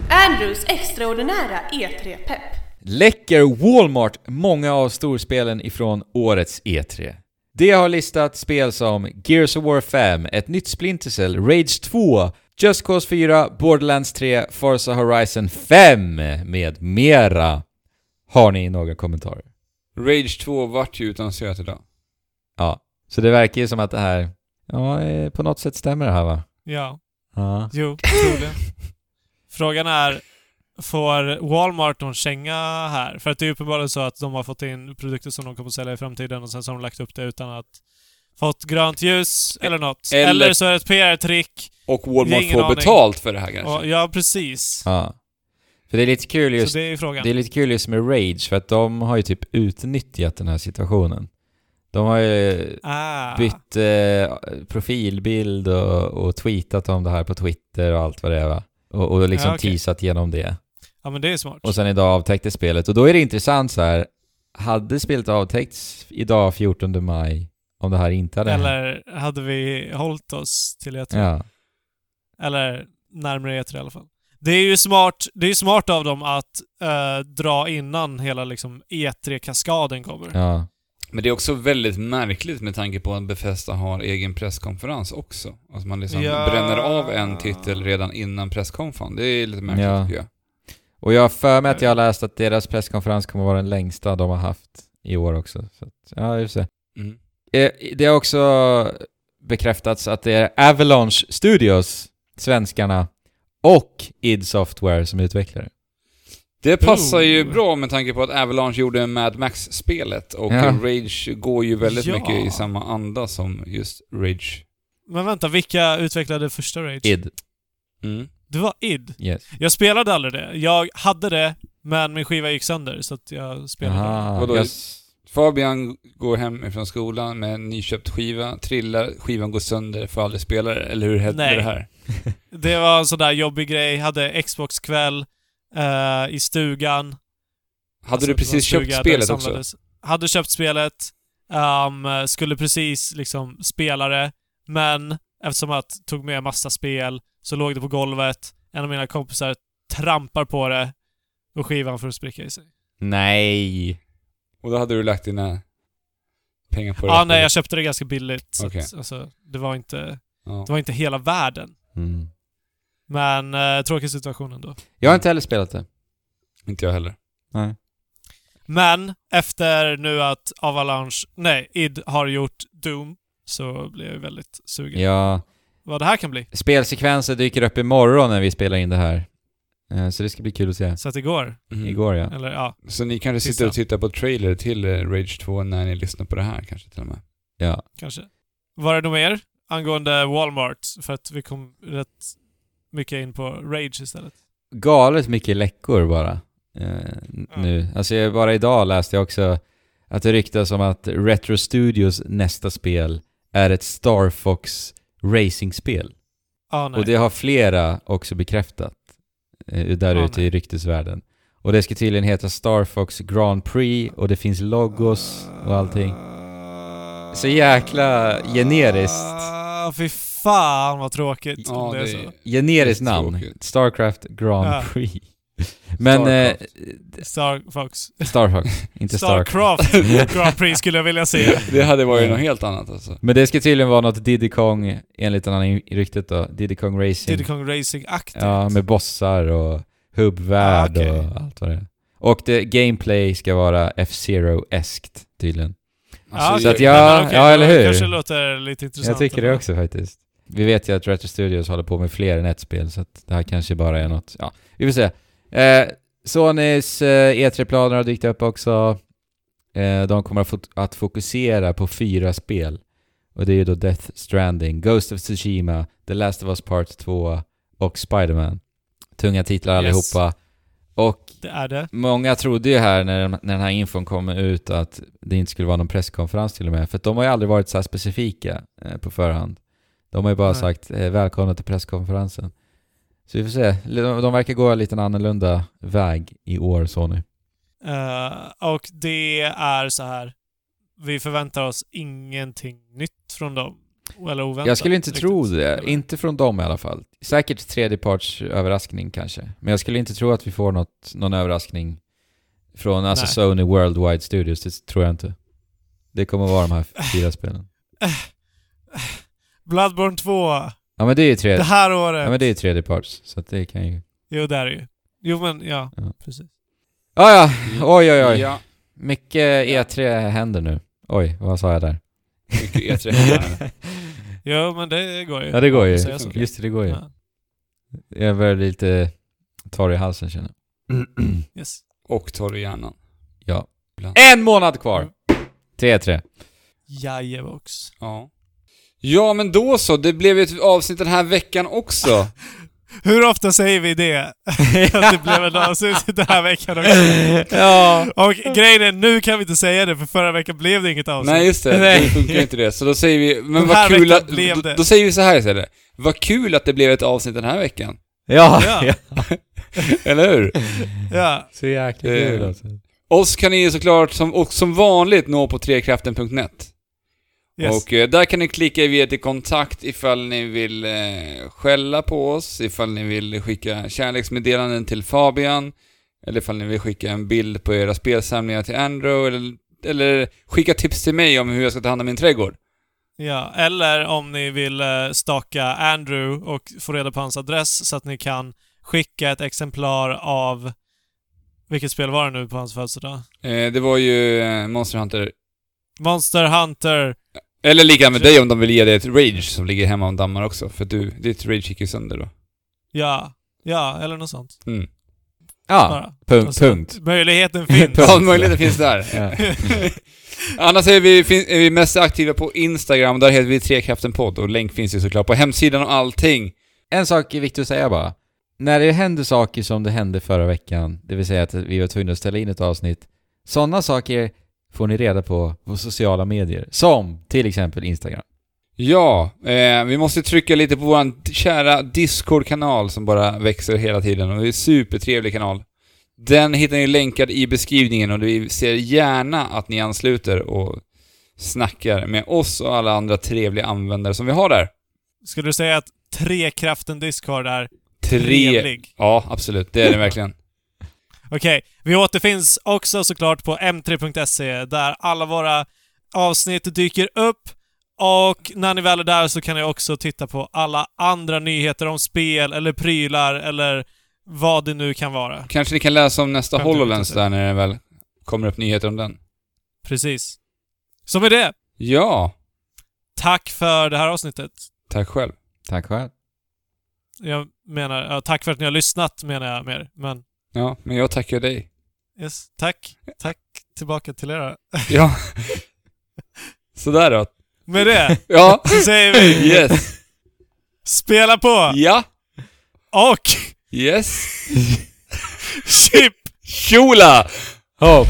D: Andrews extraordinära E3-pepp.
A: Läcker Walmart många av storspelen ifrån årets E3. Det har listat spel som Gears of War 5, ett nytt Splinter Cell, Rage 2, Just Cause 4, Borderlands 3, Forza Horizon 5 med mera. Har ni några kommentarer?
B: Rage 2 vart ju utannonserat idag.
A: Ja. Så det verkar ju som att det här, ja, eh, på något sätt stämmer det här va?
C: Ja.
A: Ja.
C: Jo, troligen. Frågan är, får Walmart någon känga här? För att det är uppenbarligen så att de har fått in produkter som de kommer att sälja i framtiden och sen så har de lagt upp det utan att fått grönt ljus eller något.
B: Eller-
C: Eller, så är det ett PR-trick.
B: Och Walmart får
C: aning.
B: betalt för det här kanske.
C: Och, ja, precis.
A: ja. För det är lite kul just
C: det är.
A: Det är lite kul just med Rage, för att de har ju typ utnyttjat den här situationen. De har ju
C: ah.
A: bytt eh, profilbild och, och tweetat om det här på Twitter och allt vad det är va? Och, och liksom
C: Ja, okej.
A: teasat genom det.
C: Ja, men det är smart.
A: Och sen idag avtäcktes spelet. Och då är det intressant så här. hade spelet avtäckts idag 14 maj om det här inte hade hänt?
C: Eller hade vi hållit oss till E3?
A: Ja.
C: Eller närmare E3 i alla fall. Det är ju smart, det är ju smart av dem att eh, dra innan hela liksom E3-kaskaden kommer.
A: ja.
B: Men det är också väldigt märkligt med tanke på att Bethesda har egen presskonferens också. Att man liksom
C: Ja.
B: bränner av en titel redan innan presskonferensen. Det är lite märkligt
A: Ja.
B: tycker jag.
A: Och jag har för mig att jag har läst att deras presskonferens kommer vara den längsta de har haft i år också. Så att, ja, vi får se.
B: Mm.
A: Eh, Det har också bekräftats att det är Avalanche Studios, svenskarna, och id Software som utvecklare.
B: Det passar ju
C: Ooh.
B: bra med tanke på att Avalanche gjorde Mad Max-spelet och
A: Ja.
B: Rage går ju väldigt
C: Ja.
B: mycket i samma anda som just Rage.
C: Men vänta, vilka utvecklade första Rage?
A: id,
B: Mm.
C: Det var id.
A: yes.
C: Jag spelade aldrig det. Jag hade det, men min skiva gick sönder så att jag spelade
A: Aha,
B: Vadå?
A: jag,
B: Fabian går hem ifrån skolan med en nyköpt skiva, trillar, skivan går sönder, får aldrig spela det, eller hur hette det här?
C: Det var en sån där jobbig grej. Hade Xbox-kväll eh, i stugan.
B: Hade
C: Alltså,
B: du precis köpt spelet också?
C: Hade köpt spelet. ehm, skulle precis liksom spela det. Men eftersom att tog med massa spel så låg det på golvet. En av mina kompisar trampar på det och skivan får spricka i sig.
A: nej.
B: Och då hade du lagt dina pengar på det?
C: Ja, nej, jag köpte det ganska billigt. Så
B: Okej.
C: att, alltså, det var inte...
B: Ja.
C: Det var inte hela världen.
A: Mm.
C: Men eh, tråkig situation ändå.
A: Jag har inte heller spelat det.
B: Inte jag heller.
A: Nej.
C: Men efter nu att Avalanche, nej, id har gjort Doom så blir jag väldigt sugen.
A: Ja,
C: Vad det här kan bli.
A: spelsekvenser dyker upp imorgon när vi spelar in det här. Eh, Så det ska bli kul att se.
C: Så att det går.
B: Mm.
A: Igår ja.
C: Eller ja,
B: Så ni kanske
C: Sista.
B: sitter och tittar på trailer till eh, Rage 2 när ni lyssnar på det här kanske till och med?
A: Ja.
C: kanske. Var det något mer angående Walmart? För att vi kom rätt mycket in på Rage istället.
A: Galet mycket läckor bara. eh. Nu. Alltså jag, bara idag läste jag också att det ryktas om att Retro Studios nästa spel är ett Star Fox racingspel.
C: Ah.
A: Och det har flera också bekräftat eh, där
C: Ah,
A: ute i ryktesvärlden. Och det ska tydligen heta Star Fox Grand Prix och det finns logos och allting. Så jäkla generiskt.
C: Ah, fy fan vad tråkigt om det är så.
A: Generiskt namn. Starcraft Grand. Prix. Men... Eh,
B: Starcraft.
C: Star Fox.
A: Star Fox, inte Starcraft.
C: Starcraft Grand Prix skulle jag vilja se.
B: Det hade varit
A: Ja.
B: något helt annat alltså.
A: Men det ska tydligen vara något Diddy Kong, enligt en annan i ryktet då, Diddy Kong Racing.
C: Diddy Kong Racing-aktigt.
A: Ja, med bossar och hubbvärld
C: Ah, okej.
A: och allt vad det är. Och det, gameplay ska vara F-Zero-eskt tydligen.
B: Alltså,
A: Så att
B: jag-
C: okej,
A: ja, eller
C: det
A: hur?
C: kanske låter lite intressant.
A: Jag tycker det också faktiskt. Vi vet ju att Retro Studios håller på med fler än ett spel, så att det här kanske bara är något, ja, vi får se. Eh, Sonys eh, E3-planer har dykt upp också. Eh, de kommer att, fokusera på fyra spel. Och det är ju då Death Stranding, Ghost of Tsushima, The Last of Us Part 2 och Spider-Man. Tunga titlar
C: Yes.
A: allihopa. Och
C: Det är det.
A: Många trodde ju här när, när den här infon kom ut att det inte skulle vara någon presskonferens till och med, för de har ju aldrig varit så här specifika eh, på förhand. De har ju bara
C: Nej.
A: sagt eh, välkomna till presskonferensen. Så vi får se. De, de verkar gå en liten annorlunda väg i år, Sony.
C: Eh, och det är så här. Vi förväntar oss ingenting nytt från dem. Eller oväntat.
A: Jag skulle inte
C: riktigt.
A: tro det.
C: Eller?
A: Inte från dem i alla fall. Säkert tredjeparts överraskning kanske. Men jag skulle inte tro att vi får något, någon överraskning från alltså
C: Nej.
A: Sony Worldwide Studios. Det tror jag inte. Det kommer vara de här fyra spelen.
C: Bloodborne 2.
A: Ja men det är ju
C: Det
A: tredje,
C: här året.
A: ja, men det är ju tredjeparts, så att det kan ju...
C: Jo, det är det ju. Jo, men ja.
A: Ja.
C: Precis.
A: Ah, ja, oj oj oj.
B: Ja,
A: Mycket E3 händer nu. Oj, vad sa jag där?
B: mycket E3 här.
C: Jo, men det går ju.
A: Ja det går ju. Just det, det går ju.
C: Ja.
A: Jag börjar bli lite torr i halsen känner jag.
C: Yes.
B: Och torr i hjärnan.
A: Ja.
B: Ibland.
A: En månad kvar! Till E3.
C: Jajebox.
B: Ja. Ja, men då så. Det blev ett avsnitt den här veckan också.
C: Hur ofta säger vi det? att det blev en avsnitt den här veckan också.
A: ja.
C: Och grejen är, nu kan vi inte säga det för förra veckan blev det inget avsnitt.
B: Nej, just det.
A: Nej.
B: Det funkar ju inte det. Så då säger vi, men
C: Den
B: vad kul att...
C: blev
B: Då,
C: det.
B: då säger vi så här istället. Vad kul att det blev ett avsnitt den här veckan.
A: Ja.
C: Ja.
B: Eller hur?
C: Ja.
A: Så jäkla
B: Eh,
A: kul alltså.
B: Oss kan ni såklart som, och som vanligt nå på trekraften.net.
C: Yes.
B: Och eh, där kan ni klicka via till kontakt ifall ni vill eh, skälla på oss, ifall ni vill skicka kärleksmeddelanden till Fabian, eller ifall ni vill skicka en bild på era spelsamlingar till Andrew, eller, eller skicka tips till mig om hur jag ska ta hand om min trädgård.
C: Ja, eller om ni vill eh, staka Andrew och få reda på hans adress så att ni kan skicka ett exemplar av Vilket spel var det nu på hans födelsedag?
B: Eh, det var ju Monster Hunter.
C: Monster Hunter.
B: Eller lika med dig om de vill ge dig ett Rage som ligger hemma och dammar också. För du, ditt Rage gick ju sönder då.
C: Ja. Ja, eller något sånt.
B: Mm.
A: Ja, punkt,
C: Alltså,
A: punkt.
C: Möjligheten finns.
B: Ja, möjligheten finns där. Annars är vi, är vi mest aktiva på Instagram, där heter vi Trekraften podd och länk finns ju såklart på hemsidan och allting.
A: En sak är viktigt att säga bara. När det händer saker som det hände förra veckan, det vill säga att vi var tvungna att ställa in ett avsnitt, sådana saker får ni reda på på sociala medier, som till exempel Instagram.
B: Ja, eh, vi måste trycka lite på våran kära Discord-kanal som bara växer hela tiden och det är en supertrevlig kanal. Den hittar ni länkad i beskrivningen och vi ser gärna att ni ansluter och snackar med oss och alla andra trevliga användare som vi har där.
C: Skulle du säga att Trekraften Discord är
B: Tre...
C: trevlig?
B: Ja, absolut. Det är det verkligen.
C: Okej, vi återfinns också såklart på m3.se där alla våra avsnitt dyker upp och när ni väl är där så kan ni också titta på alla andra nyheter om spel eller prylar eller vad det nu kan vara.
B: Kanske ni kan läsa om nästa HoloLens där när det väl kommer upp nyheter om den.
C: Precis. Så med det,
B: Ja,
C: tack för det här avsnittet.
B: tack själv.
A: Tack själv.
C: Jag menar, ja, tack för att ni har lyssnat menar jag mer, men
B: Ja, men jag tackar dig.
C: yes, tack. Tack tillbaka till er.
B: Ja. Sådär då.
C: Med det
B: Ja.
C: så säger vi
B: Yes.
C: spela på
B: Ja.
C: och
B: Yes.
C: chip!
B: Tjola!
A: Hopp!